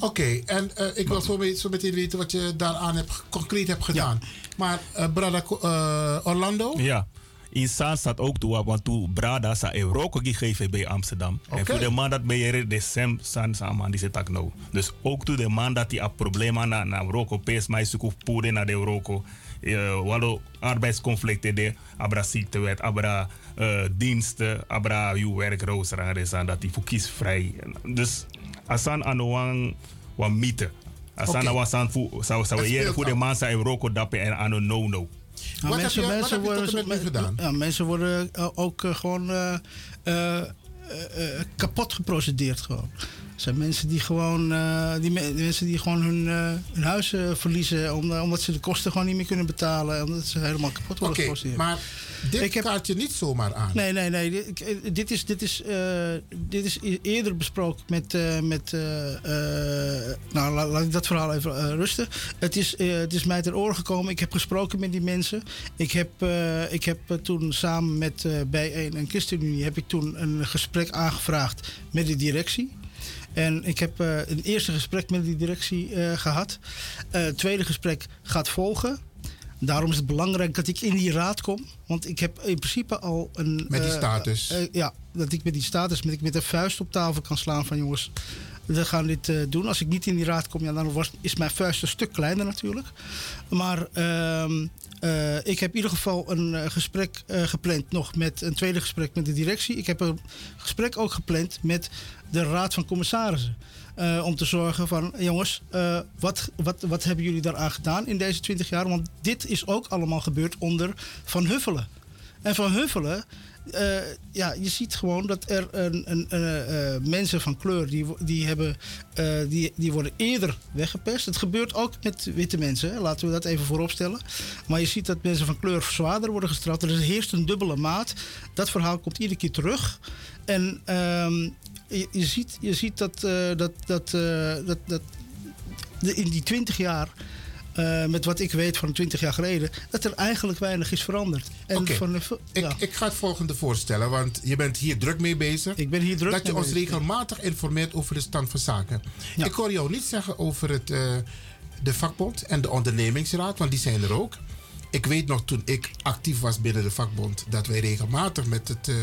Oké, en eh, ik wil zo, mee- zo meteen weten wat je daaraan hebt, concreet hebt gedaan. Maar eh Brada eh, Orlando? Ja. In Saan staat ook toe, want toen Brada sa Euroko die GVB Amsterdam. En voor de man dat ben je de Sem San Saman die zit ook nou. Dus ook toen de man dat die een probleem aan na na Euroko pees mij zoek poede naar de Euroko. Uh, Wallo arbeidsconflicten de abra ziektewet, abra diensten, abra uw werkrooster is aan dat die voor kiesvrij. Dus asan aan wan wan mythe. Asan okay. wasan voor zou zou je voor de man sa Euroko dappen en aan een no no. Nou, Wat heb je- wat heb je tot en met nu me- gedaan? Ja, mensen worden eh, ook eh, gewoon eh, eh, eh, eh, kapot geprocedeerd gewoon. Zijn mensen die gewoon, eh, die, me- die mensen die gewoon hun, eh, hun huis eh, verliezen. Om, omdat ze de kosten gewoon niet meer kunnen betalen. Omdat ze helemaal kapot worden Oké, geforceerd. maar dit Ik heb- kaart je niet zomaar aan. Nee, nee, nee. Dit, is, dit, is, dit is e- eerder besproken met. met nou, laat, laat ik dat verhaal even rusten. Het is, het is mij ter oren gekomen. Ik heb gesproken met die mensen. Ik heb, ik heb toen samen met eh B1 en ChristenUnie. heb ik toen een gesprek aangevraagd met de directie. En ik heb eh, een eerste gesprek met die directie eh, gehad. Eh, het tweede gesprek gaat volgen. Daarom is het belangrijk dat ik in die raad kom. Want ik heb in principe al een. Met die status. ja, dat ik met die status, met ik met de vuist op tafel kan slaan van jongens. We gaan dit eh, doen. Als ik niet in die raad kom, ja, dan was, is mijn vuist een stuk kleiner natuurlijk. Maar ehm, eh, ik heb in ieder geval een eh, gesprek gepland nog met een tweede gesprek met de directie. Ik heb een gesprek ook gepland met de raad van commissarissen. Om te zorgen van, jongens, wat, wat, wat hebben jullie daaraan gedaan in deze 20 jaar? Want dit is ook allemaal gebeurd onder Van Huffelen. En Van Huffelen, eh, ja, je ziet gewoon dat er een, een, eh, eh, mensen van kleur, die, die, hebben, eh, die, die worden eerder weggepest. Het gebeurt ook met witte mensen, laten we dat even vooropstellen. Maar je ziet dat mensen van kleur zwaarder worden gestraft. Er heerst een dubbele maat. Dat verhaal komt iedere keer terug. En ehm, je, je ziet, je ziet dat, dat, dat, dat, dat in die 20 jaar, eh, met wat ik weet van 20 jaar geleden, dat er eigenlijk weinig is veranderd. En van de, Ik, ik ga het volgende voorstellen, want je bent hier druk mee bezig. Ik ben hier druk Dat je ons bezig, ja. regelmatig informeert over de stand van zaken. Ik hoor jou niet zeggen over het, eh, de vakbond en de ondernemingsraad, want die zijn er ook. Ik weet nog toen ik actief was binnen de vakbond, dat wij regelmatig met het eh,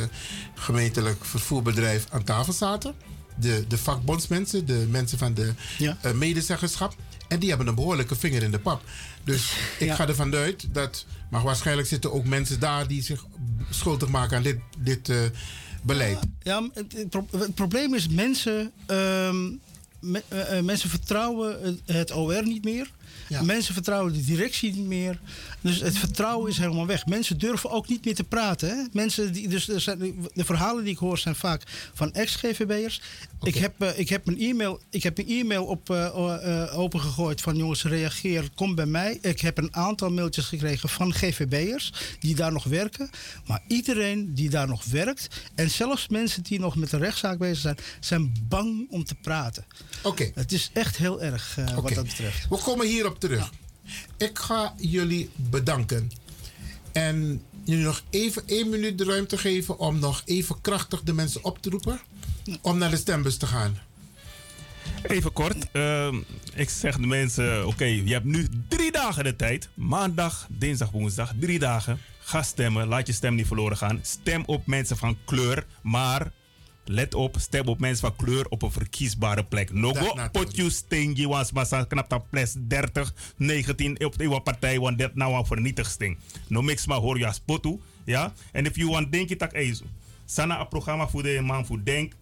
gemeentelijk vervoerbedrijf aan tafel zaten. De, de vakbondsmensen, de mensen van de eh, medezeggenschap. En die hebben een behoorlijke vinger in de pap. Dus ik Ja. ga ervan uit dat. Maar waarschijnlijk zitten ook mensen daar die zich schuldig maken aan dit, dit eh, beleid. Ja, het, het pro- het probleem is mensen, ehm, me- eh, eh, mensen vertrouwen het, het OR niet meer. Mensen vertrouwen de directie niet meer. Dus het vertrouwen is helemaal weg. Mensen durven ook niet meer te praten. Hè? Mensen die, dus de verhalen die ik hoor zijn vaak van ex-GVB'ers. Ik, heb, eh, ik, heb een e-mail, ik heb een e-mail op eh, eh, opengegooid van jongens reageer, kom bij mij. Ik heb een aantal mailtjes gekregen van GVB'ers die daar nog werken. Maar iedereen die daar nog werkt en zelfs mensen die nog met de rechtszaak bezig zijn, zijn bang om te praten. Oké. Het is echt heel erg eh, wat Oké. dat betreft. We komen hierop terug. Ik ga jullie bedanken. En jullie nog even één minuut de ruimte geven om nog even krachtig de mensen op te roepen. Om naar de stembus te gaan. Even kort. ehm, ik zeg de mensen: oké, je hebt nu drie dagen de tijd. Maandag, dinsdag, woensdag. Drie dagen. Ga stemmen. Laat je stem niet verloren gaan. Stem op mensen van kleur. Maar let op, stem op mensen van kleur op een verkiesbare plek. No Dat go potju stingy was massa knap dat plus 30, 19 op de partij, want dat nou een vernietiging. No mix maar hoor je als potu. Ja? En if you want denk je tak eizo. Sana een programma voor de man voor denk.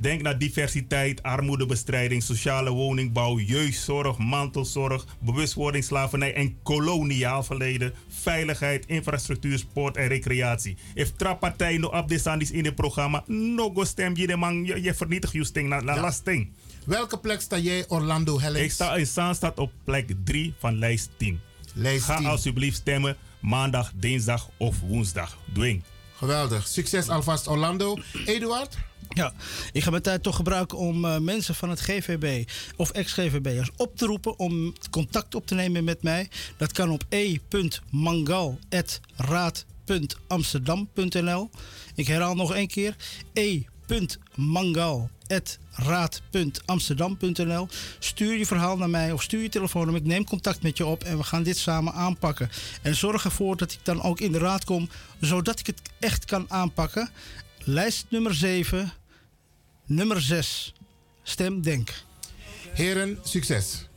Denk naar diversiteit, armoedebestrijding, sociale woningbouw, jeugdzorg, mantelzorg, bewustwording, slavernij en koloniaal verleden, veiligheid, infrastructuur, sport en recreatie. If trappartij no de in het programma, no go stem je de man, je, je vernietigt je sting Ja. Welke plek sta jij, Orlando Hellings? Ik sta in Zaanstad op plek 3 van lijst 10. Lijst Ga 10. alsjeblieft stemmen maandag, dinsdag of woensdag. Dwing. Geweldig. Succes alvast, Orlando. Eduard? Ja, ik ga mijn tijd toch gebruiken om eh, mensen van het GVB of ex-GVB'ers op te roepen om contact op te nemen met mij. Dat kan op e.mangal.raad.amsterdam.nl. Ik herhaal nog één keer. e.mangal.raad.amsterdam.nl. Stuur je verhaal naar mij of stuur je telefoonnummer. Ik neem contact met je op en we gaan dit samen aanpakken. En zorg ervoor dat ik dan ook in de raad kom, zodat ik het echt kan aanpakken. Lijst nummer 7, nummer 6. Stem Denk. Heren, succes.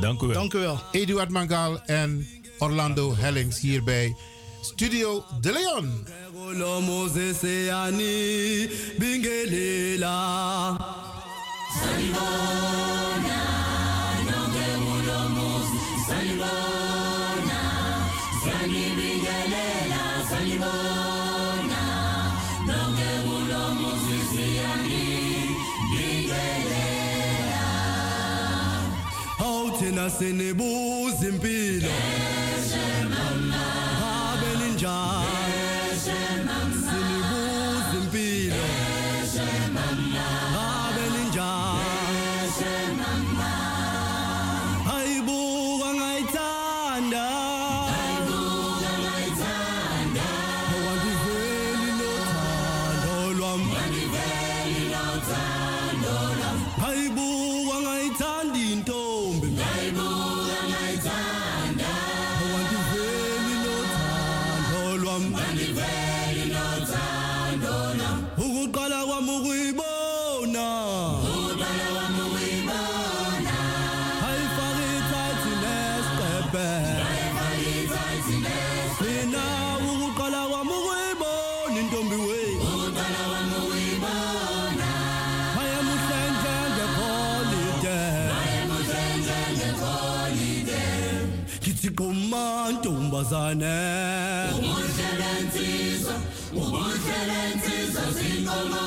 Dank u wel. Dank u wel. Eduard Mangal en Orlando Hellings hier bij Studio De Leon. Bingelela singase nebuza impilo. Ntombazane Umuhle lensizwa Umuhle lensizwa zinkomo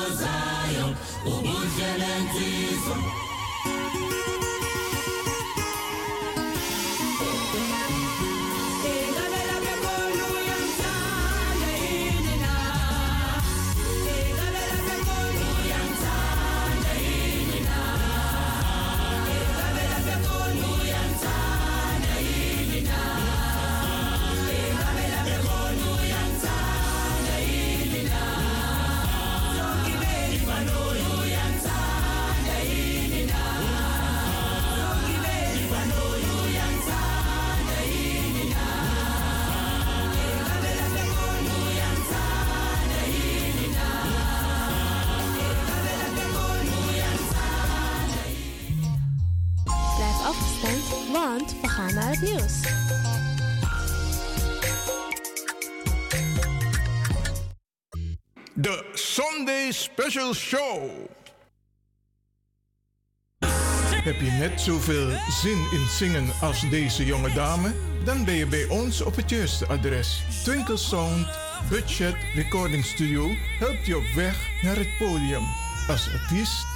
nieuws. De Sunday Special Show. Heb je net zoveel zin in zingen als deze jonge dame? Dan ben je bij ons op het juiste adres. Twinkle Sound Budget Recording Studio helpt je op weg naar het podium. Als artiest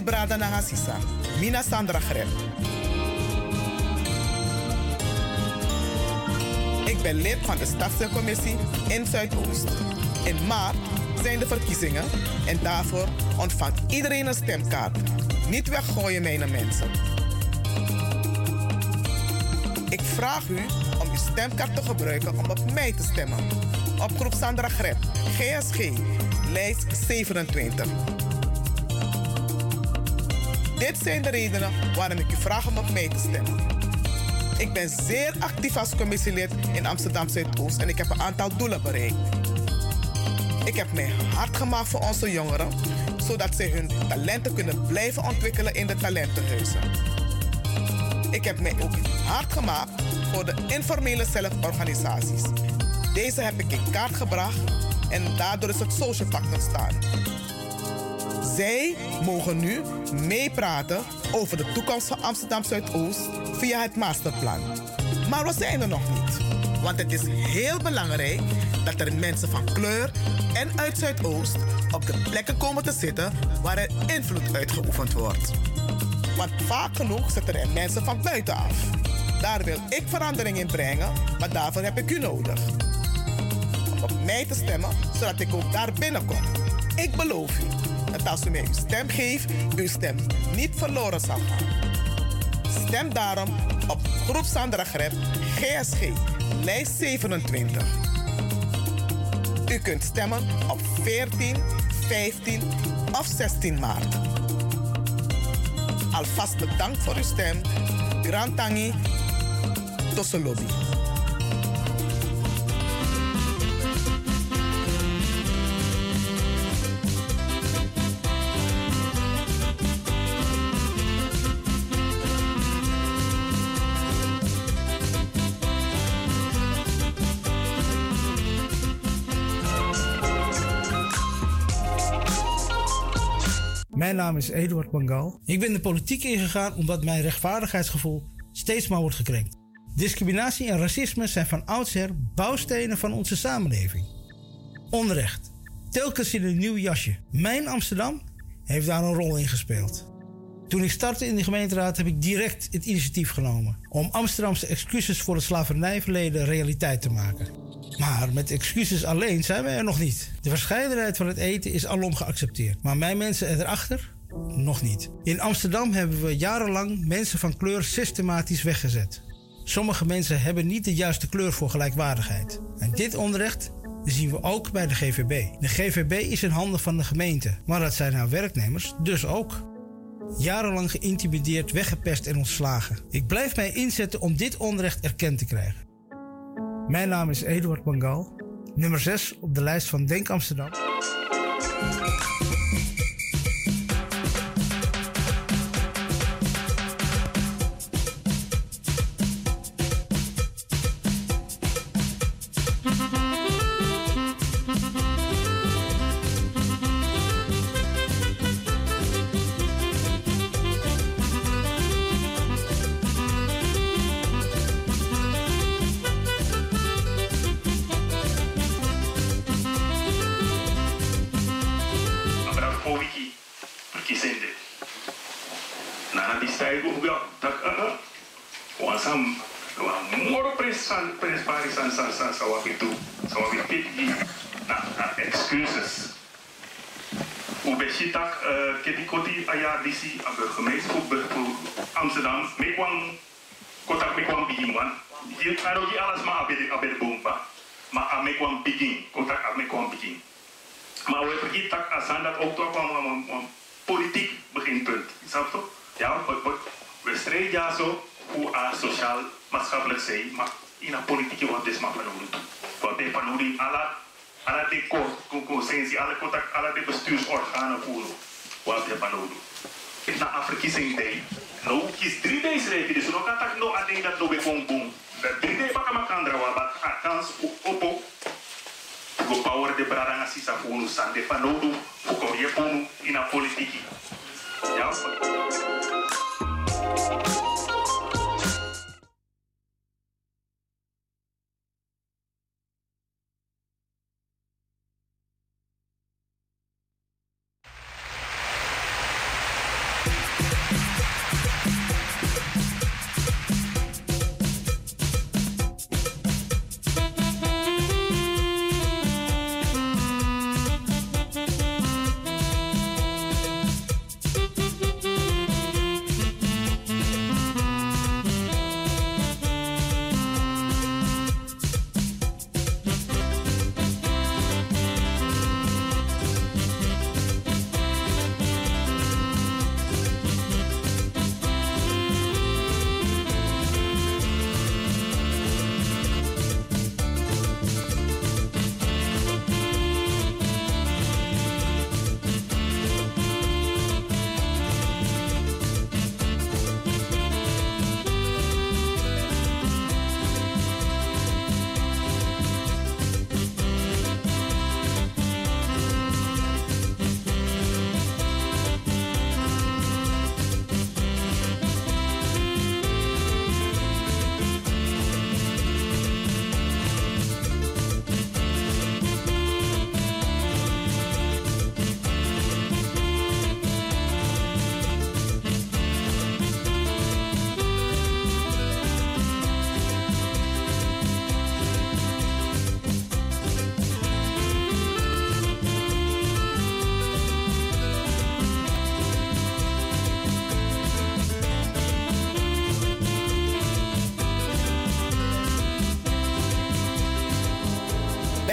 Lobby Brada Nagasisa, Mina Sandra Grep. Ik ben lid van de Stadscommissie in Zuidoost. In maart zijn de verkiezingen en daarvoor ontvangt iedereen een stemkaart. Niet weggooien, mijn mensen. Ik vraag u om uw stemkaart te gebruiken om op mij te stemmen. Op groep Sandra Grep, GSG, lijst 27. Dit zijn de redenen waarom ik u vraag om op mij te stemmen. Ik ben zeer actief als commissielid in Amsterdam Zuidoost en ik heb een aantal doelen bereikt. Ik heb mij hard gemaakt voor onze jongeren, zodat zij hun talenten kunnen blijven ontwikkelen in de talentenhuizen. Ik heb mij ook hard gemaakt voor de informele zelforganisaties. Deze heb ik in kaart gebracht en daardoor is het Social Pact ontstaan. Zij mogen nu meepraten over de toekomst van Amsterdam Zuidoost via het masterplan. Maar we zijn er nog niet. Want het is heel belangrijk dat er mensen van kleur en uit Zuidoost op de plekken komen te zitten waar er invloed uitgeoefend wordt. Want vaak genoeg zitten er mensen van buitenaf. Daar wil ik verandering in brengen, maar daarvoor heb ik u nodig. Om op mij te stemmen, zodat ik ook daar binnenkom. Ik beloof u dat als u mij uw stem geeft, uw stem niet verloren zal gaan. Stem daarom op Groep Sandra GSG, lijst 27. U kunt stemmen op 14, 15 of 16 maart. Alvast bedankt voor uw stem. Grand Tangi, Tosselobi. Naam is Eduard Bangal. Ik ben de politiek ingegaan omdat mijn rechtvaardigheidsgevoel steeds maar wordt gekrenkt. Discriminatie en racisme zijn van oudsher bouwstenen van onze samenleving. Onrecht. Telkens in een nieuw jasje. Mijn Amsterdam heeft daar een rol in gespeeld. Toen ik startte in de gemeenteraad heb ik direct het initiatief genomen om Amsterdamse excuses voor het slavernijverleden realiteit te maken. Maar met excuses alleen zijn we er nog niet. De verscheidenheid van het eten is alom geaccepteerd. Maar mijn mensen erachter? Nog niet. In Amsterdam hebben we jarenlang mensen van kleur systematisch weggezet. Sommige mensen hebben niet de juiste kleur voor gelijkwaardigheid. En dit onrecht zien we ook bij de GVB. De GVB is in handen van de gemeente, maar dat zijn haar werknemers dus ook. Jarenlang geïntimideerd, weggepest en ontslagen. Ik blijf mij inzetten om dit onrecht erkend te krijgen. Mijn naam is Eduard Bangal, nummer 6 op de lijst van Denk Amsterdam. Ook toch wel een, een politiek beginpunt. Snap je? Ja, we, we, strijden ja zo hoe a sociaal maatschappelijk zijn, maar in een politieke wat is maar. Wat de van hoe alle alle de consensie, alle contact, alle de bestuursorganen voeren. Wat de van doen. Het na Afrika day. Nou, kies drie days ready, dus nog kan no a ding dat no be gewoon boom. Drie days baka makandra wa ba a kans opo go power de braranga sisa funu sande panodu fuko ye funu ina politiki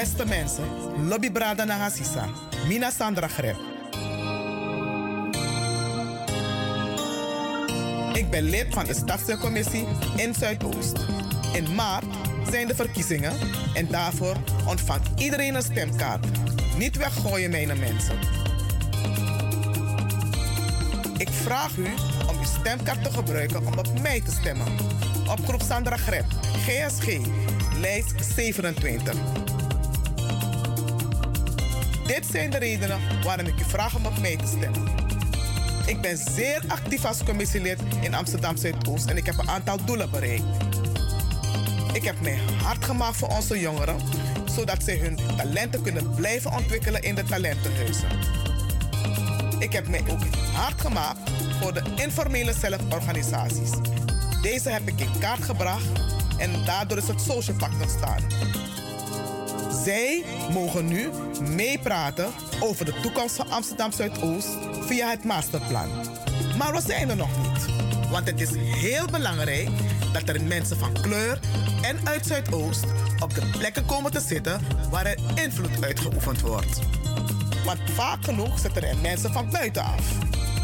Beste mensen, Lobby Brada Nagasisa, Mina Sandra Greb. Ik ben lid van de stadscommissie in Zuidoost. In maart zijn de verkiezingen en daarvoor ontvangt iedereen een stemkaart. Niet weggooien, mijn mensen. Ik vraag u om uw stemkaart te gebruiken om op mij te stemmen. Op groep Sandra Greb, GSG, lijst 27. Dit zijn de redenen waarom ik u vraag om op mij te stemmen. Ik ben zeer actief als commissielid in Amsterdam Zuidoost en ik heb een aantal doelen bereikt. Ik heb mij hard gemaakt voor onze jongeren, zodat zij hun talenten kunnen blijven ontwikkelen in de talentenhuizen. Ik heb mij ook hard gemaakt voor de informele zelforganisaties. Deze heb ik in kaart gebracht en daardoor is het Social Pact ontstaan. Zij mogen nu meepraten over de toekomst van Amsterdam Zuidoost via het masterplan. Maar we zijn er nog niet. Want het is heel belangrijk dat er mensen van kleur en uit Zuidoost op de plekken komen te zitten waar er invloed uitgeoefend wordt. Want vaak genoeg zitten er mensen van buitenaf.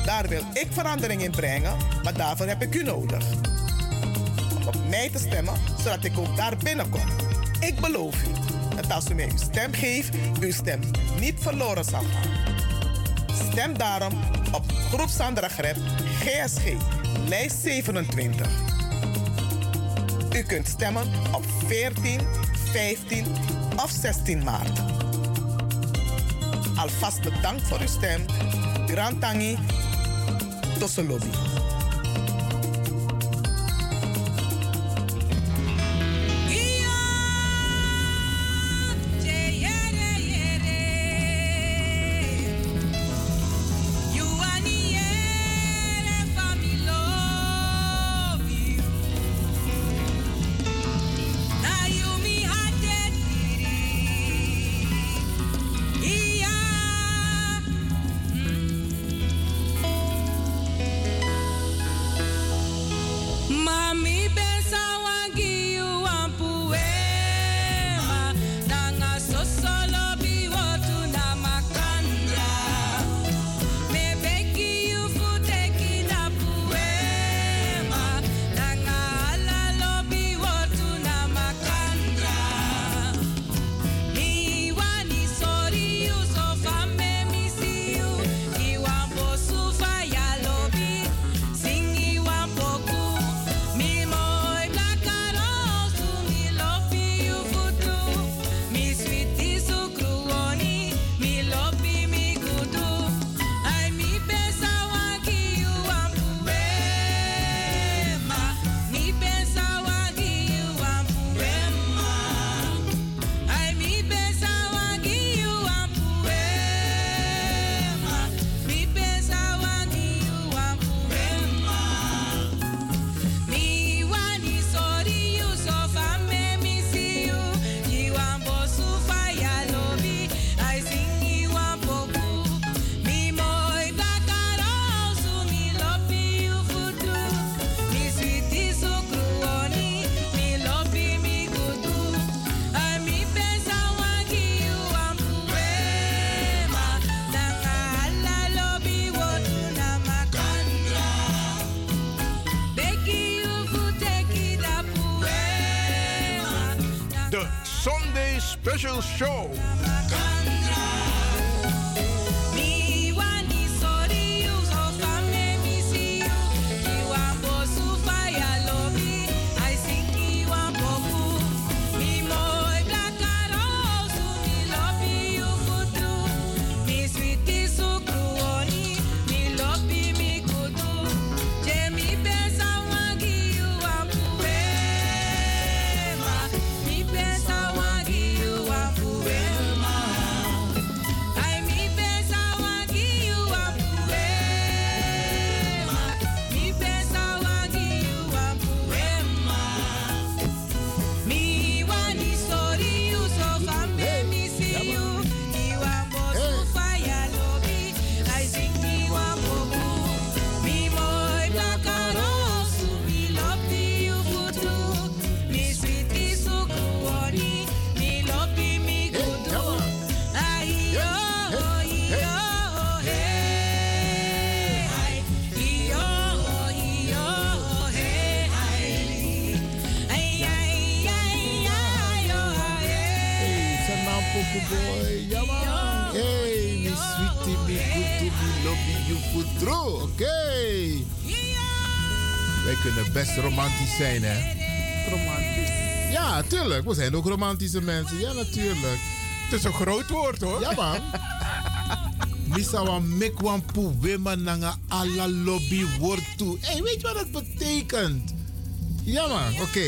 Daar wil ik verandering in brengen, maar daarvoor heb ik u nodig. Om op mij te stemmen, zodat ik ook daar binnenkom. Ik beloof u dat als u mij uw stem geeft, uw stem niet verloren zal gaan. Stem daarom op Groep Sandra Greb, GSG, lijst 27. U kunt stemmen op 14, 15 of 16 maart. Alvast bedankt voor uw stem. Grand Tangi, Tosolobi. Mami romantisch zijn, hè? Romantisch. Ja, tuurlijk. We zijn ook romantische mensen. Ja, natuurlijk. Het is een groot woord, hoor. Ja, man. Misa wan mek wan pu wema nanga ala lobby word toe. Hey, weet je wat dat betekent? Ja, man. Oké.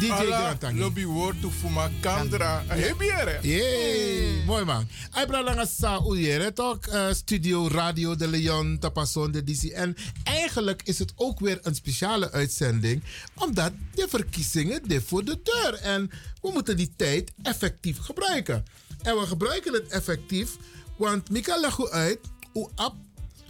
DJ Alla Grantangi. lobby woord to fuma kandra. Heb je er? Yay, mooi man. Hij als sa uyere toch? Eh, Studio Radio de Leon, Tapason de DC. En eigenlijk is het ook weer een speciale uitzending, omdat de verkiezingen dit voor de deur. En we moeten die tijd effectief gebruiken. En we gebruiken het effectief, want Mika legt u uit hoe ab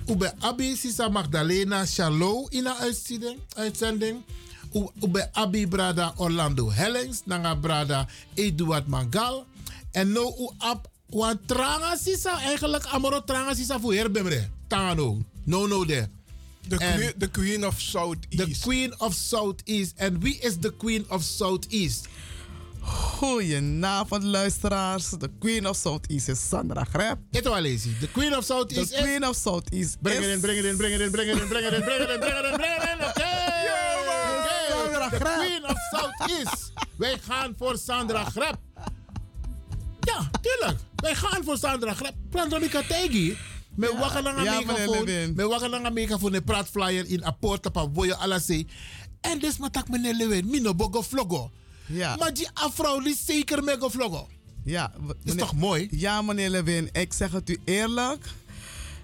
hoe bij Abi Sisa Magdalena Shalom in een uitzending. hoe bij Abi Brada Orlando Hellings, Nanga Brada Eduard Mangal. En nou hoe ab want tranga sisa eigenlijk amoro tranga sisa voor herbemre. Tano. No no de. The queen, the queen of Southeast. The queen of Southeast. En wie is de queen of Southeast? Goedenavond luisteraars. De Queen of Southeast is Sandra Greb. Het wel eens. De Queen of Southeast De is... Queen of Southeast Breng het in, breng het in, breng het in, breng het in, breng het in, breng het in, breng het in, breng het in. Oké. Sandra Oké. De Greb. Queen of Southeast. Wij gaan voor Sandra Greb. Ja, tuurlijk. Wij gaan voor Sandra Greb. Sandra Mikategi. Met wakker lang Ja, meneer megafoon. Wakker lang aan megafoon. Een praatflyer in apporta pa boyo alasi. En dus maar tak meneer Lewin. Mino bogo vlogo. Ja. Maar die afrouw die zeker mega vlogo. Ja, is toch mooi? Ja, meneer Lewin. Ik zeg het u eerlijk.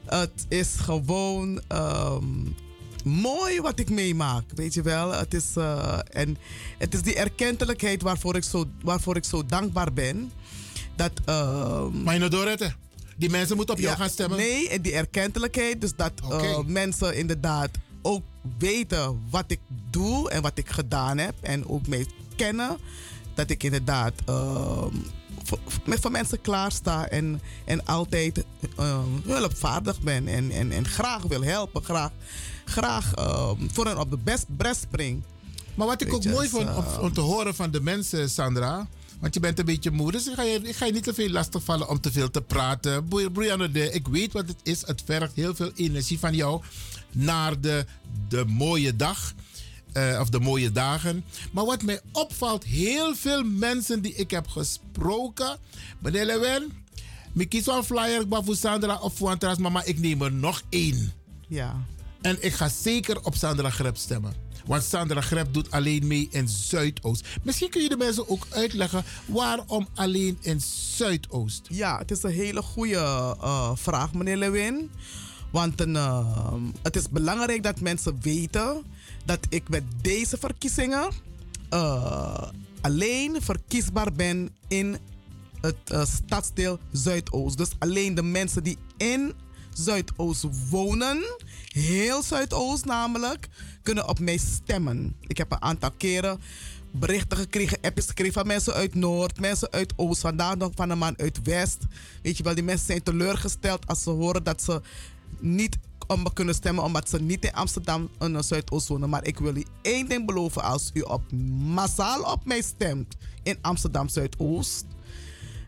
Het is gewoon ehm, mooi wat ik meemaak. Weet je wel. Het is, eh, en het is die erkentelijkheid waarvoor ik zo, waarvoor ik zo dankbaar ben. Dat, ehm, maar je nou? Die mensen moeten op jou gaan stemmen? Nee, en die erkentelijkheid. Dus dat eh, Oké. mensen inderdaad ook weten wat ik doe en wat ik gedaan heb. En ook mij kennen. Dat ik inderdaad ehm, voor, met voor mensen klaarsta en, en altijd ehm, hulpvaardig ben. En, en, en graag wil helpen. Graag, graag ehm, voor hen op de best spring. Maar wat ik Weet ook mooi dus, vond eh, om, om te horen van de mensen, Sandra. Want je bent een beetje moe, dus ik ga je, ik ga je niet te veel lastigvallen om te veel te praten. Brianna, de, ik weet wat het is. Het vergt heel veel energie van jou naar de, de mooie dag. eh, of de mooie dagen. Maar wat mij opvalt, heel veel mensen die ik heb gesproken. Meneer Lewin, ik kies wel flyer voor Sandra of voor Antras, maar ik neem er nog één. Ja. En ik ga zeker op Sandra Greb stemmen. Want Sandra Greb doet alleen mee in Zuidoost. Misschien kun je de mensen ook uitleggen waarom alleen in Zuidoost. Ja, het is een hele goede eh, vraag, meneer Lewin. Want een, eh, het is belangrijk dat mensen weten dat ik met deze verkiezingen eh, alleen verkiesbaar ben in het stadsdeel Zuidoost. Dus alleen de mensen die in Zuidoost wonen, heel Zuidoost namelijk, kunnen op mij stemmen. Ik heb een aantal keren berichten gekregen, appjes gekregen van mensen uit Noord, mensen uit Oost, vandaag nog van een man uit West. Weet je wel, die mensen zijn teleurgesteld als ze horen dat ze niet om kunnen stemmen omdat ze niet in Amsterdam en Zuidoost wonen. Maar ik wil u één ding beloven: als u op, massaal op mij stemt in Amsterdam Zuidoost,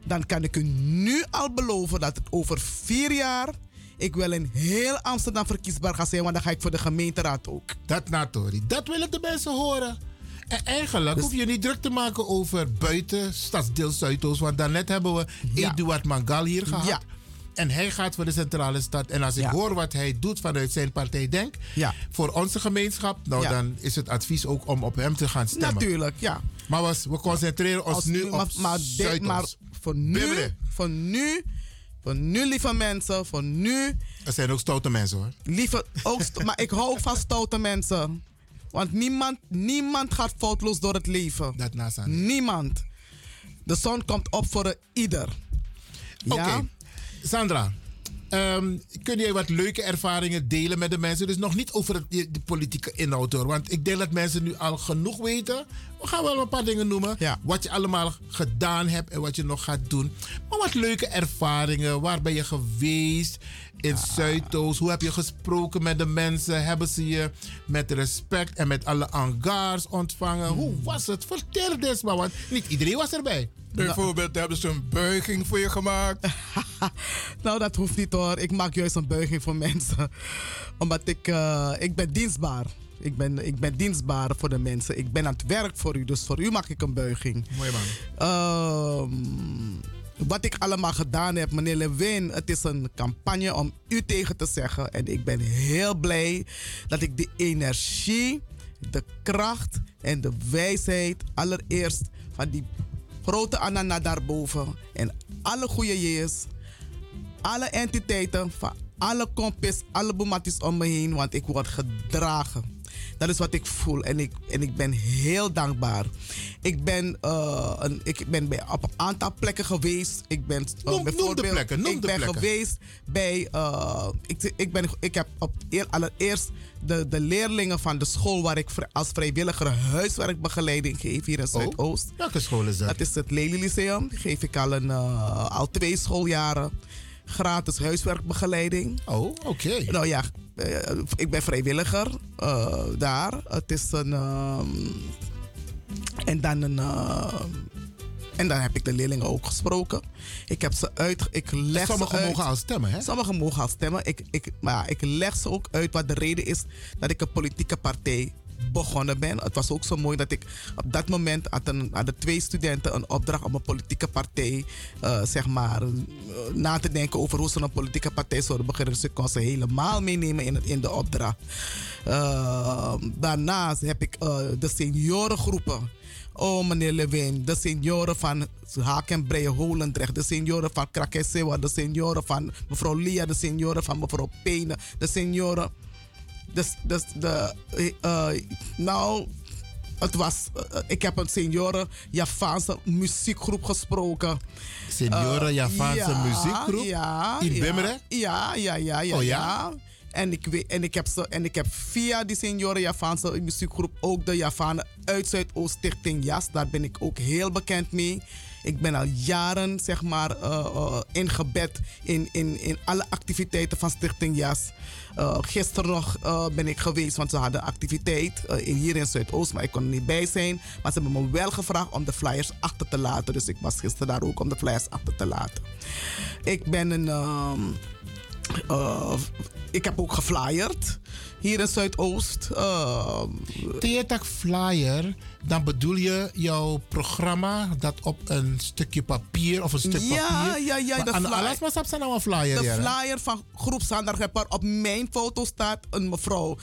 dan kan ik u nu al beloven dat het over vier jaar ik wil in heel Amsterdam verkiesbaar ga zijn, want dan ga ik voor de gemeenteraad ook. Dat Natori, dat willen de mensen horen. En eigenlijk hoef je niet druk te maken over buiten stadsdeel Zuidoost. Want daarnet hebben we Eduard Mangal hier gehad. Ja. En hij gaat voor de centrale stad. En als ik Ja. hoor wat hij doet vanuit zijn partij Denk. Ja. Voor onze gemeenschap. Nou, Ja. dan is het advies ook om op hem te gaan stemmen. Natuurlijk, ja. Maar we, we concentreren ons nu op maar, Zuidoost. maar voor nu, voor nu, voor nu, lieve mensen, voor nu. Er zijn ook stoute mensen hoor. Lieve, ook, maar ik hou ook van stoute mensen. Want niemand, niemand gaat foutloos door het leven. Dat naast Niemand. De zon komt op voor ieder. Oké. Ja? Sandra, ehm, kun jij wat leuke ervaringen delen met de mensen? Dus nog niet over het, de, politieke inhoud hoor. Want ik denk dat mensen nu al genoeg weten We gaan wel een paar dingen noemen. Wat je allemaal gedaan hebt en wat je nog gaat doen. Maar wat leuke ervaringen. Waar ben je geweest in Zuidoost? Hoe heb je gesproken met de mensen? Hebben ze je met respect en met alle angars ontvangen? Hoe was het? Vertel eens maar, want niet iedereen was erbij. Bijvoorbeeld hebben ze een buiging voor je gemaakt. Nou, dat hoeft niet hoor. Ik maak juist een buiging voor mensen. Omdat ik, eh, ik ben dienstbaar. Ik ben, ik ben dienstbaar voor de mensen. Ik ben aan het werk voor u. Dus voor u maak ik een buiging. Mooi man. Ehm, wat ik allemaal gedaan heb, meneer Lewin, het is een campagne om u tegen te zeggen. En ik ben heel blij dat ik de energie, de kracht en de wijsheid allereerst van die grote Anana daarboven en alle goede jeers, alle entiteiten van alle kompis, alle boematis om me heen, want ik word gedragen. Dat is wat ik voel en ik, en ik ben heel dankbaar. Ik ben, eh, een, ik ben bij, op een aantal plekken geweest. Ik ben uh, Noem- noem de bijvoorbeeld. plekken, noem ik de ben plekken. geweest bij. eh, ik, ik, ben, ik heb op, eer- allereerst de, de leerlingen van de school waar ik als vrijwilliger huiswerkbegeleiding geef hier in Zuidoost. Welke school is dat? Dat is het Lely Lyceum. Die geef ik al, een, eh, al twee schooljaren. Gratis huiswerkbegeleiding. Oh, oké. Nou ja, eh, ik ben vrijwilliger eh, daar. Het is een. ehm, en dan een. eh, en dan heb ik de leerlingen ook gesproken. Ik heb ze uit. Ik leg Sommigen ze uit. mogen al stemmen, hè? Sommigen mogen al stemmen. Ik, ik, maar ik leg ze ook uit wat de reden is dat ik een politieke partij begonnen ben. Het was ook zo mooi dat ik op dat moment had een, hadden twee studenten een opdracht om een politieke partij, eh, zeg maar, eh, na te denken over hoe ze een politieke partij zouden beginnen. Dus ik kon ze helemaal meenemen in, het, in de opdracht. Eh, daarnaast heb ik de seniorengroepen. Oh, meneer Lewin, de senioren van Haak en Breien Holendrecht, de senioren van Krakesewa, de senioren van mevrouw Lia, de senioren van mevrouw Pene, de senioren. Dus, dus de, eh, nou, het was, eh, ik heb een senioren Javaanse muziekgroep gesproken. Senioren Eh, Javaanse ja, muziekgroep? Ja. In ja? Ja, ja, ja, ja. Oh, ja? En ik, weet, en, ik heb ze, en ik heb via die senioren Javaanse muziekgroep ook de Javanen uit Zuidoost Stichting Jas. Daar ben ik ook heel bekend mee. Ik ben al jaren zeg maar, eh, ingebed in, in, in alle activiteiten van Stichting Jas. Eh, gisteren nog eh, ben ik geweest, want ze hadden activiteit eh, in, hier in Zuidoost, maar ik kon er niet bij zijn. Maar ze hebben me wel gevraagd om de flyers achter te laten. Dus ik was gisteren daar ook om de flyers achter te laten. Ik ben een. ehm, eh, ik heb ook geflyerd hier in Zuidoost. Uh, Theater flyer, dan bedoel je jouw programma dat op een stukje papier of een stuk Ja, papier. ja, ja, Maar de flyer. alles maar staat nou een flyer. de ja, flyer van groep Sander waar op mijn foto staat een mevrouw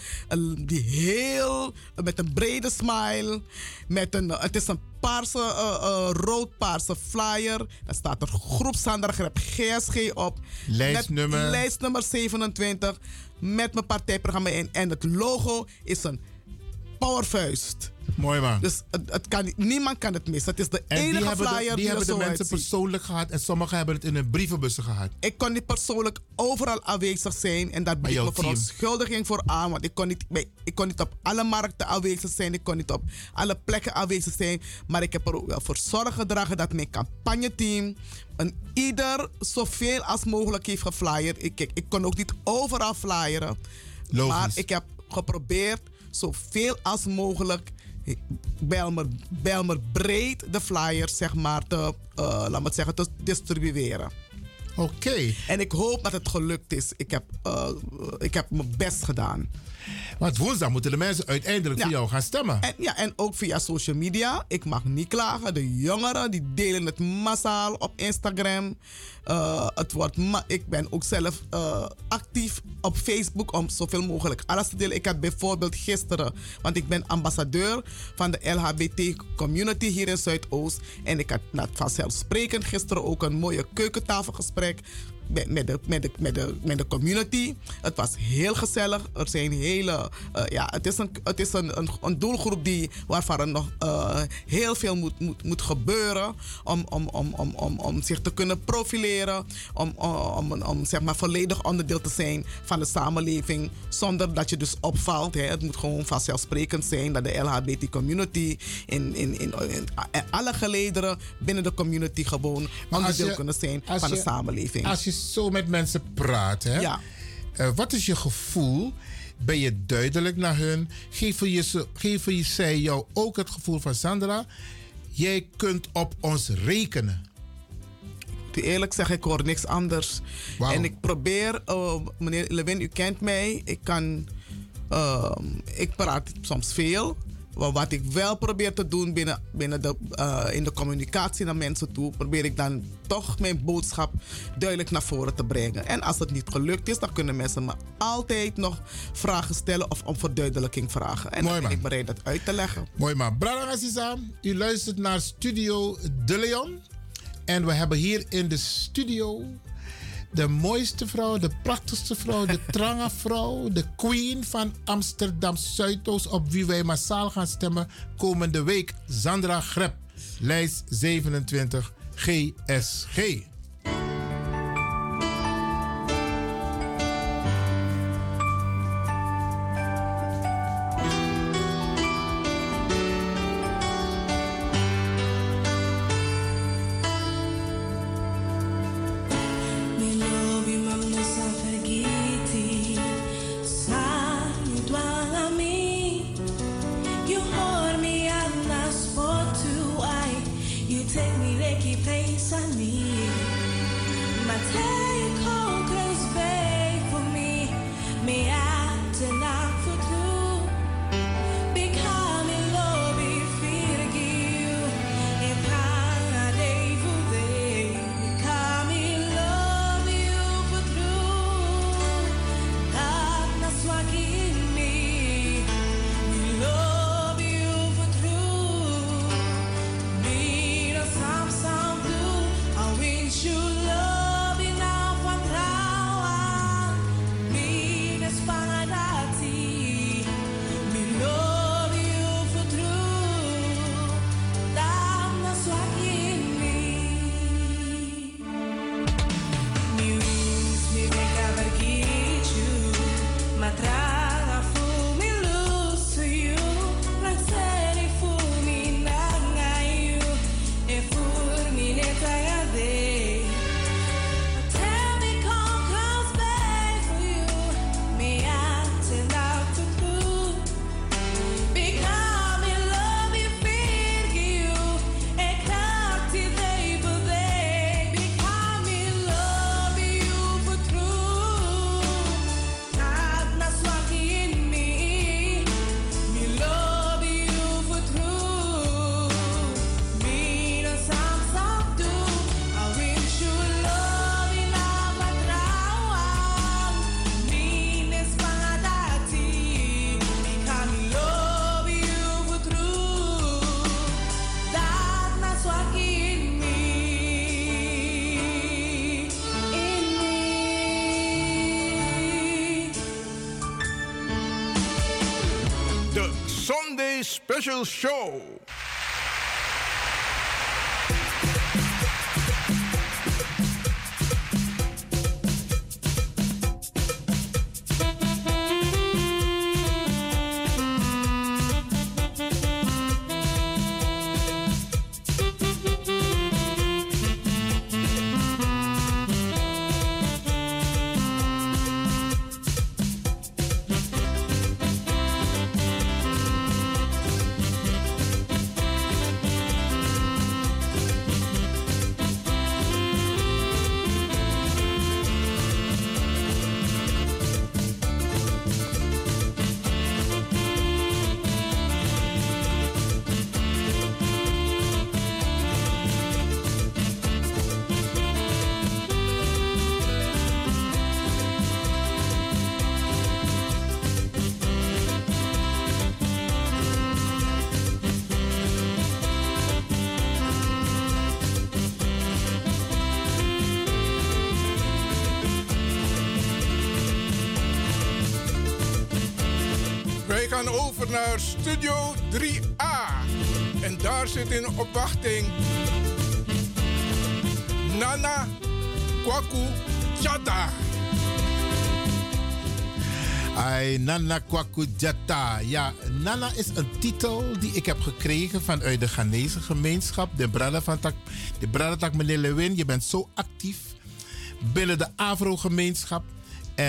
die heel met een brede smile met een het is een paarse eh, eh, rood-paarse flyer daar staat er groep Sander GSG op Lijstnummer. met lijstnummer 27 met mijn partijprogramma in en het logo is een powervuist Mooi man. dus het, het kan, niemand kan het missen. Het is de en enige die hebben, flyer de, die die hebben de mensen persoonlijk gehad en sommigen hebben het in hun brievenbussen gehad. Ik kon niet persoonlijk overal aanwezig zijn. En daar bied ik me verontschuldiging voor aan. Want ik kon, niet, ik kon niet op alle markten aanwezig zijn. Ik kon niet op alle plekken aanwezig zijn. Maar ik heb er ook wel voor zorg gedragen dat mijn campagneteam... een ieder zoveel als mogelijk heeft geflyerd. Ik, ik, ik kon ook niet overal flyeren. Logisch. Maar ik heb geprobeerd zoveel als mogelijk... Belmer, Belmer breed de flyers zeg maar te, eh, laat zeggen, te distribueren. Oké. En ik hoop dat het gelukt is. Ik heb, eh, ik heb mijn best gedaan. Want woensdag moeten de mensen uiteindelijk voor jou gaan stemmen. En, ja, en ook via social media. Ik mag niet klagen. De jongeren die delen het massaal op Instagram. Eh, het wordt ik ben ook zelf eh, actief op Facebook om zoveel mogelijk alles te delen. Ik had bijvoorbeeld gisteren, want ik ben ambassadeur van de LHBT community hier in Zuidoost. En ik had net vanzelfsprekend gisteren ook een mooie keukentafelgesprek met, met, de, met, de, met, de, met de community. Het was heel gezellig. Er zijn hele. eh, ja, het is, een, het is een, een, een doelgroep die, waarvan er nog eh, heel veel moet, moet, moet gebeuren. Om, om, om, om, om, om zich te kunnen profileren. Om, om, om, om zeg maar volledig onderdeel te zijn van de samenleving. Zonder dat je dus opvalt. Hè. Het moet gewoon vanzelfsprekend zijn dat de LHBT community in, in, in, in alle gelederen binnen de community gewoon onderdeel kunnen zijn van de samenleving. Als je zo met mensen praat, hè? Ja. Eh, wat is je gevoel? Ben je duidelijk naar hun? Geven, je ze, geven je, zij jou ook het gevoel van Sandra? Jij kunt op ons rekenen. te eerlijk zeggen, ik hoor niks anders. En ik probeer, eh, meneer Lewin, u kent mij. Ik kan, ehm, ik praat soms veel. Maar wat ik wel probeer te doen binnen, binnen de, eh, in de communicatie naar mensen toe, probeer ik dan toch mijn boodschap duidelijk naar voren te brengen. En als het niet gelukt is, dan kunnen mensen me altijd nog vragen stellen of om verduidelijking vragen. En dan ben ik bereid dat uit te leggen. Mooi man. Brada Aziza, u luistert naar Studio De Leon. En we hebben hier in de studio de mooiste vrouw, de prachtigste vrouw, de trange vrouw, de queen van Amsterdam Zuidoost, op wie wij massaal gaan stemmen komende week. Sandra Grep, lijst 27 GSG. Special Show. Naar Studio 3A. En daar zit in opwachting Nana Kwaku Chata. Ai, Nana Kwaku Jata. Ja, Nana is een titel die ik heb gekregen vanuit de Ghanese gemeenschap. De brada van tak, de brada meneer Lewin, je bent zo actief binnen de Afro-gemeenschap.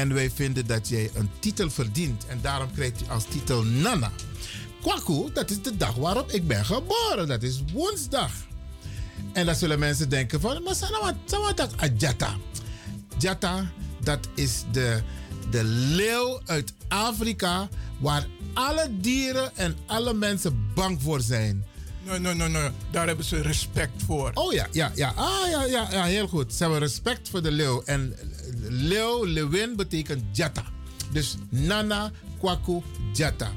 En wij vinden dat jij een titel verdient. En daarom krijgt je als titel Nana. Kwaku, dat is de dag waarop ik ben geboren. Dat is woensdag. En dan zullen mensen denken van, maar wat, wat Jata. Jata, dat is de, de leeuw uit Afrika waar alle dieren en alle mensen bang voor zijn. Nee, nee, nee, nee. Daar hebben ze respect voor. Oh ja, ja, ja. Ah, ja, ja, ja, heel goed. Ze hebben respect voor de leeuw. En leeuw, lewin betekent Jata. Dus Nana Kwaku Jata.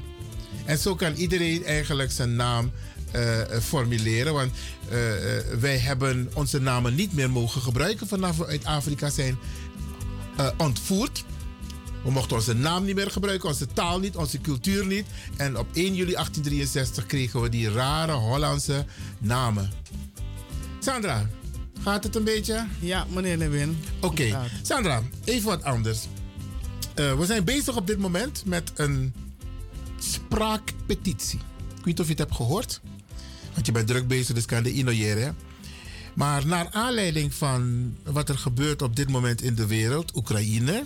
En zo kan iedereen eigenlijk zijn naam uh, formuleren. Want uh, wij hebben onze namen niet meer mogen gebruiken vanaf we uit Afrika zijn ontvoerd. We mochten onze naam niet meer gebruiken, onze taal niet, onze cultuur niet. En op 1 juli 1863 kregen we die rare Hollandse namen. Sandra, gaat het een beetje? Ja, meneer Lewin. Oké, Sandra, even wat anders. Uh, we zijn bezig op dit moment met een spraakpetitie. Ik weet niet of je het hebt gehoord. Want je bent druk bezig, dus kan de innoyeren. Maar naar aanleiding van wat er gebeurt op dit moment in de wereld, Oekraïne,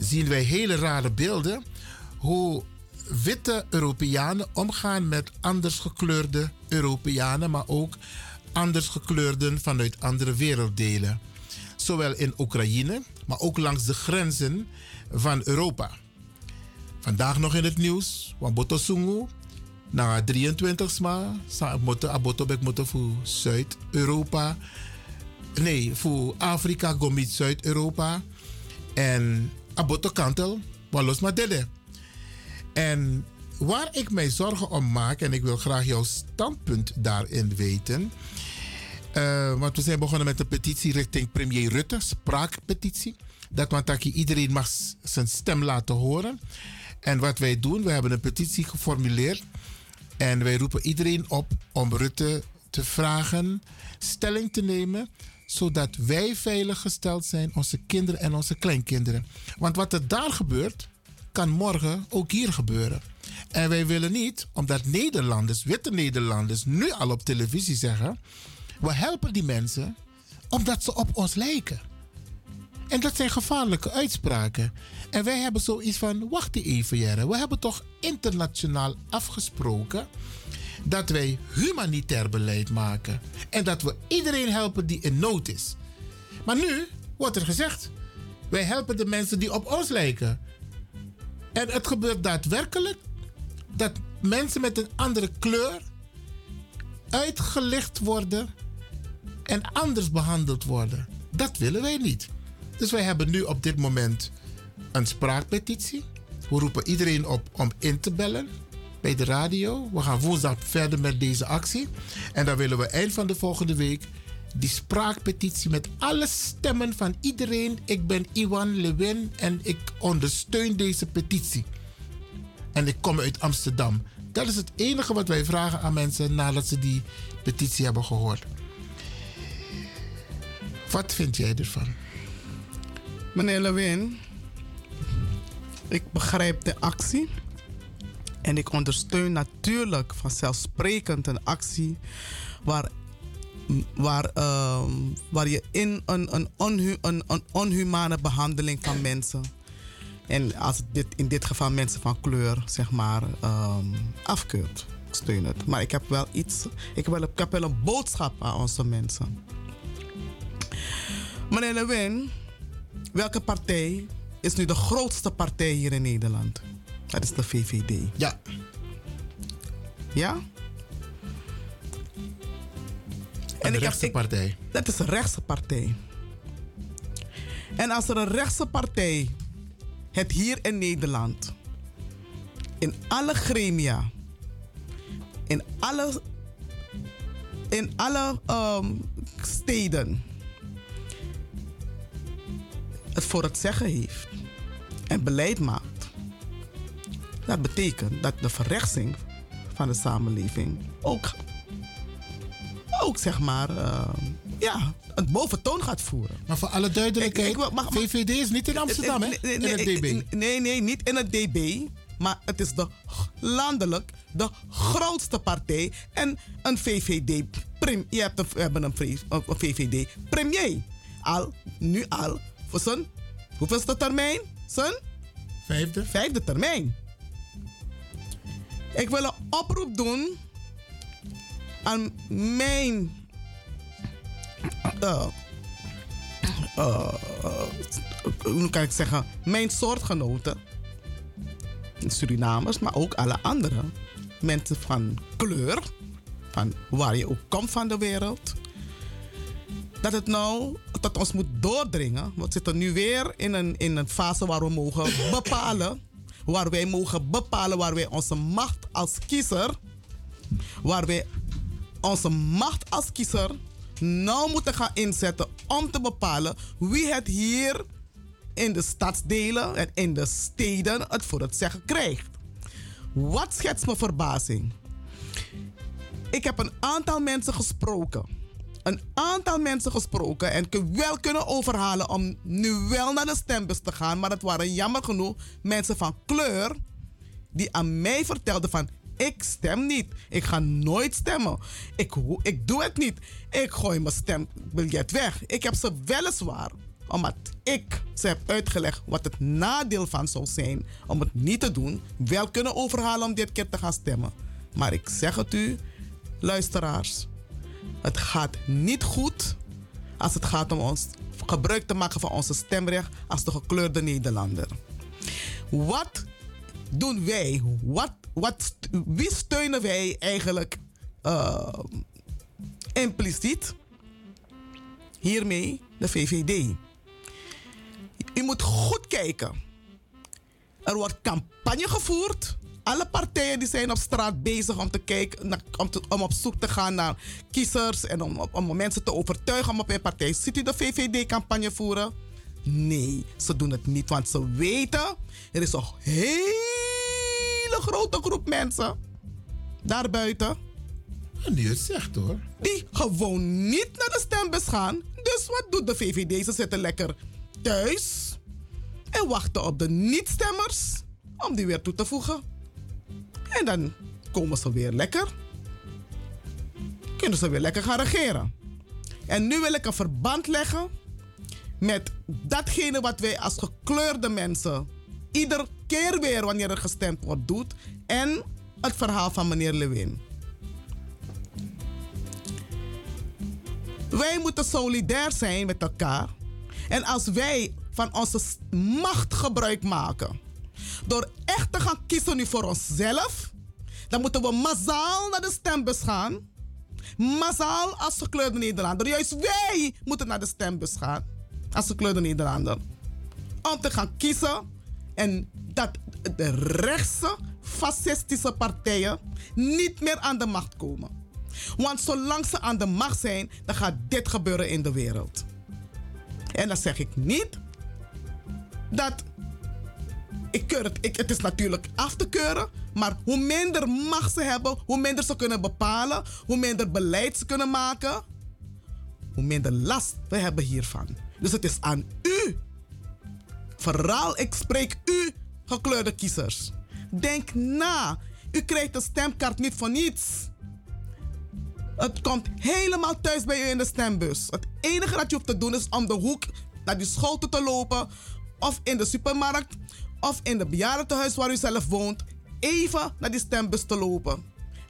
zien wij hele rare beelden hoe witte Europeanen omgaan met anders gekleurde Europeanen, maar ook anders gekleurden vanuit andere werelddelen. Zowel in Oekraïne, maar ook langs de grenzen van Europa. Vandaag nog in het nieuws, Wamboto Sungu, na 23 sma, moeten abotobek moeten voor Zuid-Europa. Nee, voor Afrika, gomit Zuid-Europa. En aboto kantel, walos madede. En waar ik mij zorgen om maak, en ik wil graag jouw standpunt daarin weten. Uh, want we zijn begonnen met een petitie richting premier Rutte, spraakpetitie. Dat want iedereen mag zijn stem laten horen. En wat wij doen, we hebben een petitie geformuleerd. En wij roepen iedereen op om Rutte te vragen stelling te nemen zodat wij veilig gesteld zijn, onze kinderen en onze kleinkinderen. Want wat er daar gebeurt, kan morgen ook hier gebeuren. En wij willen niet, omdat Nederlanders, witte Nederlanders, nu al op televisie zeggen: we helpen die mensen omdat ze op ons lijken. En dat zijn gevaarlijke uitspraken. En wij hebben zoiets van: wacht even, Jere. We hebben toch internationaal afgesproken dat wij humanitair beleid maken. En dat we iedereen helpen die in nood is. Maar nu wordt er gezegd: wij helpen de mensen die op ons lijken. En het gebeurt daadwerkelijk dat mensen met een andere kleur uitgelicht worden en anders behandeld worden. Dat willen wij niet. Dus wij hebben nu op dit moment een spraakpetitie. We roepen iedereen op om in te bellen bij de radio. We gaan woensdag verder met deze actie. En dan willen we eind van de volgende week die spraakpetitie met alle stemmen van iedereen. Ik ben Iwan Lewin en ik ondersteun deze petitie. En ik kom uit Amsterdam. Dat is het enige wat wij vragen aan mensen nadat ze die petitie hebben gehoord. Wat vind jij ervan? Meneer Lewin, ik begrijp de actie. En ik ondersteun natuurlijk vanzelfsprekend een actie waar, waar, uh, waar je in een, een, onhu, een, onhumane behandeling van mensen. En als dit, in dit geval mensen van kleur, zeg maar, um, afkeurt. Ik steun het. Maar ik heb wel iets. Ik heb wel, ik heb wel een boodschap aan onze mensen. Meneer Lewin, welke partij is nu de grootste partij hier in Nederland? Dat is de VVD. Ja. Ja? En een rechtse partij. Dat is een rechtse partij. En als er een rechtse partij het hier in Nederland, in alle gremia, in alle, in alle um, steden, het voor het zeggen heeft en beleid maakt Dat betekent dat de verrechtsing van de samenleving ook, ook zeg maar, eh, ja, een boventoon gaat voeren. Maar voor alle duidelijkheid, Ik- ik wil- mag- mag- VVD is niet in Amsterdam, hè? Nee, In nee, het ik- DB. Nee, nee, niet in het DB. Maar het is de landelijk de grootste partij. En een VVD. Prim, je hebt een, we hebben een VVD premier. Al, nu al. Voor zijn, hoeveelste termijn? Zijn? Vijfde. Vijfde termijn. Ik wil een oproep doen aan mijn. eh, eh, hoe kan ik zeggen? Mijn soortgenoten. Surinamers, maar ook alle andere mensen van kleur. Van waar je ook komt van de wereld. Dat het nou tot ons moet doordringen. We zitten nu weer in een, in een fase waar we mogen bepalen. Waar wij mogen bepalen waar wij onze macht als kiezer. Waar wij onze macht als kiezer nou moeten gaan inzetten om te bepalen wie het hier in de stadsdelen en in de steden het voor het zeggen krijgt. Wat schetst me verbazing? Ik heb een aantal mensen gesproken. Een aantal mensen gesproken en wel kunnen overhalen om nu wel naar de stembus te gaan. Maar het waren jammer genoeg mensen van kleur die aan mij vertelden van ik stem niet. Ik ga nooit stemmen. Ik, ik doe het niet. Ik gooi mijn stembiljet weg. Ik heb ze weliswaar, omdat ik ze heb uitgelegd wat het nadeel van zou zijn om het niet te doen, wel kunnen overhalen om dit keer te gaan stemmen. Maar ik zeg het u, luisteraars, het gaat niet goed als het gaat om ons gebruik te maken van onze stemrecht als de gekleurde Nederlander. Wat doen wij? Wat, wat, wie steunen wij eigenlijk eh, impliciet? Hiermee de VVD. U moet goed kijken. Er wordt campagne gevoerd. Alle partijen die zijn op straat bezig om te kijken, om, te- om op zoek te gaan naar kiezers en om, om mensen te overtuigen om op een partij. Ziet u de VVD campagne voeren? Nee, ze doen het niet, want ze weten er is een hele grote groep mensen daarbuiten. Die het zegt hoor. Die gewoon niet naar de stembus gaan. Dus wat doet de VVD? Ze zitten lekker thuis en wachten op de niet-stemmers om die weer toe te voegen. En dan komen ze weer lekker. Kunnen ze weer lekker gaan regeren. En nu wil ik een verband leggen met datgene wat wij als gekleurde mensen ieder keer weer wanneer er gestemd wordt doet. En het verhaal van meneer Lewin. Wij moeten solidair zijn met elkaar. En als wij van onze macht gebruik maken. Door echt te gaan kiezen nu voor onszelf. Dan moeten we massaal naar de stembus gaan. Massaal als gekleurde Nederlander. Juist wij moeten naar de stembus gaan. Als gekleurde Nederlander. Om te gaan kiezen. En dat de rechtse fascistische partijen niet meer aan de macht komen. Want zolang ze aan de macht zijn, dan gaat dit gebeuren in de wereld. En dan zeg ik niet dat. Ik keur het, ik, het is natuurlijk af te keuren, maar hoe minder macht ze hebben, hoe minder ze kunnen bepalen, hoe minder beleid ze kunnen maken, hoe minder last we hebben hiervan. Dus het is aan u. Vooral, ik spreek u, gekleurde kiezers. Denk na. U krijgt een stemkaart niet voor niets. Het komt helemaal thuis bij u in de stembus. Het enige dat je hoeft te doen is om de hoek naar die school toe te lopen. Of in de supermarkt. Of in de bejaardentehuis waar u zelf woont. Even naar die stembus te lopen.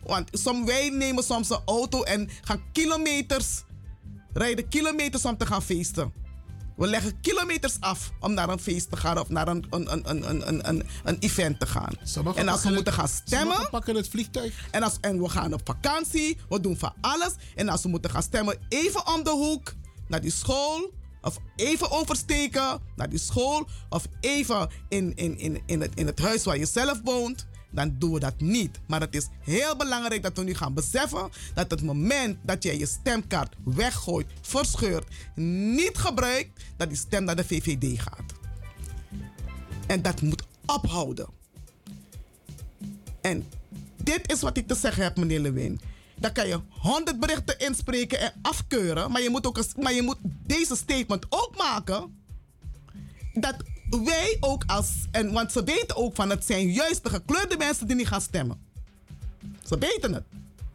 Want som, wij nemen soms een auto en gaan kilometers. Rijden kilometers om te gaan feesten. We leggen kilometers af om naar een feest te gaan of naar een, een, een, een, een, een, een, event te gaan. Sommigen en als we moeten het- gaan stemmen. pakken het vliegtuig. En, als, en we gaan op vakantie, we doen van alles. En als we moeten gaan stemmen, even om de hoek naar die school. Of even oversteken naar die school. Of even in, in, in, in, het, in het huis waar je zelf woont. Dan doen we dat niet. Maar het is heel belangrijk dat we nu gaan beseffen dat het moment dat jij je stemkaart weggooit, verscheurt, niet gebruikt, dat die stem naar de VVD gaat. En dat moet ophouden. En dit is wat ik te zeggen heb, meneer Lewin. Dan kan je honderd berichten inspreken en afkeuren. Maar je moet, ook eens- maar je moet deze statement ook maken. Dat wij ook als. En, want ze weten ook van het zijn juist de gekleurde mensen die niet gaan stemmen. Ze weten het.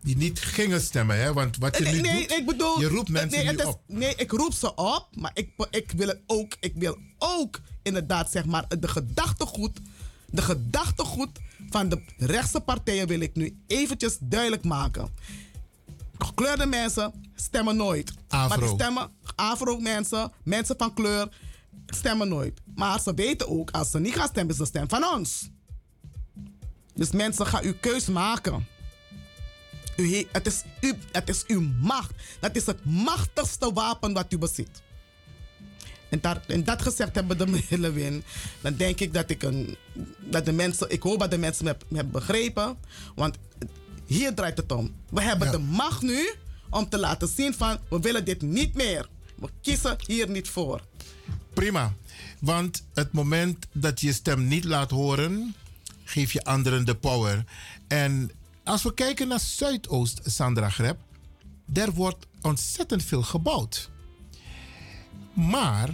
Die niet gingen stemmen, hè? Want wat je nee, nu nee, doet, ik bedoel, je roept mensen nee, nu het is- op. Nee, ik roep ze op, maar ik, ik, wil het ook, ik wil ook inderdaad zeg maar de gedachtegoed, de gedachtegoed van de rechtse partijen wil ik nu eventjes duidelijk maken. Gekleurde mensen stemmen nooit. Maar die Afro. stemmen, afro mensen, mensen van kleur stemmen nooit. Maar ze weten ook, als ze niet gaan stemmen, is de stem van ons. Dus mensen, gaan uw keus maken. U, he- het, is u, het is uw macht. Dat is het machtigste wapen wat u bezit. En, daar, en dat gezegd hebben de meneer Lewin, dan denk ik dat ik een. Dat de mensen, ik hoop dat de mensen me, heb- me hebben begrepen. Want hier draait het om. We hebben de macht nu om te laten zien van we willen dit niet meer. We kiezen hier niet voor. Prima. Want het moment dat je je stem niet laat horen, geef je anderen de power. En als we kijken naar Zuidoost, Sandra Greb, daar wordt ontzettend veel gebouwd. Maar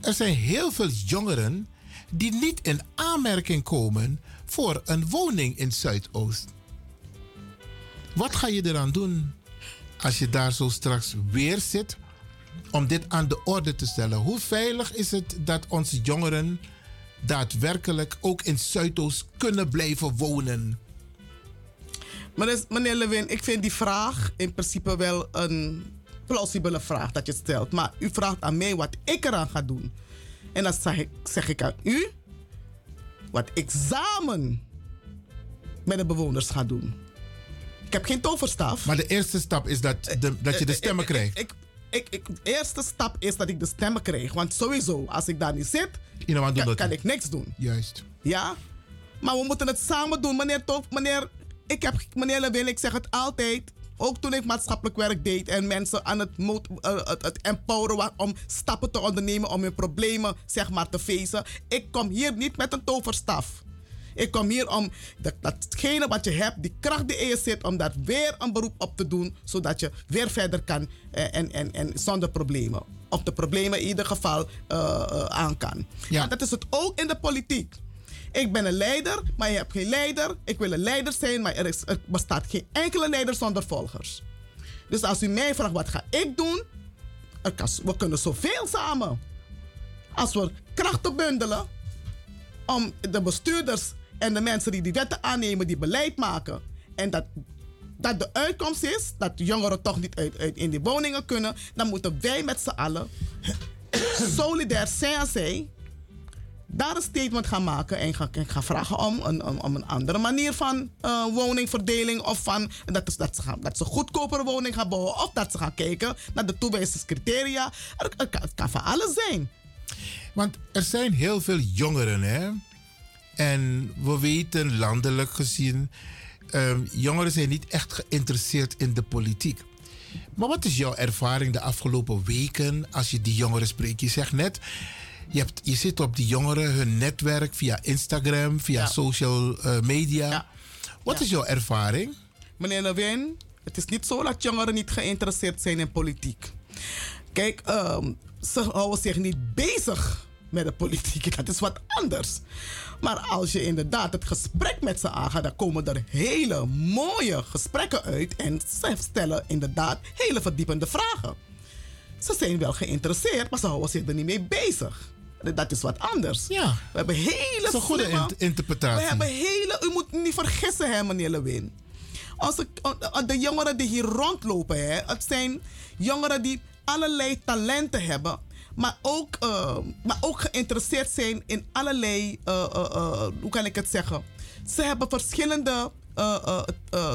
er zijn heel veel jongeren die niet in aanmerking komen voor een woning in Zuidoost. Wat ga je eraan doen als je daar zo straks weer zit om dit aan de orde te stellen? Hoe veilig is het dat onze jongeren daadwerkelijk ook in Zuidoost kunnen blijven wonen? Meneer, Lewin, ik vind die vraag in principe wel een plausibele vraag dat je stelt. Maar u vraagt aan mij wat ik eraan ga doen. En dan zeg ik, zeg ik aan u wat ik samen met de bewoners ga doen. Ik heb geen toverstaf. Maar de eerste stap is dat, de, dat je de stemmen krijgt. Ik, ik, ik, de eerste stap is dat ik de stemmen krijg. Want sowieso, als ik daar niet zit, kan, dat kan ik niks doen. Juist. Ja? Maar we moeten het samen doen. Meneer Tof, meneer, ik heb, meneer Lewin, ik zeg het altijd. Ook toen ik maatschappelijk werk deed en mensen aan het, mot- eh, het, het empoweren wa- om stappen te ondernemen om hun problemen zeg maar te facen. Ik kom hier niet met een toverstaf. Ik kom hier om dat, datgene wat je hebt, die kracht die in je zit, om daar weer een beroep op te doen, zodat je weer verder kan eh, en, en, en zonder problemen. Of de problemen in ieder geval eh, aan kan. En dat is het ook in de politiek. Ik ben een leider, maar je hebt geen leider. Ik wil een leider zijn, maar er, is, er bestaat geen enkele leider zonder volgers. Dus als u mij vraagt wat ga ik doen, we kunnen zoveel samen. Als we krachten bundelen om de bestuurders en de mensen die die wetten aannemen, die beleid maken. En dat, dat de uitkomst is dat jongeren toch niet uit, in die woningen kunnen. Dan moeten wij met z'n allen solidair zijn als zij. Daar een statement gaan maken en gaan, en gaan vragen om een, om, een andere manier van eh, woningverdeling. Of van, dat, ze gaan, dat ze goedkopere woning gaan bouwen. Of dat ze gaan kijken naar de toewijzingscriteria. Er, er kan, het kan van alles zijn. Want er zijn heel veel jongeren, hè? En we weten landelijk gezien, ehm, jongeren zijn niet echt geïnteresseerd in de politiek. Maar wat is jouw ervaring de afgelopen weken als je die jongeren spreekt? Je zegt net, je, hebt, je zit op die jongeren, hun netwerk via Instagram, via social eh, media. Wat is jouw ervaring? Meneer Lewin, het is niet zo dat jongeren niet geïnteresseerd zijn in politiek. Kijk, ehm, ze houden zich niet bezig met de politiek. Dat is wat anders. Maar als je inderdaad het gesprek met ze aangaat, dan komen er hele mooie gesprekken uit. En ze stellen inderdaad hele verdiepende vragen. Ze zijn wel geïnteresseerd, maar ze houden zich er niet mee bezig. Dat is wat anders. Ja. We hebben hele Dat is een goede slimme- int- interpretatie. We hebben hele... U moet niet vergissen, hè, meneer Lewin. Onze, de jongeren die hier rondlopen, hè, het zijn jongeren die allerlei talenten hebben, maar ook, eh, maar ook geïnteresseerd zijn in allerlei, eh, eh, eh, hoe kan ik het zeggen? Ze hebben verschillende, eh, eh, eh,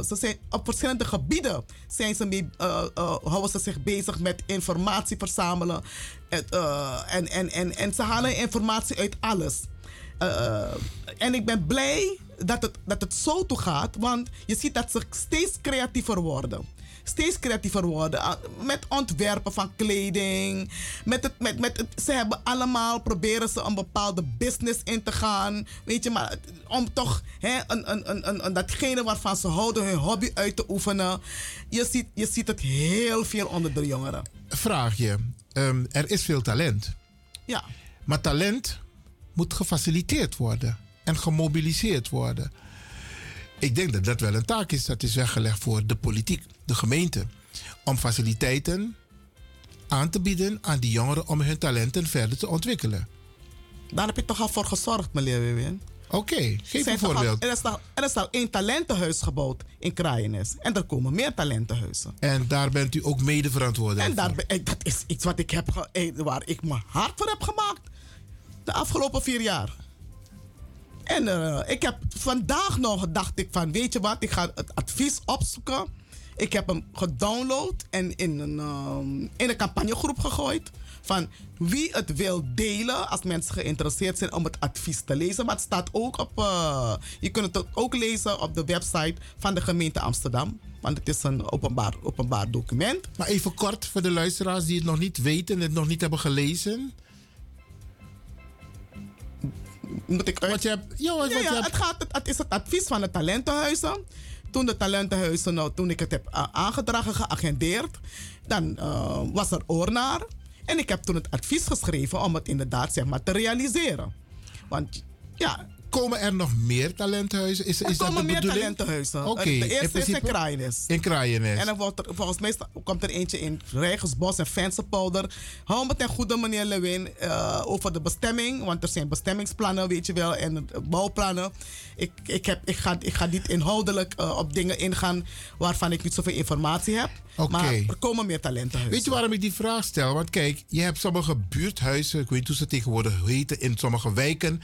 ze zijn op verschillende gebieden zijn ze mee, eh, eh, houden ze zich bezig met informatie verzamelen. Eh, en, en, en, en ze halen informatie uit alles. Eh, en ik ben blij dat het, dat het zo toe gaat. Want je ziet dat ze steeds creatiever worden. Steeds creatiever worden. ah, Met ontwerpen van kleding. Met het, met, met het, ze hebben allemaal, proberen ze een bepaalde business in te gaan. Weet je, maar om toch hè, een, een, een, een, een- datgene waarvan ze houden, hun hobby uit te oefenen. Je ziet, je ziet het heel veel onder de jongeren. Vraag je. ehm, er is veel talent. Ja. Maar talent moet gefaciliteerd worden en gemobiliseerd worden. Ik denk dat dat wel een taak is dat is weggelegd voor de politiek, de gemeente. Om faciliteiten aan te bieden aan die jongeren om hun talenten verder te ontwikkelen. Daar heb je toch al voor gezorgd, meneer Wewin? Oké, geef Zijn een al- voorbeeld. Er is, al, er is al één talentenhuis gebouwd in Kraaienis. En er komen meer talentenhuizen. En daar bent u ook mede verantwoordelijk En daar, voor. ik- dat is iets wat ik heb eh, waar ik me hard voor heb gemaakt. De afgelopen vier jaar. En eh, ik heb vandaag nog dacht ik van, weet je wat, ik ga het advies opzoeken. Ik heb hem gedownload en in een, ehm, in een campagnegroep gegooid. Van wie het wil delen als mensen geïnteresseerd zijn om het advies te lezen. Maar het staat ook op, eh, je kunt het ook lezen op de website van de gemeente Amsterdam. Want het is een openbaar, openbaar document. Maar even kort voor de luisteraars die het nog niet weten en het nog niet hebben gelezen. Moet ik uit... Wat je hebt, ja, wat, Ja, je hebt het, gaat, het, het is het advies van de talentenhuizen. Toen de talentenhuizen, nou, toen ik het heb uh, aangedragen, geagendeerd, dan uh, was er oor naar. En ik heb toen het advies geschreven om het inderdaad zeg maar, te realiseren. Want ja. Komen er nog meer talentenhuizen? Is, Er is dat komen de meer bedoeling? talentenhuizen. Oké, de eerste is in Kraaienis. In. En dan wordt er, volgens mij komt er eentje in Rijgersbos en Vensterpolder. Hou me ten goede, meneer Lewin, eh, over de bestemming. Want er zijn bestemmingsplannen, weet je wel, en bouwplannen. Ik, ik, heb, ik, ga, ik ga niet inhoudelijk eh, op dingen ingaan waarvan ik niet zoveel informatie heb. Oké. Maar er komen meer talentenhuizen. Weet je waarom ik die vraag stel? Want kijk, je hebt sommige buurthuizen, ik weet niet hoe ze tegenwoordig heten, in sommige wijken.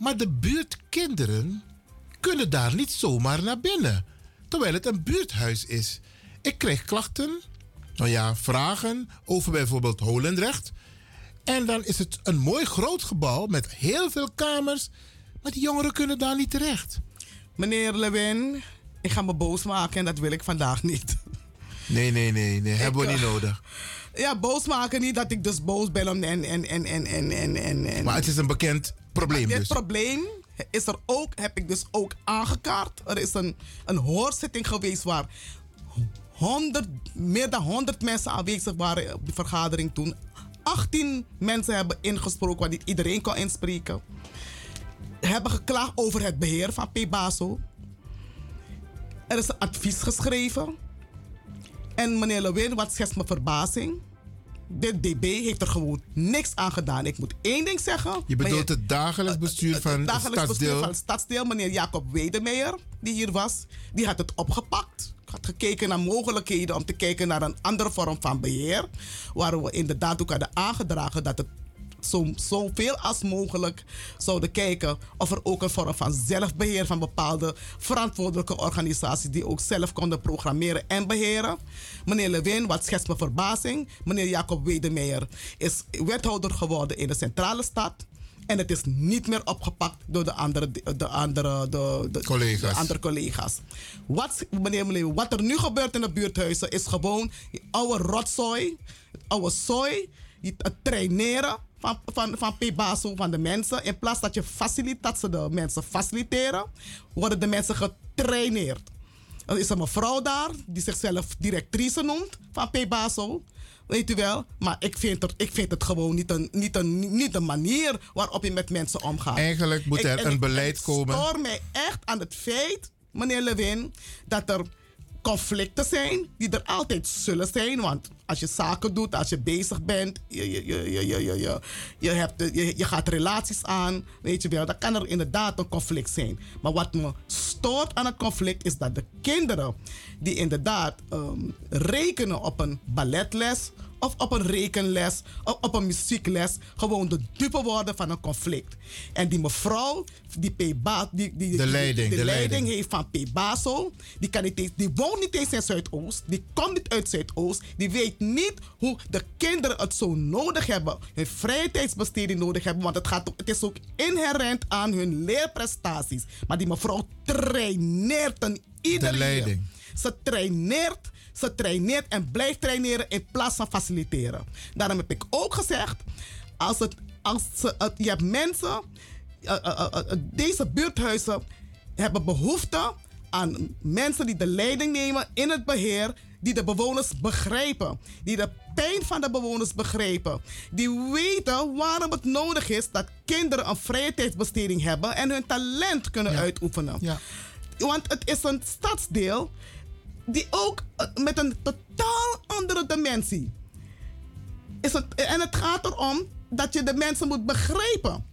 Maar de buurtkinderen kunnen daar niet zomaar naar binnen. Terwijl het een buurthuis is. Ik kreeg klachten, nou ja, vragen over bijvoorbeeld Holendrecht. En dan is het een mooi groot gebouw met heel veel kamers. Maar die jongeren kunnen daar niet terecht. Meneer Lewin, ik ga me boos maken en dat wil ik vandaag niet. Nee, nee, nee, nee. Hebben we niet eh, nodig. Ja, boos maken niet dat ik dus boos ben om en en en en en en. en. Maar het is een bekend probleem Dit dus. probleem is er ook, heb ik dus ook aangekaart. Er is een, een hoorzitting geweest waar 100, meer dan 100 mensen aanwezig waren op die vergadering toen. 18 mensen hebben ingesproken, waar niet iedereen kon inspreken. Hebben geklaagd over het beheer van P-Baso. Er is een advies geschreven. En meneer Lewin, wat schetst mijn verbazing? Dit DB heeft er gewoon niks aan gedaan. Ik moet één ding zeggen. Je bedoelt het dagelijks bestuur van het het dagelijks bestuur stadsdeel. van het stadsdeel, meneer Jacob Wedemeijer, die hier was, die had het opgepakt. Had gekeken naar mogelijkheden om te kijken naar een andere vorm van beheer. Waar we inderdaad ook hadden aangedragen dat het zo, zoveel als mogelijk zouden kijken of er ook een vorm van zelfbeheer van bepaalde verantwoordelijke organisaties die ook zelf konden programmeren en beheren. Meneer Lewin, wat schetst mijn verbazing? Meneer Jacob Wedemeijer is wethouder geworden in de centrale stad. En het is niet meer opgepakt door de andere, de andere, de, de, Collega's. de andere collega's. Wat, meneer, meneer, wat er nu gebeurt in de buurthuizen is gewoon die oude rotzooi, het oude zooi, het traineren van, van, van P-Baso, van de mensen. In plaats dat, je faciliteert, dat ze de mensen faciliteren, worden de mensen getraineerd. Er is een mevrouw daar die zichzelf directrice noemt van P-Baso. Weet u wel? Maar ik vind, er, ik vind het gewoon niet een, niet, een, niet een manier waarop je met mensen omgaat. Eigenlijk moet Ik- er en een ik- beleid ik komen. stoor mij echt aan het feit, meneer Lewin, dat er conflicten zijn, die er altijd zullen zijn. Want als je zaken doet, als je bezig bent, je, je, je, je, je, je, je, hebt, je, je gaat relaties aan, weet je wel, dan kan er inderdaad een conflict zijn. Maar wat me stoort aan het conflict is dat de kinderen die inderdaad ehm, rekenen op een balletles of op een rekenles of op een muziekles gewoon de dupe worden van een conflict. En die mevrouw, die, P. Ba, die, die, De leiding, die de leiding leiding. heeft van P. Basel, die, kan niet eens, die woont niet eens in Zuidoost, die komt niet uit Zuidoost, die weet niet hoe de kinderen het zo nodig hebben, hun vrije tijdsbesteding nodig hebben, want het, gaat, het is ook inherent aan hun leerprestaties. Maar die mevrouw traineert een ieder De leiding. Ze traineert, ze traineert en blijft traineren in plaats van faciliteren. Daarom heb ik ook gezegd, als het, als ze, het- je hebt mensen, eh, eh, eh, deze buurthuizen hebben behoefte aan mensen die de leiding nemen in het beheer, die de bewoners begrijpen, die de pijn van de bewoners begrijpen, die weten waarom het nodig is dat kinderen een vrije tijdsbesteding hebben en hun talent kunnen uitoefenen. Want het is een stadsdeel die ook eh, met een totaal andere dimensie. Is het, en het gaat erom dat je de mensen moet begrijpen.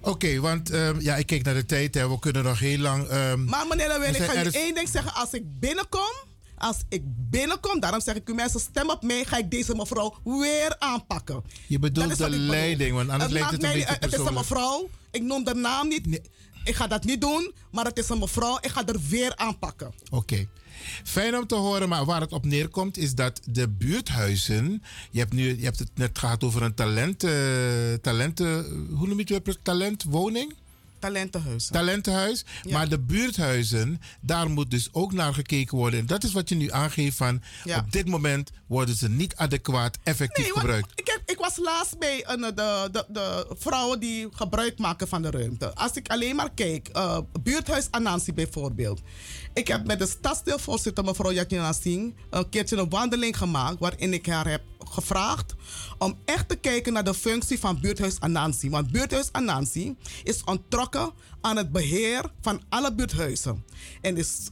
Oké, want ehm, ja, ik kijk naar de tijd. Hè. We kunnen nog heel lang... ehm, Maar meneer Lewin, ik ga je één ding zeggen. Als ik binnenkom, als ik binnenkom, daarom zeg ik u mensen, stem op mij, ga ik deze mevrouw weer aanpakken. Je bedoelt de bedoel. leiding, want anders lijkt maakt het een mij beetje uit. Het is een persoonlijk. mevrouw, ik noem de naam niet. Ik ga dat niet doen, maar het is een mevrouw, ik ga er weer aanpakken. Oké. Fijn om te horen, maar waar het op neerkomt is dat de buurthuizen. Je hebt, nu, je hebt het net gehad over een talent, eh, talenten. Hoe noem je het? Talentwoning? Talentenhuis. Talentenhuis. Maar de buurthuizen, daar moet dus ook naar gekeken worden. En dat is wat je nu aangeeft van. Ja. Op dit moment worden ze niet adequaat effectief Nee, gebruikt. Ik, heb, ik was laatst bij een, eh, de, de, de vrouwen die gebruik maken van de ruimte. Als ik alleen maar kijk, eh, buurthuis Anansi bijvoorbeeld. Ik heb met de stadsdeelvoorzitter mevrouw Jacqueline Singh een keertje een wandeling gemaakt waarin ik haar heb gevraagd om echt te kijken naar de functie van buurthuis Anansi. Want buurthuis Anansi is ontrokken aan het beheer van alle buurthuizen. En is,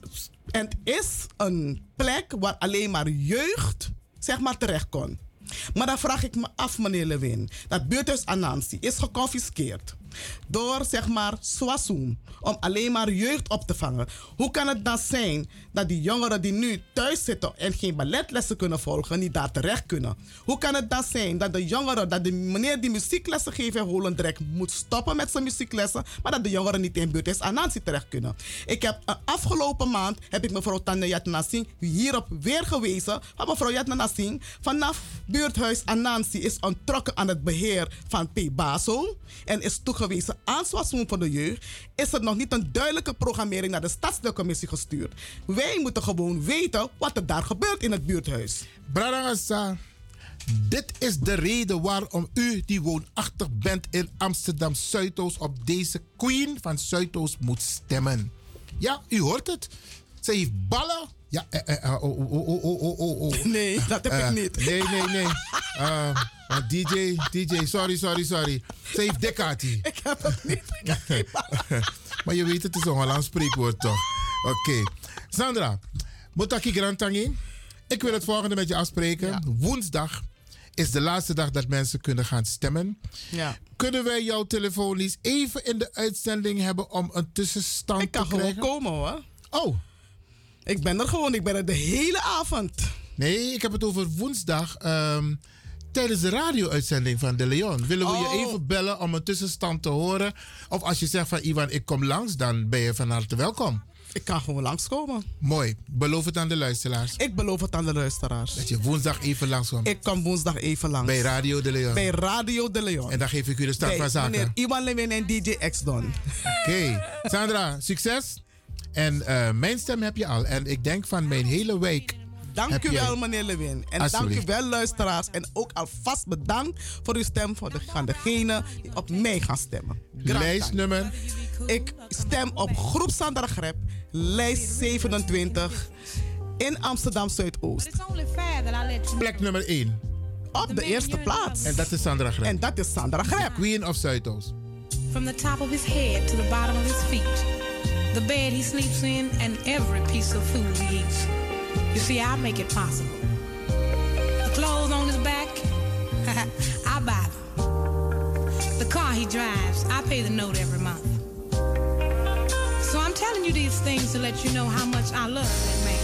en het is een plek waar alleen maar jeugd zeg maar terecht kon. Maar dan vraag ik me af, meneer Lewin, dat buurthuis Anansi is geconfiskeerd door, zeg maar, Swassoen, om alleen maar jeugd op te vangen. Hoe kan het dan zijn dat die jongeren die nu thuis zitten en geen balletlessen kunnen volgen, niet daar terecht kunnen? Hoe kan het dan zijn dat de jongeren, dat de meneer die muzieklessen geeft in Holendrek moet stoppen met zijn muzieklessen, maar dat de jongeren niet in buurthuis Anansi terecht kunnen? Ik heb uh, afgelopen maand, heb ik mevrouw Tanja Yatna Singh hierop weer gewezen, van mevrouw Yatna Singh, vanaf buurthuis Anansi is ontrokken aan het beheer van P. Basel en is toegewezen aan Swassoen voor de jeugd, is er nog niet een duidelijke programmering naar de stadsdeelcommissie gestuurd. Wij moeten gewoon weten wat er daar gebeurt in het buurthuis. Bradangasa, dit is de reden waarom u, die woonachtig bent in Amsterdam Zuidoost, op deze Queen van Zuidoost moet stemmen. Ja, u hoort het. Ze heeft ballen. Ja, eh, eh, eh, oh, oh, oh, oh, oh, oh, oh. Nee, dat heb Eh, ik niet. Nee, nee, nee. Eh, eh, DJ, DJ, sorry, sorry, sorry. Heeft dekati. Ik heb het niet. Ik heb maar je weet, het is een Hollands spreekwoord toch? Oké. Sandra, Motaki Grantangi. Ik wil het volgende met je afspreken. Woensdag is de laatste dag dat mensen kunnen gaan stemmen. Ja. Kunnen wij jouw telefoonlies even in de uitzending hebben om een tussenstand Ik kan te gewoon krijgen? komen hoor. Oh. Ik ben er gewoon, ik ben er de hele avond. Nee, ik heb het over woensdag. ehm, tijdens de radio-uitzending van De Leon. Willen we je Oh. even bellen om een tussenstand te horen? Of als je zegt van Iwan, ik kom langs, dan ben je van harte welkom. Ik kan gewoon langskomen. Mooi. Beloof het aan de luisteraars. Ik beloof het aan de luisteraars. Dat je woensdag even langskomt. Ik kom woensdag even langs. Bij Radio De Leon. Bij Radio De Leon. En dan geef ik u de start Bij van zaken. meneer Iwan Lewin en DJ X-Don. Oké. Sandra, succes. En eh, mijn stem heb je al. En ik denk van mijn hele week. Dank u wel, meneer Lewin. En dank u wel, luisteraars. En ook alvast bedankt voor uw stem voor de, degene die op mij gaan stemmen. Lijstnummer? Ik stem op Groep Sandra Grep, lijst 27 in Amsterdam Zuidoost. Plek nummer 1. Op de eerste plaats. En dat is Sandra Grep. En dat is Sandra Grep. Queen of Zuidoost. From the top of his head to the bottom of his feet. the bed he sleeps in, and every piece of food he eats. You see, I make it possible. The clothes on his back, I buy them. The car he drives, I pay the note every month. So I'm telling you these things to let you know how much I love that man.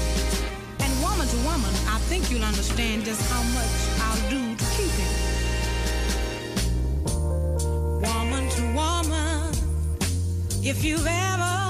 And woman to woman, I think you'll understand just how much I'll do to keep him. Woman to woman, if you've ever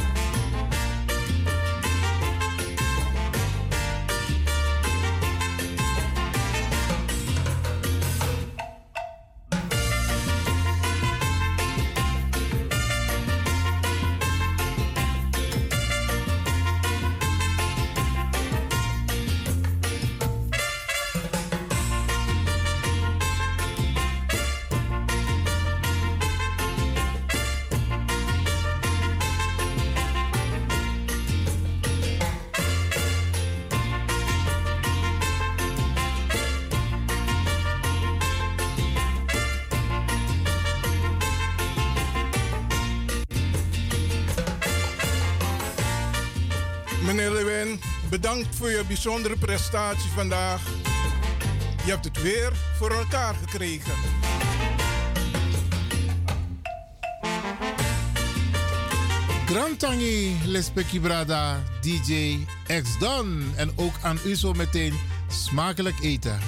bijzondere prestatie vandaag. Je hebt het weer voor elkaar gekregen. Grantangi, Lespeki Brada, DJ X Don. En ook aan u zo meteen smakelijk eten.